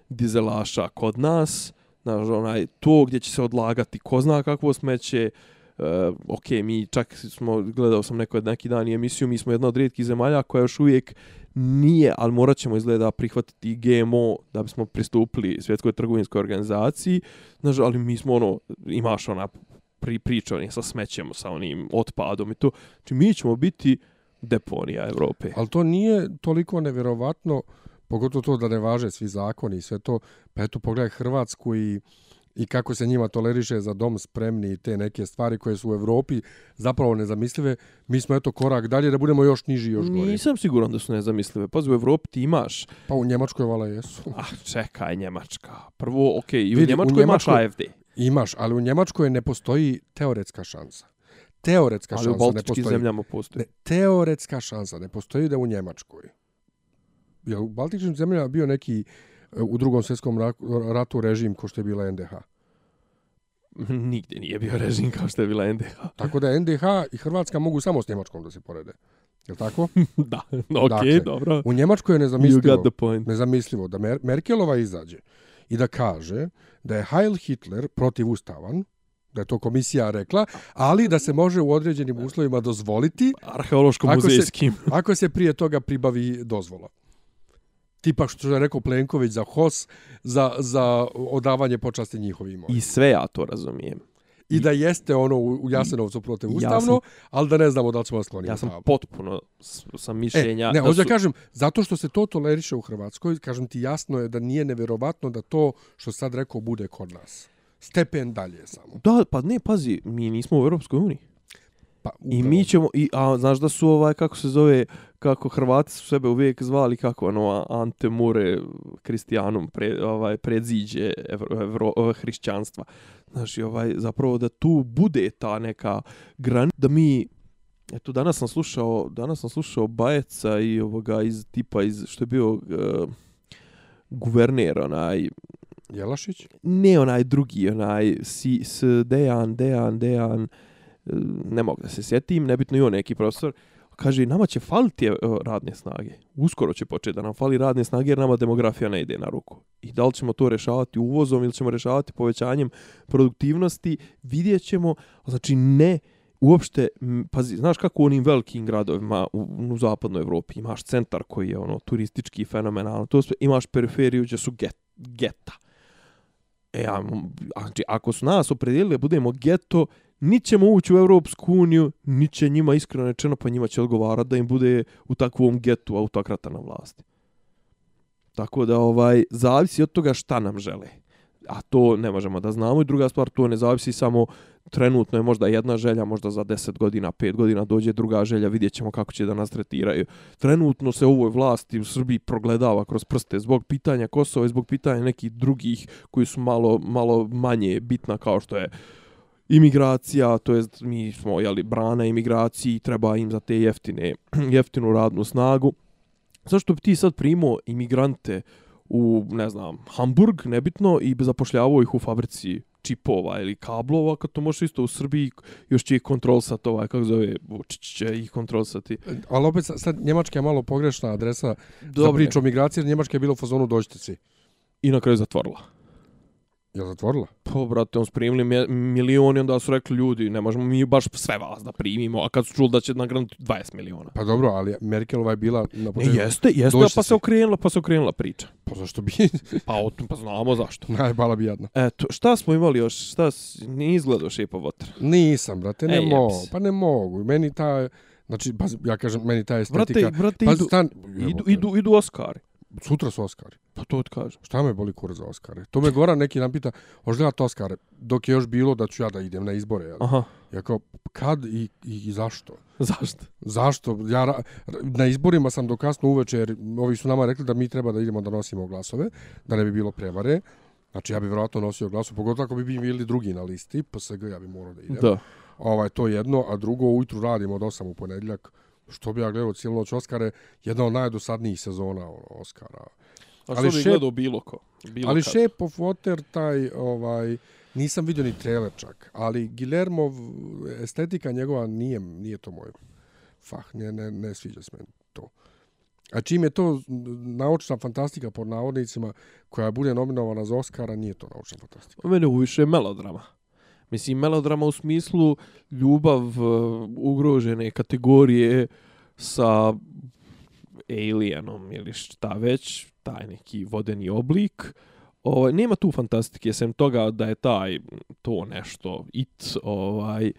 dizelaša kod nas. Znaš, onaj, to gdje će se odlagati ko zna kakvo smeće. Uh, ok, mi čak smo, gledao sam neko neki dan i emisiju, mi smo jedna od rijetkih zemalja koja još uvijek nije, ali morat ćemo izgleda prihvatiti GMO da bismo pristupili svjetskoj trgovinskoj organizaciji. Znaš, ali mi smo ono, imaš ona pri, priča sa smećem, sa onim otpadom i to. Znači, mi ćemo biti deponija Evrope. Ali to nije toliko nevjerovatno, pogotovo to da ne važe svi zakoni i sve to. Pa eto, pogledaj Hrvatsku i, i kako se njima toleriše za dom spremni i te neke stvari koje su u Evropi zapravo nezamislive. Mi smo eto korak dalje da budemo još niži još gori. Nisam siguran da su nezamislive. Pazi, u Evropi ti imaš... Pa u Njemačkoj vala jesu. (laughs) Ah, čekaj, Njemačka. Prvo, okej, okay, i u Vidi, Njemačkoj, u Njemačkoj imaš AFD. Imaš, ali u Njemačkoj ne postoji teoretska šansa teoretska Ali šansa ne postoji. zemljama postoji. Ne, teoretska šansa ne postoji da u Njemačkoj. Je u Baltičnim zemljama bio neki e, u drugom svjetskom ratu režim ko što je bila NDH? (laughs) Nigdje nije bio režim kao što je bila NDH. Tako da NDH i Hrvatska mogu samo s Njemačkom da se porede. Je tako? (laughs) da, ok, dakle, dobro. U Njemačkoj je nezamislivo, nezamislivo da Mer Merkelova izađe i da kaže da je Heil Hitler protivustavan, da je to komisija rekla, ali da se može u određenim uslovima dozvoliti arheološko-muzejskim. Ako, (laughs) ako se prije toga pribavi dozvola. Tipa što je rekao Plenković za HOS, za, za odavanje počasti njihovim. I sve ja to razumijem. I da jeste ono u Jasenovcu protiv ustavno, ja sam, ali da ne znamo da li ćemo skloniti. Ja sam potpuno sam mišljenja... E, ne, da su... kažem, zato što se to toleriše u Hrvatskoj, kažem ti jasno je da nije neverovatno da to što sad rekao bude kod nas stepen dalje samo. Da, pa ne, pazi, mi nismo u Europskoj uniji. Pa, I mi ćemo, i, a znaš da su ovaj, kako se zove, kako Hrvati su sebe uvijek zvali, kako ono, Ante Mure, Kristijanom, pre, ovaj, predziđe evro, evro, hrišćanstva. Znaš, ovaj, zapravo da tu bude ta neka gran, da mi, eto, danas sam slušao, danas sam slušao Bajeca i ovoga iz tipa, iz, što je bio uh, guverner, onaj, Jelašić? Ne onaj drugi, onaj si, s Dejan, Dejan, Dejan, e, ne mogu da se sjetim, nebitno i on neki profesor, kaže, nama će faliti e, radne snage. Uskoro će početi da nam fali radne snage jer nama demografija ne ide na ruku. I da li ćemo to rešavati uvozom ili ćemo rešavati povećanjem produktivnosti, vidjet ćemo. Znači, ne, uopšte, pazi, znaš kako u onim velikim gradovima u, u zapadnoj Evropi imaš centar koji je ono turistički fenomenalno, to sve, imaš periferiju gdje su get, geta. E, a, znači, ako su nas opredijelili budemo geto, ni ćemo ući u Evropsku uniju, ni će njima iskreno rečeno, pa njima će odgovarati da im bude u takvom getu autokrata na vlasti. Tako da, ovaj, zavisi od toga šta nam žele. A to ne možemo da znamo. I druga stvar, to ne zavisi samo trenutno je možda jedna želja, možda za 10 godina, 5 godina dođe druga želja, vidjet ćemo kako će da nas tretiraju. Trenutno se ovoj vlasti u Srbiji progledava kroz prste zbog pitanja Kosova i zbog pitanja nekih drugih koji su malo, malo manje bitna kao što je imigracija, to jest mi smo jeli, brana imigraciji, treba im za te jeftine, (clears throat) jeftinu radnu snagu. Zašto bi ti sad primao imigrante u, ne znam, Hamburg, nebitno, i zapošljavao ih u fabrici čipova ili kablova, kad to može isto u Srbiji, još će ih kontrolsati ovaj, kako zove, Vučić će ih kontrolsati. Ali opet sad- Njemačka je malo pogrešna adresa za Dobro, priču o migraciji, jer Njemačka je bila u fazonu dođite svi. I na kraju zatvorila. Je zatvorila? Pa, brate, on su primili me- milioni, onda su rekli ljudi, ne možemo mi baš sve vas da primimo, a kad su čuli da će nagraniti 20 miliona. Pa dobro, ali Merkelova je bila na Ne, jeste, jeste, Dođite pa se okrenula, pa se okrenula priča. Pa zašto bi? (laughs) Pa, o tom, pa znamo zašto. Najbala bi jadna. Eto, šta smo imali još? Šta nije izgledao Shape of Water? Nisam, brate, ne Ej, mogu. Pa ne mogu. Meni ta, znači, pa, ja kažem, meni ta estetika... Brate, brate, pa, idu, stan, idu, idu, idu Oscari. Sutra su Oscari. Pa to ti kažem. Šta me boli kurac za Oscare? To me Goran neki nam pita, hoćeš gledati Oscare? Dok je još bilo da ću ja da idem na izbore. Jel? Aha, Ja kao, kad i, i, i zašto? zašto? Zašto? Ja na izborima sam do kasno uveče, jer ovi su nama rekli da mi treba da idemo da nosimo glasove, da ne bi bilo prevare. Znači ja bi vjerojatno nosio glasove, pogotovo ako bi bili drugi na listi, PSG ja bi morao da idem. Da. Ovaj, to je jedno, a drugo ujutru radimo od 8 u ponedjeljak. Što bi ja gledao cijelu noć Oscare, jedna od najdosadnijih sezona ono, Oscara. A Ali bi Shape- gledao bilo ko? Bilo ali kad. Shape of Water, taj, ovaj, nisam vidio ni trailer čak, ali Guillermov estetika njegova nije, nije to moj fah, ne, ne, ne sviđa se meni to. A čim je to naučna fantastika pod navodnicima koja bude nominovana za Oscara, nije to naučna fantastika. Mene u više melodrama. Mislim, melodrama u smislu ljubav uh, ugrožene kategorije sa alienom ili šta već, taj neki vodeni oblik. Ovaj, nema tu fantastike, sem toga da je taj, to nešto, it, ovaj,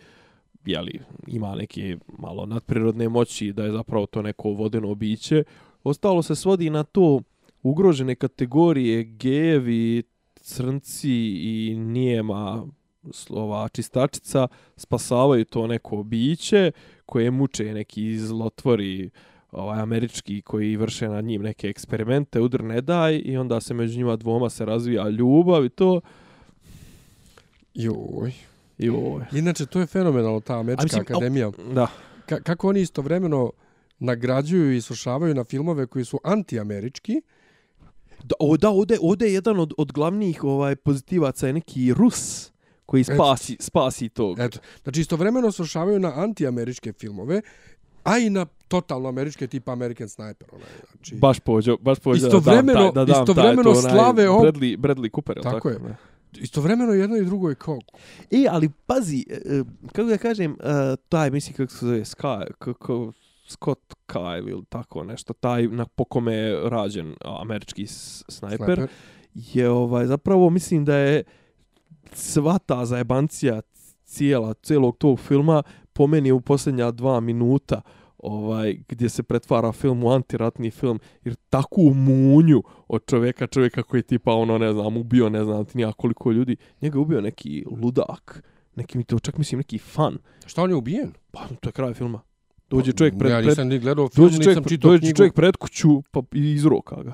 jeli, ima neke malo nadprirodne moći, da je zapravo to neko vodeno biće. Ostalo se svodi na to ugrožene kategorije, gejevi, crnci i nijema slova čistačica spasavaju to neko biće koje muče neki zlotvori ovaj američki koji vrše nad njim neke eksperimente, udr ne daj i onda se među njima dvoma se razvija ljubav i to Joj. je. Inače, to je fenomenalno, ta američka mislim, au- akademija. Da. Ka kako oni istovremeno nagrađuju i svršavaju na filmove koji su antiamerički, Da, o, da ovde, ovde je jedan od, od glavnih ovaj pozitivaca je neki Rus koji spasi, spasi tog. Eto, znači istovremeno svršavaju na antiameričke filmove, a i na totalno američke tipa American Sniper. Onaj, znači, Baš pođo, baš pođo Istovremeno- da dam taj, da dam istovremeno taj, to, onaj slave ob- Bradley, Bradley Cooper, Tako tako, je. Ne? istovremeno jedno i drugo je kao... E, ali pazi, e, e, kako da kažem, e, taj, mislim kako se zove, Sky, kako, Scott Kyle ili tako nešto, taj na, po kome je rađen američki snajper, Sniper. je ovaj, zapravo mislim da je sva ta zajebancija cijela, cijelog tog filma po meni u posljednja dva minuta ovaj gdje se pretvara film u antiratni film jer takvu munju od čovjeka čovjeka koji je tipa ono ne znam ubio ne znam ti koliko ljudi njega je ubio neki ludak neki mi to čak mislim neki fan Šta on je ubijen? pa to je kraj filma dođe čovjek pred, ja pred nisam ni gledao film, dođe čovjek, nisam čitao dođe knjigu. čovjek pred kuću pa i izroka ga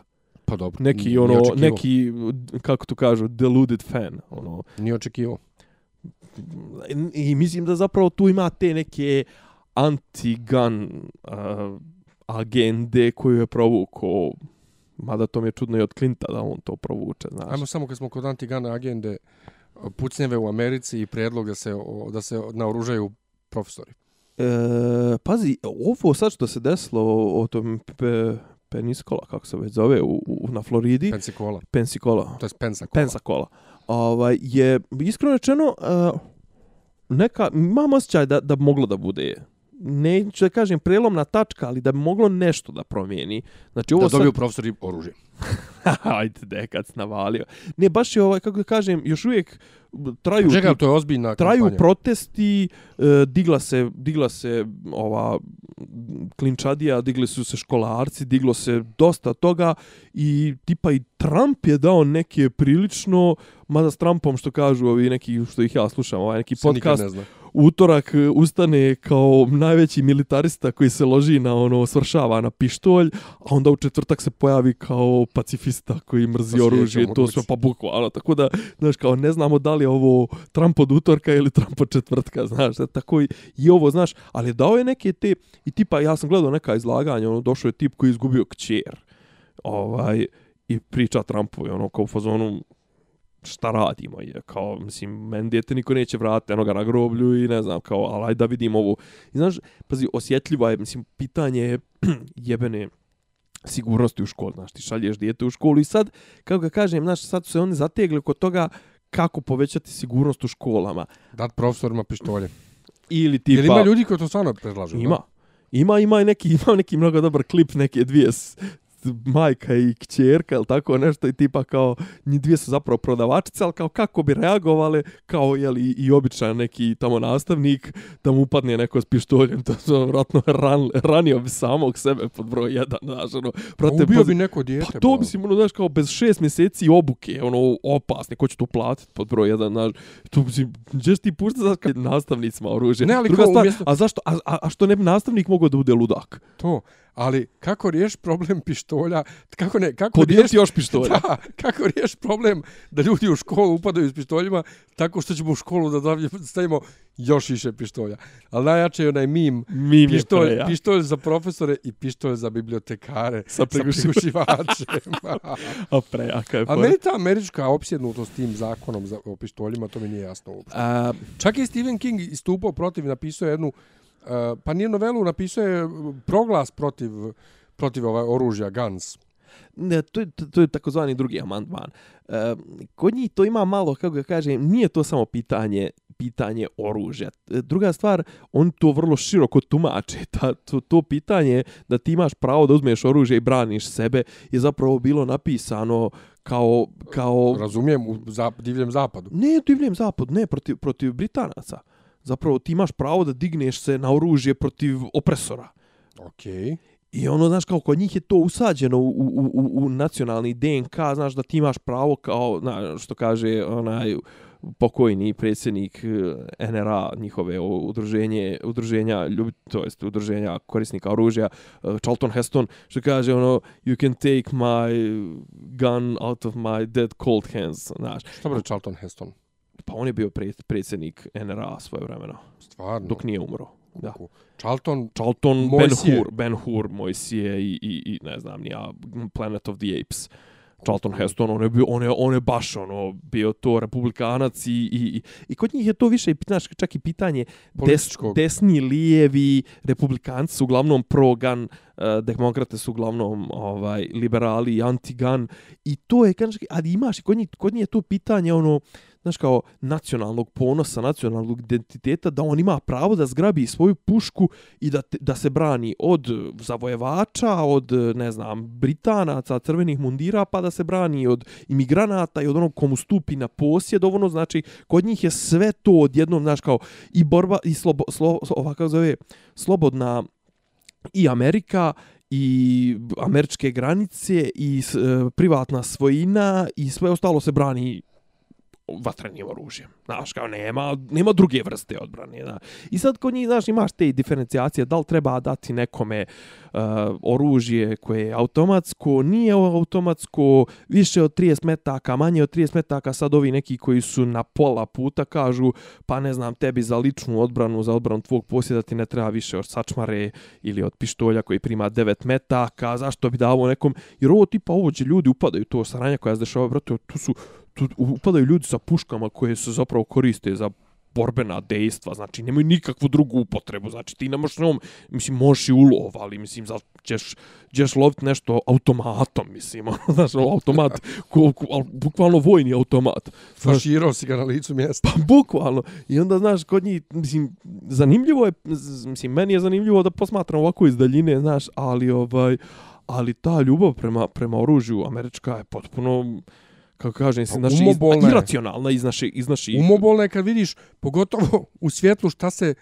Pa dobro. neki ono neki kako to kažu deluded fan ono Nije očekivao. i mislim da zapravo tu ima te neke anti-gun uh, agende koju je provukao mada to mi je čudno i od Clinta da on to provuče, znaš. Ajmo samo kad smo kod antigana agende, pucnjeve u Americi i prijedlog da se, o, da se naoružaju profesori. E, pazi, ovo sad što se desilo o, tom Peniskola, kako se već zove, u, u, na Floridi, Pensacola. Pensikola, To je Pensacola. Pensacola, ovaj, je iskreno rečeno uh, neka, imam osjećaj da, da moglo da bude neću da kažem prelomna tačka, ali da bi moglo nešto da promijeni. Znači ovo Da dobiju sad... profesori oružje. (laughs) Ajde, dekad navalio. Ne, baš je ovaj, kako da kažem, još uvijek traju... Čekaj, to je ozbiljna traju kampanja. protesti, e, digla se, digla se ova klinčadija, digli su se školarci, diglo se dosta toga i tipa i Trump je dao neke prilično, mada s Trumpom što kažu ovi neki, što ih ja slušam, ovaj neki Se nikad podcast, ne zna. Utorak e, ustane kao najveći militarista koji se loži na ono, svršava na pištolj, a onda u četvrtak se pojavi kao pacifista koji mrzi oružje, to u sve pa bukvalno, tako da, znaš, kao ne znamo da li je ovo Trump od utorka ili Trump od četvrtka, (laughs) znaš, da, tako i, i ovo, znaš, ali dao je neke te, i tipa, ja sam gledao neka izlaganja, ono, došao je tip koji je izgubio kćer, ovaj, i priča Trumpu, i ono, kao u fazonu, šta radimo je kao mislim men dijete niko neće vratiti eno ga na groblju i ne znam kao ali ajde da vidimo ovu i znaš pazi osjetljiva je mislim pitanje je (clears throat) jebene sigurnosti u školu znaš ti šalješ dijete u školu i sad kako ga kažem znaš sad su se oni zategli kod toga kako povećati sigurnost u školama Dat profesorima pištolje. ili tipa Jel ima ljudi koji to stvarno predlažu? da? Ima. Ima, ima i neki, (laughs) ima neki mnogo dobar klip, neke dvije majka i kćerka ili tako nešto i tipa kao njih dvije su zapravo prodavačice, ali kao kako bi reagovale kao je i, i običan neki tamo nastavnik da mu upadne neko s pištoljem, to su vratno ran, ranio bi samog sebe pod broj jedan, znaš, ono, brate, Ubio pazi- bi neko dijete. Pa to mislim, ono, znaš, kao bez šest mjeseci obuke, ono, opasne, ko će to platiti pod broj jedan, znaš, to mislim, gdješ ti pušta za kad nastavnicima oružje. Ne, ali Druga kao stvar, umjesto- a zašto, a, a, a što ne bi nastavnik mogao da bude ludak? To. Ali kako riješ problem (laughs) pištolja? Kako ne? Kako Podijeliti riješ još pištolja. (laughs) Da, kako riješ problem da ljudi u školu upadaju s pištoljima tako što ćemo u školu da stavimo još više pištolja. Ali najjače je onaj mim, Mim je pištolj, preja. pištolj za profesore i pištolj za bibliotekare Sa prigušivačem. prigušivačem. (laughs) A prejaka je A meni ta američka opsjednutost tim zakonom za, o pištoljima, to mi nije jasno uopšte. A, Čak je Stephen King istupao protiv, napisao je jednu, uh, pa nije novelu, napisao je proglas protiv, protiv ovaj oružja, guns. ne, to, je, to je takozvani drugi amandman. E, kod njih to ima malo, kako ga kažem, nije to samo pitanje pitanje oružja. Druga stvar, oni to vrlo široko tumače. Ta, to, to pitanje da ti imaš pravo da uzmeš oružje i braniš sebe je zapravo bilo napisano kao, kao Razumijem, u zap, divljem zapadu. Ne, divljem zapad, ne, protiv, protiv Britanaca. Zapravo ti imaš pravo da digneš se na oružje protiv opresora. Okej. I ono, znaš, kao kod njih je to usađeno u, u, u, u nacionalni DNK, znaš, da ti imaš pravo kao, znaš, što kaže onaj pokojni predsjednik eh, NRA, njihove udruženje, udruženja, ljubi, to jest udruženja korisnika oružja, eh, Charlton Heston, što kaže ono, you can take my gun out of my dead cold hands, znaš. Šta bre Charlton Heston? Pa on je bio pre, predsjednik NRA svoje vremena, Stvarno. dok nije umro. Da. Charlton, Charlton, Mojsije. Ben Hur, Ben Hur, Mojsije i, i, i ne znam, nija Planet of the Apes. Charlton Heston, on je, bio, on je, on je baš ono, bio to republikanac i, i, i, i kod njih je to više, znaš, čak i pitanje des, desni, lijevi, republikanci su uglavnom pro-gun, uh, demokrate su uglavnom ovaj, liberali i anti-gun i to je, kažeš, ali imaš i kod njih, kod njih je to pitanje ono, znaš kao nacionalnog ponosa, nacionalnog identiteta, da on ima pravo da zgrabi svoju pušku i da, te, da se brani od zavojevača, od, ne znam, Britanaca, crvenih mundira, pa da se brani od imigranata i od onog komu stupi na posjed, ono znači, kod njih je sve to odjednom, znaš, kao i borba, i slobo, slo, ova, zove, slobodna i Amerika i američke granice i e, privatna svojina i sve ostalo se brani vatrenim oružjem. Znaš, kao nema, nema druge vrste odbrane. Da. I sad kod njih, znaš, imaš te diferencijacije, da li treba dati nekome uh, oružje koje je automatsko, nije automatsko, više od 30 metaka, manje od 30 metaka, sad ovi neki koji su na pola puta kažu, pa ne znam, tebi za ličnu odbranu, za odbranu tvog posjeda ti ne treba više od sačmare ili od pištolja koji prima 9 metaka, zašto bi davo nekom, jer ovo tipa ovo će ljudi upadaju to saranja koja se dešava, brate, tu su tu upadaju ljudi sa puškama koje se zapravo koriste za borbena dejstva, znači nemaju nikakvu drugu upotrebu, znači ti nemaš njom, mislim, možeš i ulov, ali mislim, za, ćeš, ćeš loviti nešto automatom, mislim, ono, (laughs) znaš, ono, automat, ko, ko, al, bukvalno vojni automat. Znaš, faširao si ga na licu mjesta. pa bukvalno. I onda, znaš, kod njih, mislim, zanimljivo je, mislim, meni je zanimljivo da posmatram ovako iz daljine, znaš, ali, ovaj, ali ta ljubav prema, prema oružju američka je potpuno, kako kažem, Pa znači, iz, umobolna iracionalna iz naše, iz naših... Umobolno je kad vidiš, pogotovo u svjetlu šta se,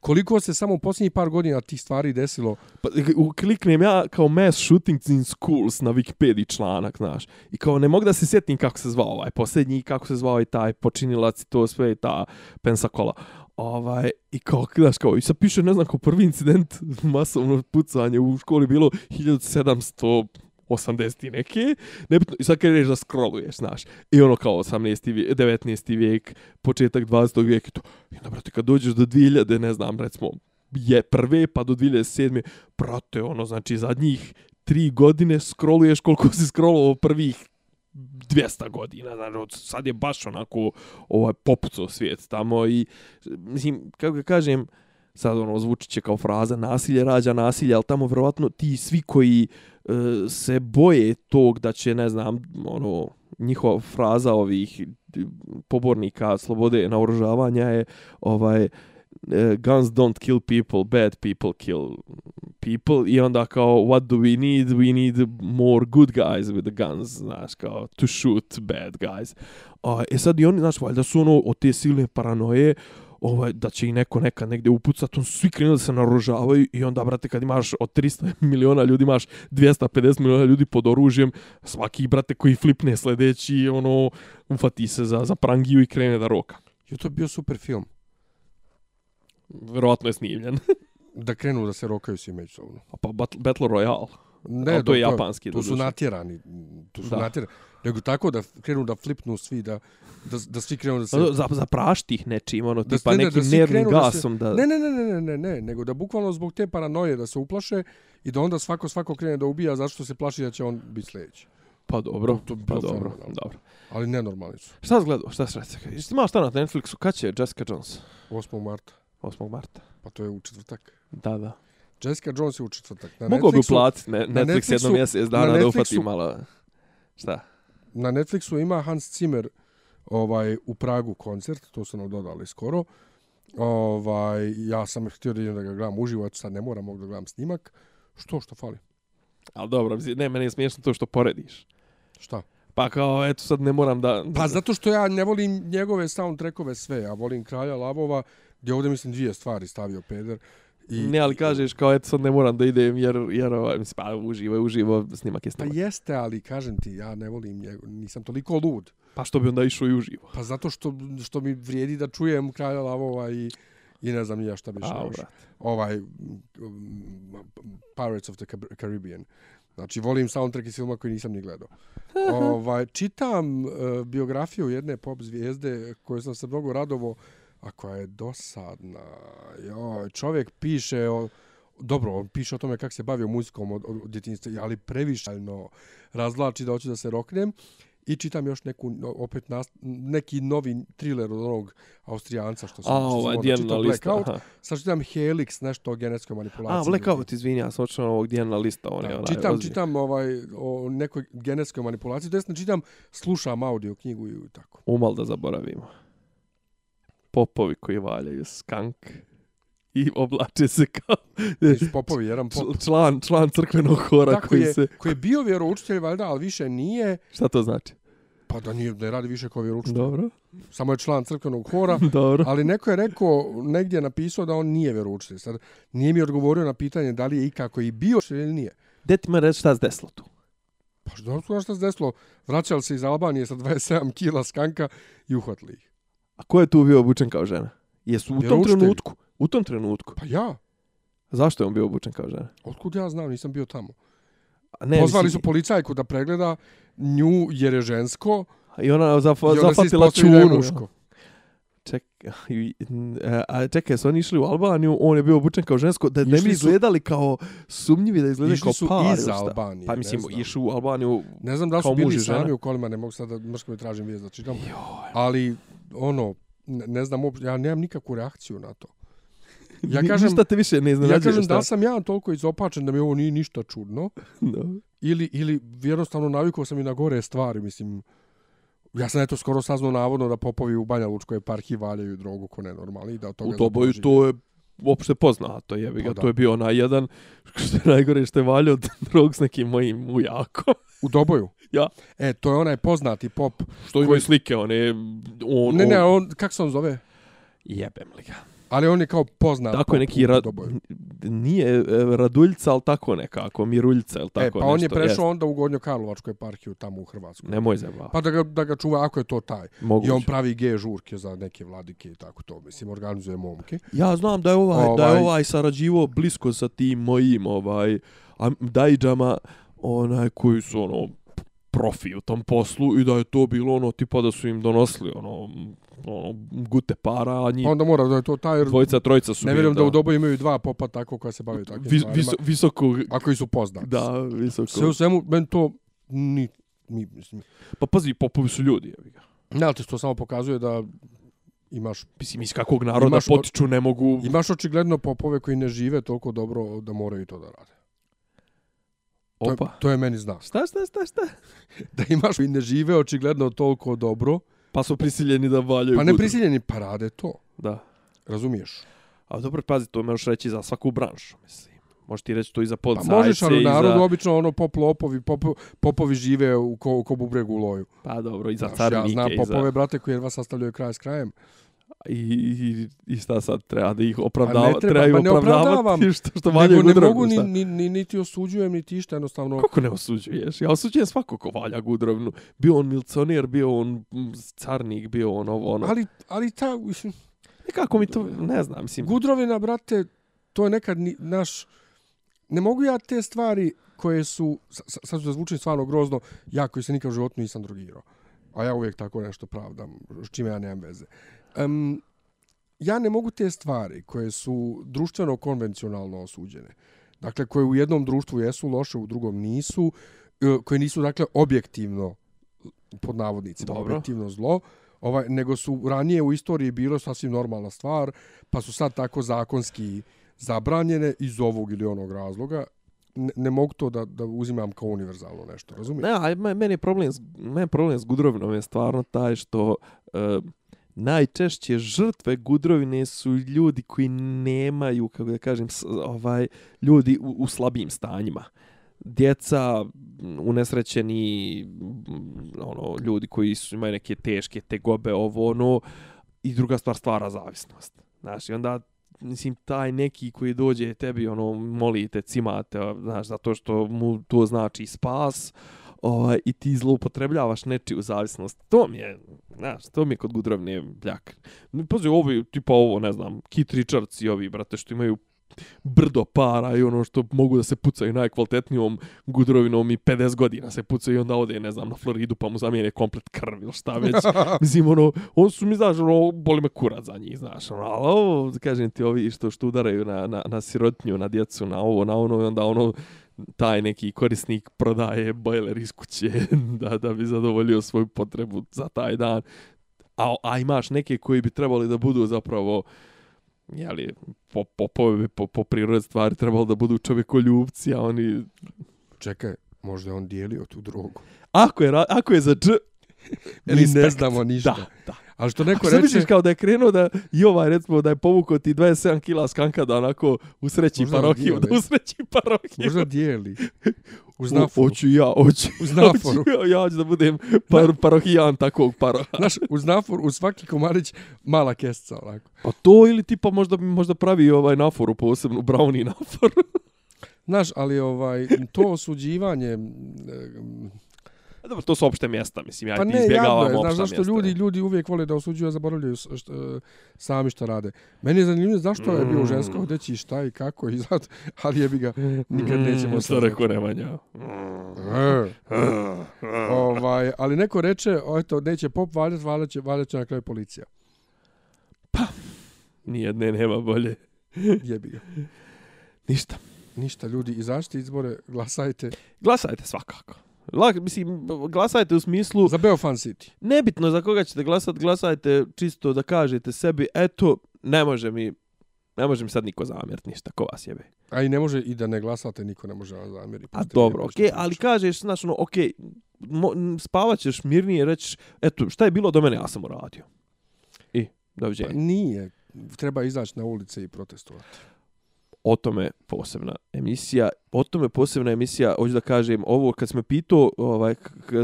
koliko se samo u posljednjih par godina tih stvari desilo. Pa, u- kliknem ja kao mass shootings in schools na Wikipediji članak, znaš. I kao ne mogu da se sjetim kako se zvao ovaj posljednji, kako se zvao i taj počinilac i to sve i ta Pensacola. Ovaj, I kao, znaš, kao, i sad piše, ne znam, kao prvi incident (laughs) masovno pucanje u školi bilo 1700 80 i neke, nebitno, i sad kreneš da scrolluješ, znaš, i ono kao 18. vijek, 19. vijek, početak 20. vijeka, i to, i onda, brate, kad dođeš do 2000, ne znam, recimo, je prve, pa do 2007. Brate, ono, znači, zadnjih tri godine scrolluješ koliko si scrollovao prvih 200 godina, znači sad je baš onako ovaj popucao svijet tamo i mislim kako ga kažem sad ono zvuči će kao fraza nasilje rađa nasilje, ali tamo vjerovatno ti svi koji uh, se boje tog da će ne znam ono njihova fraza ovih pobornika slobode naoružavanja je ovaj e, guns don't kill people, bad people kill people i onda kao what do we need? We need more good guys with the guns, znaš, kao to shoot bad guys. A, e sad i oni, znaš, valjda su ono od te silne paranoje ovaj, da će i neko nekad negdje upucat, on svi krenuli da se naružavaju i onda, brate, kad imaš od 300 (laughs) miliona ljudi, imaš 250 miliona ljudi pod oružjem, svaki, brate, koji flipne sledeći, ono, ufati se za, za prangiju i krene da roka. Jo, to je bio super film. Verovatno je snimljen. (laughs) Da krenu da se rokaju svi međusobno. A pa Battle, Royale. Ne, to je japanski, Tu su natjerani. Tu su Da. natjerani. Nego tako da krenu da flipnu svi, da, da, da svi krenu da se... Za, za prašti ih nečim, ono, Da tipa ne, ne, nekim da nervnim krenu da se- gasom. Da, Ne, ne, ne, ne, ne, ne, ne, nego da bukvalno zbog te paranoje da se uplaše i da onda svako svako krene da ubija zato što se plaši da će on biti sljedeći. Pa dobro, To- to bi pa dobro, fenomenalno. dobro. Ali nenormalni su. Šta si gledao, šta si? Jesi imao šta na Netflixu, kad će Jessica Jones? 8. marta. 8. marta. Pa to je u četvrtak. Da, da. Jessica Jones je u četvrtak. Na bi Netflixu- uplatiti ne, Netflix jedno Netflixu- mjesec na dana da ufati malo. Šta? Na Netflixu ima Hans Zimmer ovaj, u Pragu koncert, to su nam dodali skoro. Ovaj, ja sam htio da idem da ga gledam uživo, sad ne moram, mogu da gledam snimak. Što, što fali? Ali dobro, ne, meni je smiješno to što porediš. Šta? Pa kao, eto sad ne moram da... Pa zato što ja ne volim njegove soundtrackove sve, ja volim Kralja Lavova, gdje ovdje mislim dvije stvari stavio Peder. I, Ne, ali kažeš kao, eto sad ne moram da idem jer, jer ovaj, mislim, pa uživo je uživo, snimak je Pa snimak. jeste, ali kažem ti, ja ne volim njegov, nisam toliko lud. Pa što bi onda išao i uživo? Pa zato što, što mi vrijedi da čujem Kralja Lavova i, i ne znam ja šta bi još. brate. Ovaj Pirates of the Caribbean. Znači, volim soundtrack iz filma koji nisam ni gledao. (laughs) ovaj, čitam uh, biografiju jedne pop zvijezde koju sam se mnogo radovo, a koja je dosadna. Joj, čovjek piše o, dobro, on piše o tome kako se bavio muzikom od, od, djetinjstva, ali previšaljno razvlači da hoću da se roknem. I čitam još neku, opet nas, neki novi thriller od onog Austrijanca što sam, A, što sam ovaj, onda Diana čitao, lista. Blackout. aha. Sad čitam Helix, nešto o genetskoj manipulaciji. A, Blackout, izvini, ja sam očeo ovog Dijana lista. On je Da, onaj, čitam, ozbiljan. čitam ovaj, o nekoj genetskoj manipulaciji, to jest ne čitam, slušam audio knjigu i tako. Umal da zaboravimo. Popovi koji valjaju skank i oblače se kao Nisu popovi, jedan pop. čl- član, član crkvenog hora Tako koji je, se... koji je bio vjeroučitelj, valjda, ali više nije, Šta to znači? pa da nije, ne radi više kao vjeroučitelj. Dobro, Samo je član crkvenog hora, (laughs) dobro. ali neko je rekao, negdje je napisao da on nije vjeroučitelj. Sad, nije mi odgovorio na pitanje da li je ikako i bio ili nije. Gde ti me reći šta se desilo tu? Pa što šta se desilo? Vraćali se iz Albanije sa 27 kila skanka i uhvatili ih. A ko je tu bio obučen kao žena? Jesu u tom trenutku? U tom trenutku. Pa ja, Zašto je on bio obučen kao žena? otkud ja znam, nisam bio tamo. A ne, Pozvali su mislim, policajku da pregleda nju jer je žensko I ona zaf, i onda se zafatila da je čunu. muško. Ček, i- n- e, a čekaj, su oni išli u Albaniju, on je bio obučen kao žensko, da ne bi Išli su- izgledali kao sumnjivi, da izgledaju Išli kao su par. iz ili šta? Albanije, Pa mislim, išli u Albaniju, Ne znam da su bili sami u kolima, ne mogu sada mrsko mi tražim vijest da čitam. Ali, ono, ne, znam, ja nemam nikakvu reakciju na to. (laughs) Ja kažem, ništa te više ne ja iznenađuje. kažem šta? da sam ja toliko izopačen da mi ovo nije ništa čudno, (laughs) Da. ili, ili jednostavno navikao sam i na gore stvari, mislim, Ja sam eto skoro saznao navodno da popovi u Banja Lučkoj eparhiji valjaju drogu ko nenormalni i da od toga U žive. to je uopšte poznato, jebi ga, Pa to je bio onaj jedan, (laughs) što je najgore što je valjao drog s nekim mojim ujakom. U Doboju? Ja. E, to je onaj poznati pop. Što imaju slike, one, on, Ne, ne, on, kak se on zove? jebem li ga. Ali on je kao poznat Tako je neki, ra, nije e, Raduljca, ali tako nekako, Miruljca, ili tako e, pa on je nešto, prešao jest. onda u Gornjo Karlovačku eparhiju tamo u Hrvatskoj. Nemoj zeba. Pa da ga, da ga čuva ako je to taj. Moguće. I on pravi ge žurke za neke vladike i tako to. Mislim, organizuje momke. Ja znam da je ovaj, da Ovaj- je ovaj sarađivo blisko sa tim mojim ovaj am- dajdžama onaj koji su ono profi u tom poslu i da je to bilo ono tipa da su im donosili ono, ono gute para, a njih Pa onda mora da je to taj... Dvojica, trojica su ne vjerujem da. u Doboju imaju dva popa tako koja se bave takvim stvarima. vis, visoko, A koji su poznati. da, visoko. Sve u svemu, meni to ni, mi, mislim, Pa pazi, popovi su ljudi, jebi ga. ne, ali ti to samo pokazuje da imaš, Mislim, iz kakvog naroda Imaš- potiču ne mogu... imaš očigledno popove koji ne žive toliko dobro da moraju to da rade. To, je, Opa. to je meni znak. Šta, šta, šta, šta? (laughs) Da imaš koji ne žive očigledno toliko dobro, Pa su prisiljeni da valjaju pa ne prisiljeni, pa rade to. Da. Razumiješ? A dobro, pazi, to možeš reći za svaku branšu, mislim. Možeš ti reći to i za Pa policajce možeš, ali u i narodu za... obično ono pop lopovi, pop, popovi žive u ko, ko bubregu u loju. Pa dobro, i za Znaš, ja carnike znam i popove, za... brate, koji jedva sastavljaju kraj s krajem. I, i, I šta sad, treba da ih Pa opravdava, treba, treba, pa ih ne opravdavati što, što valjaju Nego ne mogu ni, ni, ni, niti osuđujem, niti išta, jednostavno... Kako ne osuđuješ? Ja osuđujem svako ko valja Gudrovnu. Bio on milcioner, bio on carnik, bio on ovo ono. Ali, ali ta, mislim, Nekako mi to, ne znam, mislim. Gudrovina, brate, to je nekad ni, naš... Ne mogu ja te stvari koje su, sa- sa- sad ću da zvučim stvarno grozno, ja koji se nikad u životu nisam drogirao. A ja uvijek tako nešto pravdam, s čime ja nemam veze. Um, ja ne mogu te stvari koje su društveno konvencionalno osuđene, dakle koje u jednom društvu jesu loše, u drugom nisu, e, koje nisu dakle objektivno pod navodnicima Dobro. objektivno zlo, ovaj nego su ranije u istoriji bilo sasvim normalna stvar, pa su sad tako zakonski zabranjene iz ovog ili onog razloga. Ne, ne mogu to da, da uzimam kao univerzalno nešto, razumiješ? Ne, a me- meni je problem, meni je problem s Gudrovinom je stvarno taj što e, najčešće žrtve Gudrovine su ljudi koji nemaju, kako da kažem, ovaj ljudi u, u slabim stanjima. Djeca, unesrećeni, ono, ljudi koji su imaju neke teške tegobe, ovo, ono, i druga stvar, stvara zavisnost. Znaš, i onda mislim, taj neki koji dođe tebi, ono, molite, cimate, znaš, zato što mu to znači spas, ovaj, i ti zloupotrebljavaš nečiju zavisnost. To mi je, znaš, to mi je kod Gudrovne bljak. Pazi, ovi, tipa ovo, ne znam, Kit Richards i ovi, brate, što imaju brdo para i ono što mogu da se pucaju najkvalitetnijom gudrovinom i 50 godina se pucaju i onda ode, ne znam, na Floridu pa mu zamijene komplet krv ili šta već. (laughs) Mislim, ono, on su mi, znaš, ono, boli me kurac za njih, znaš, ono, ali ovo, kažem ti, ovi što, što udaraju na, na, na sirotnju, na djecu, na ovo, na ono, i onda ono, taj neki korisnik prodaje bojler iz kuće (laughs) da, da bi zadovoljio svoju potrebu za taj dan. A, a imaš neke koji bi trebali da budu zapravo jeli, po, po, po, po, po prirodi stvari trebalo da budu čovjekoljubci, a oni... Čekaj, možda on dijelio tu drogu. Ako je, ako je za dž... Mi ne znamo ništa. Da, da. Ali što Neko reče... misliš kao da je krenuo da i ovaj recimo da je povukao ti 27 kila skanka da onako usreći Možda parohiju, dijeli. da usreći parohiju. Možda dijeli. Uz O- naforu. Hoću ja, hoću. Uz naforu. Hoću ja, ja ću da budem par, parohijan takvog paroha. (laughs) Znaš, uz nafor, uz svaki komadić mala kesca, onako. Pa to ili tipa možda možda pravi ovaj naforu posebno, brownie nafor. Znaš, ali ovaj, to osuđivanje... Dobro, to su opšte mjesta, mislim, ja Pa ne, izbjegavam jadno je, znaš, opšta zašto mjesta. ljudi, ljudi uvijek vole da osuđuju, a zaboravljaju s- št, e, sami šta rade. Meni je zanimljivo zašto je bio Mm. žensko odeći i šta i kako i zato, (laughs) ali jebi ga, nikad nećemo Mm, Što rekao Nemanja. E, ovaj, ali neko reče, eto, neće pop valjati, valjat će, valjat će na kraju policija. Nijedne nema bolje. (laughs) Jebi ga. Ništa. Ništa, ljudi, izađite izbore, glasajte Glasajte svakako. Lak, mislim, glasajte u smislu, za Beofan City. nebitno za koga ćete glasati, glasajte čisto da kažete sebi, eto, ne može mi, ne može mi sad niko zamjeriti ništa, ko vas jebe. A i ne može i da ne glasate, niko ne može vam zamjeriti. A dobro, okej, ali kažeš, znaš, ono, okej, mo, spavat ćeš mirnije rećeš, eto, šta je bilo do mene, ja sam uradio. I, Pa doviđenja. nije. Treba izaći na ulice i protestovati. O tome posebna emisija. O tome posebna emisija, hoću da kažem, ovo kad sam me pitao ovaj,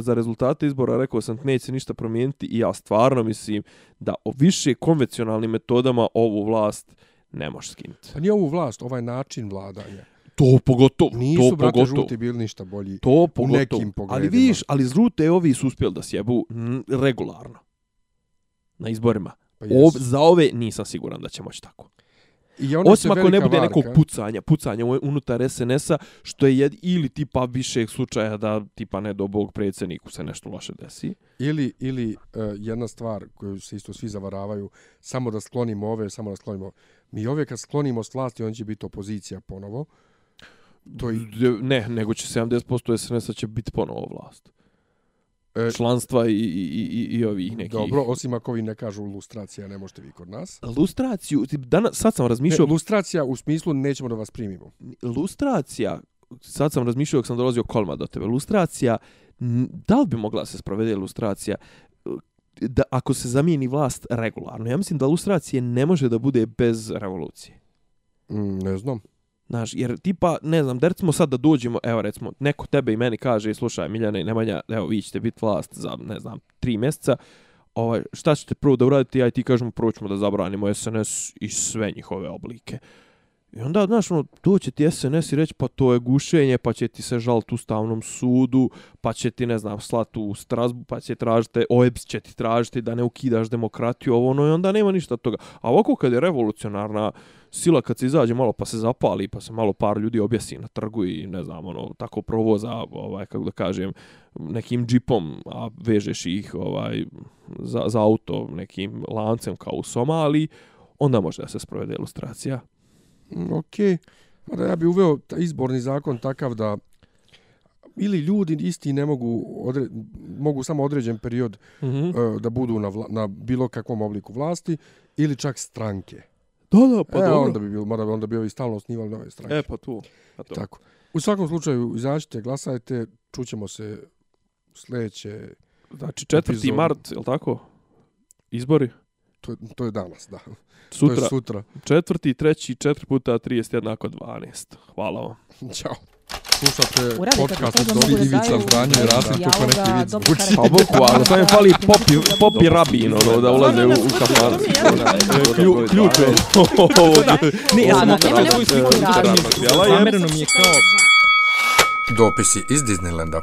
za rezultate izbora, rekao sam neće se ništa promijeniti i ja stvarno mislim da o više konvencionalnim metodama ovu vlast ne može skinuti. Pa nije ovu vlast, ovaj način vladanja. To pogotovo, Nisu, to brate, pogotovo. žuti bili ništa bolji. To pogotovo. nekim ali pogledima. vidiš, ali žrute ovi su uspjeli da sjebu regularno. Na izborima. Pa Ob, za ove nisam siguran da će moći tako. I ona Osim ako ne bude varka. nekog pucanja, pucanja unutar SNS-a, što je jed, ili tipa više slučaja da tipa ne do bog predsjedniku se nešto loše desi. Ili, ili uh, jedna stvar koju se isto svi zavaravaju, samo da sklonimo ove, samo da sklonimo. Mi ove kad sklonimo s vlasti, on će biti opozicija ponovo. To i, Ne, nego će 70% SNS-a će biti ponovo vlast. E, članstva i, i, i, i ovih nekih... Dobro, osim ako vi ne kažu lustracija, ne možete vi kod nas. Lustraciju, danas, sad sam razmišljao... Ne, lustracija u smislu nećemo da vas primimo. lustracija, sad sam razmišljao dok sam dolazio kolma do tebe, lustracija, da li bi mogla se sprovede lustracija da ako se zamijeni vlast regularno? Ja mislim da lustracije ne može da bude bez revolucije. Mm, ne znam. Znaš, jer tipa, ne znam, da recimo sad da dođemo, evo recimo, neko tebe i meni kaže, slušaj, Miljane i Nemanja, evo, vi ćete biti vlast za, ne znam, tri mjeseca, ovaj, šta ćete prvo da uradite, ja i ti kažemo, prvo ćemo da zabranimo SNS i sve njihove oblike. I onda, znaš, ono, doće ti SNS i reći, pa to je gušenje, pa će ti se žaliti Ustavnom sudu, pa će ti, ne znam, slati u Strasbu, pa će tražiti, OEBS će ti tražiti da ne ukidaš demokratiju, ovo, ono, i onda nema ništa od toga. A ovako kad je revolucionarna sila, kad se izađe malo, pa se zapali, pa se malo par ljudi objesi na trgu i, ne znam, ono, tako provoza, ovaj, kako da kažem, nekim džipom, a vežeš ih, ovaj, za, za auto nekim lancem kao u Somaliji, onda može da se sprovede ilustracija. Mm, Okej. Okay. Ja bi uveo taj izborni zakon takav da ili ljudi isti ne mogu odre, mogu samo određen period Mm -hmm. uh, da budu na, vla, na bilo kakvom obliku vlasti ili čak stranke. Da, da, pa e, dobro. onda bi bilo, mada bi onda bi ovi stalno osnivali nove stranke. E, pa tu. Pa to. Tako. U svakom slučaju, izađite, glasajte, čućemo se sljedeće, Znači, 4. Epizod. mart, je li tako? Izbori? To, je- to je danas, da. To Sutra. je sutra. Četvrti, treći, 4 puta 30 jednako 12. Hvala vam. Ćao. Slušate podcast od mogu da Ivica daju Zdanje i Rasim, dijaloga, kako neki vid dobro zvuči. Pa boku, ali sam je fali popi, popi rabin, ono, da ulaze u, u kafan. Klju- Ključ je. Ne, ja sam svoj ovo- Zamereno mi je kao Dopisi iz Disneylanda.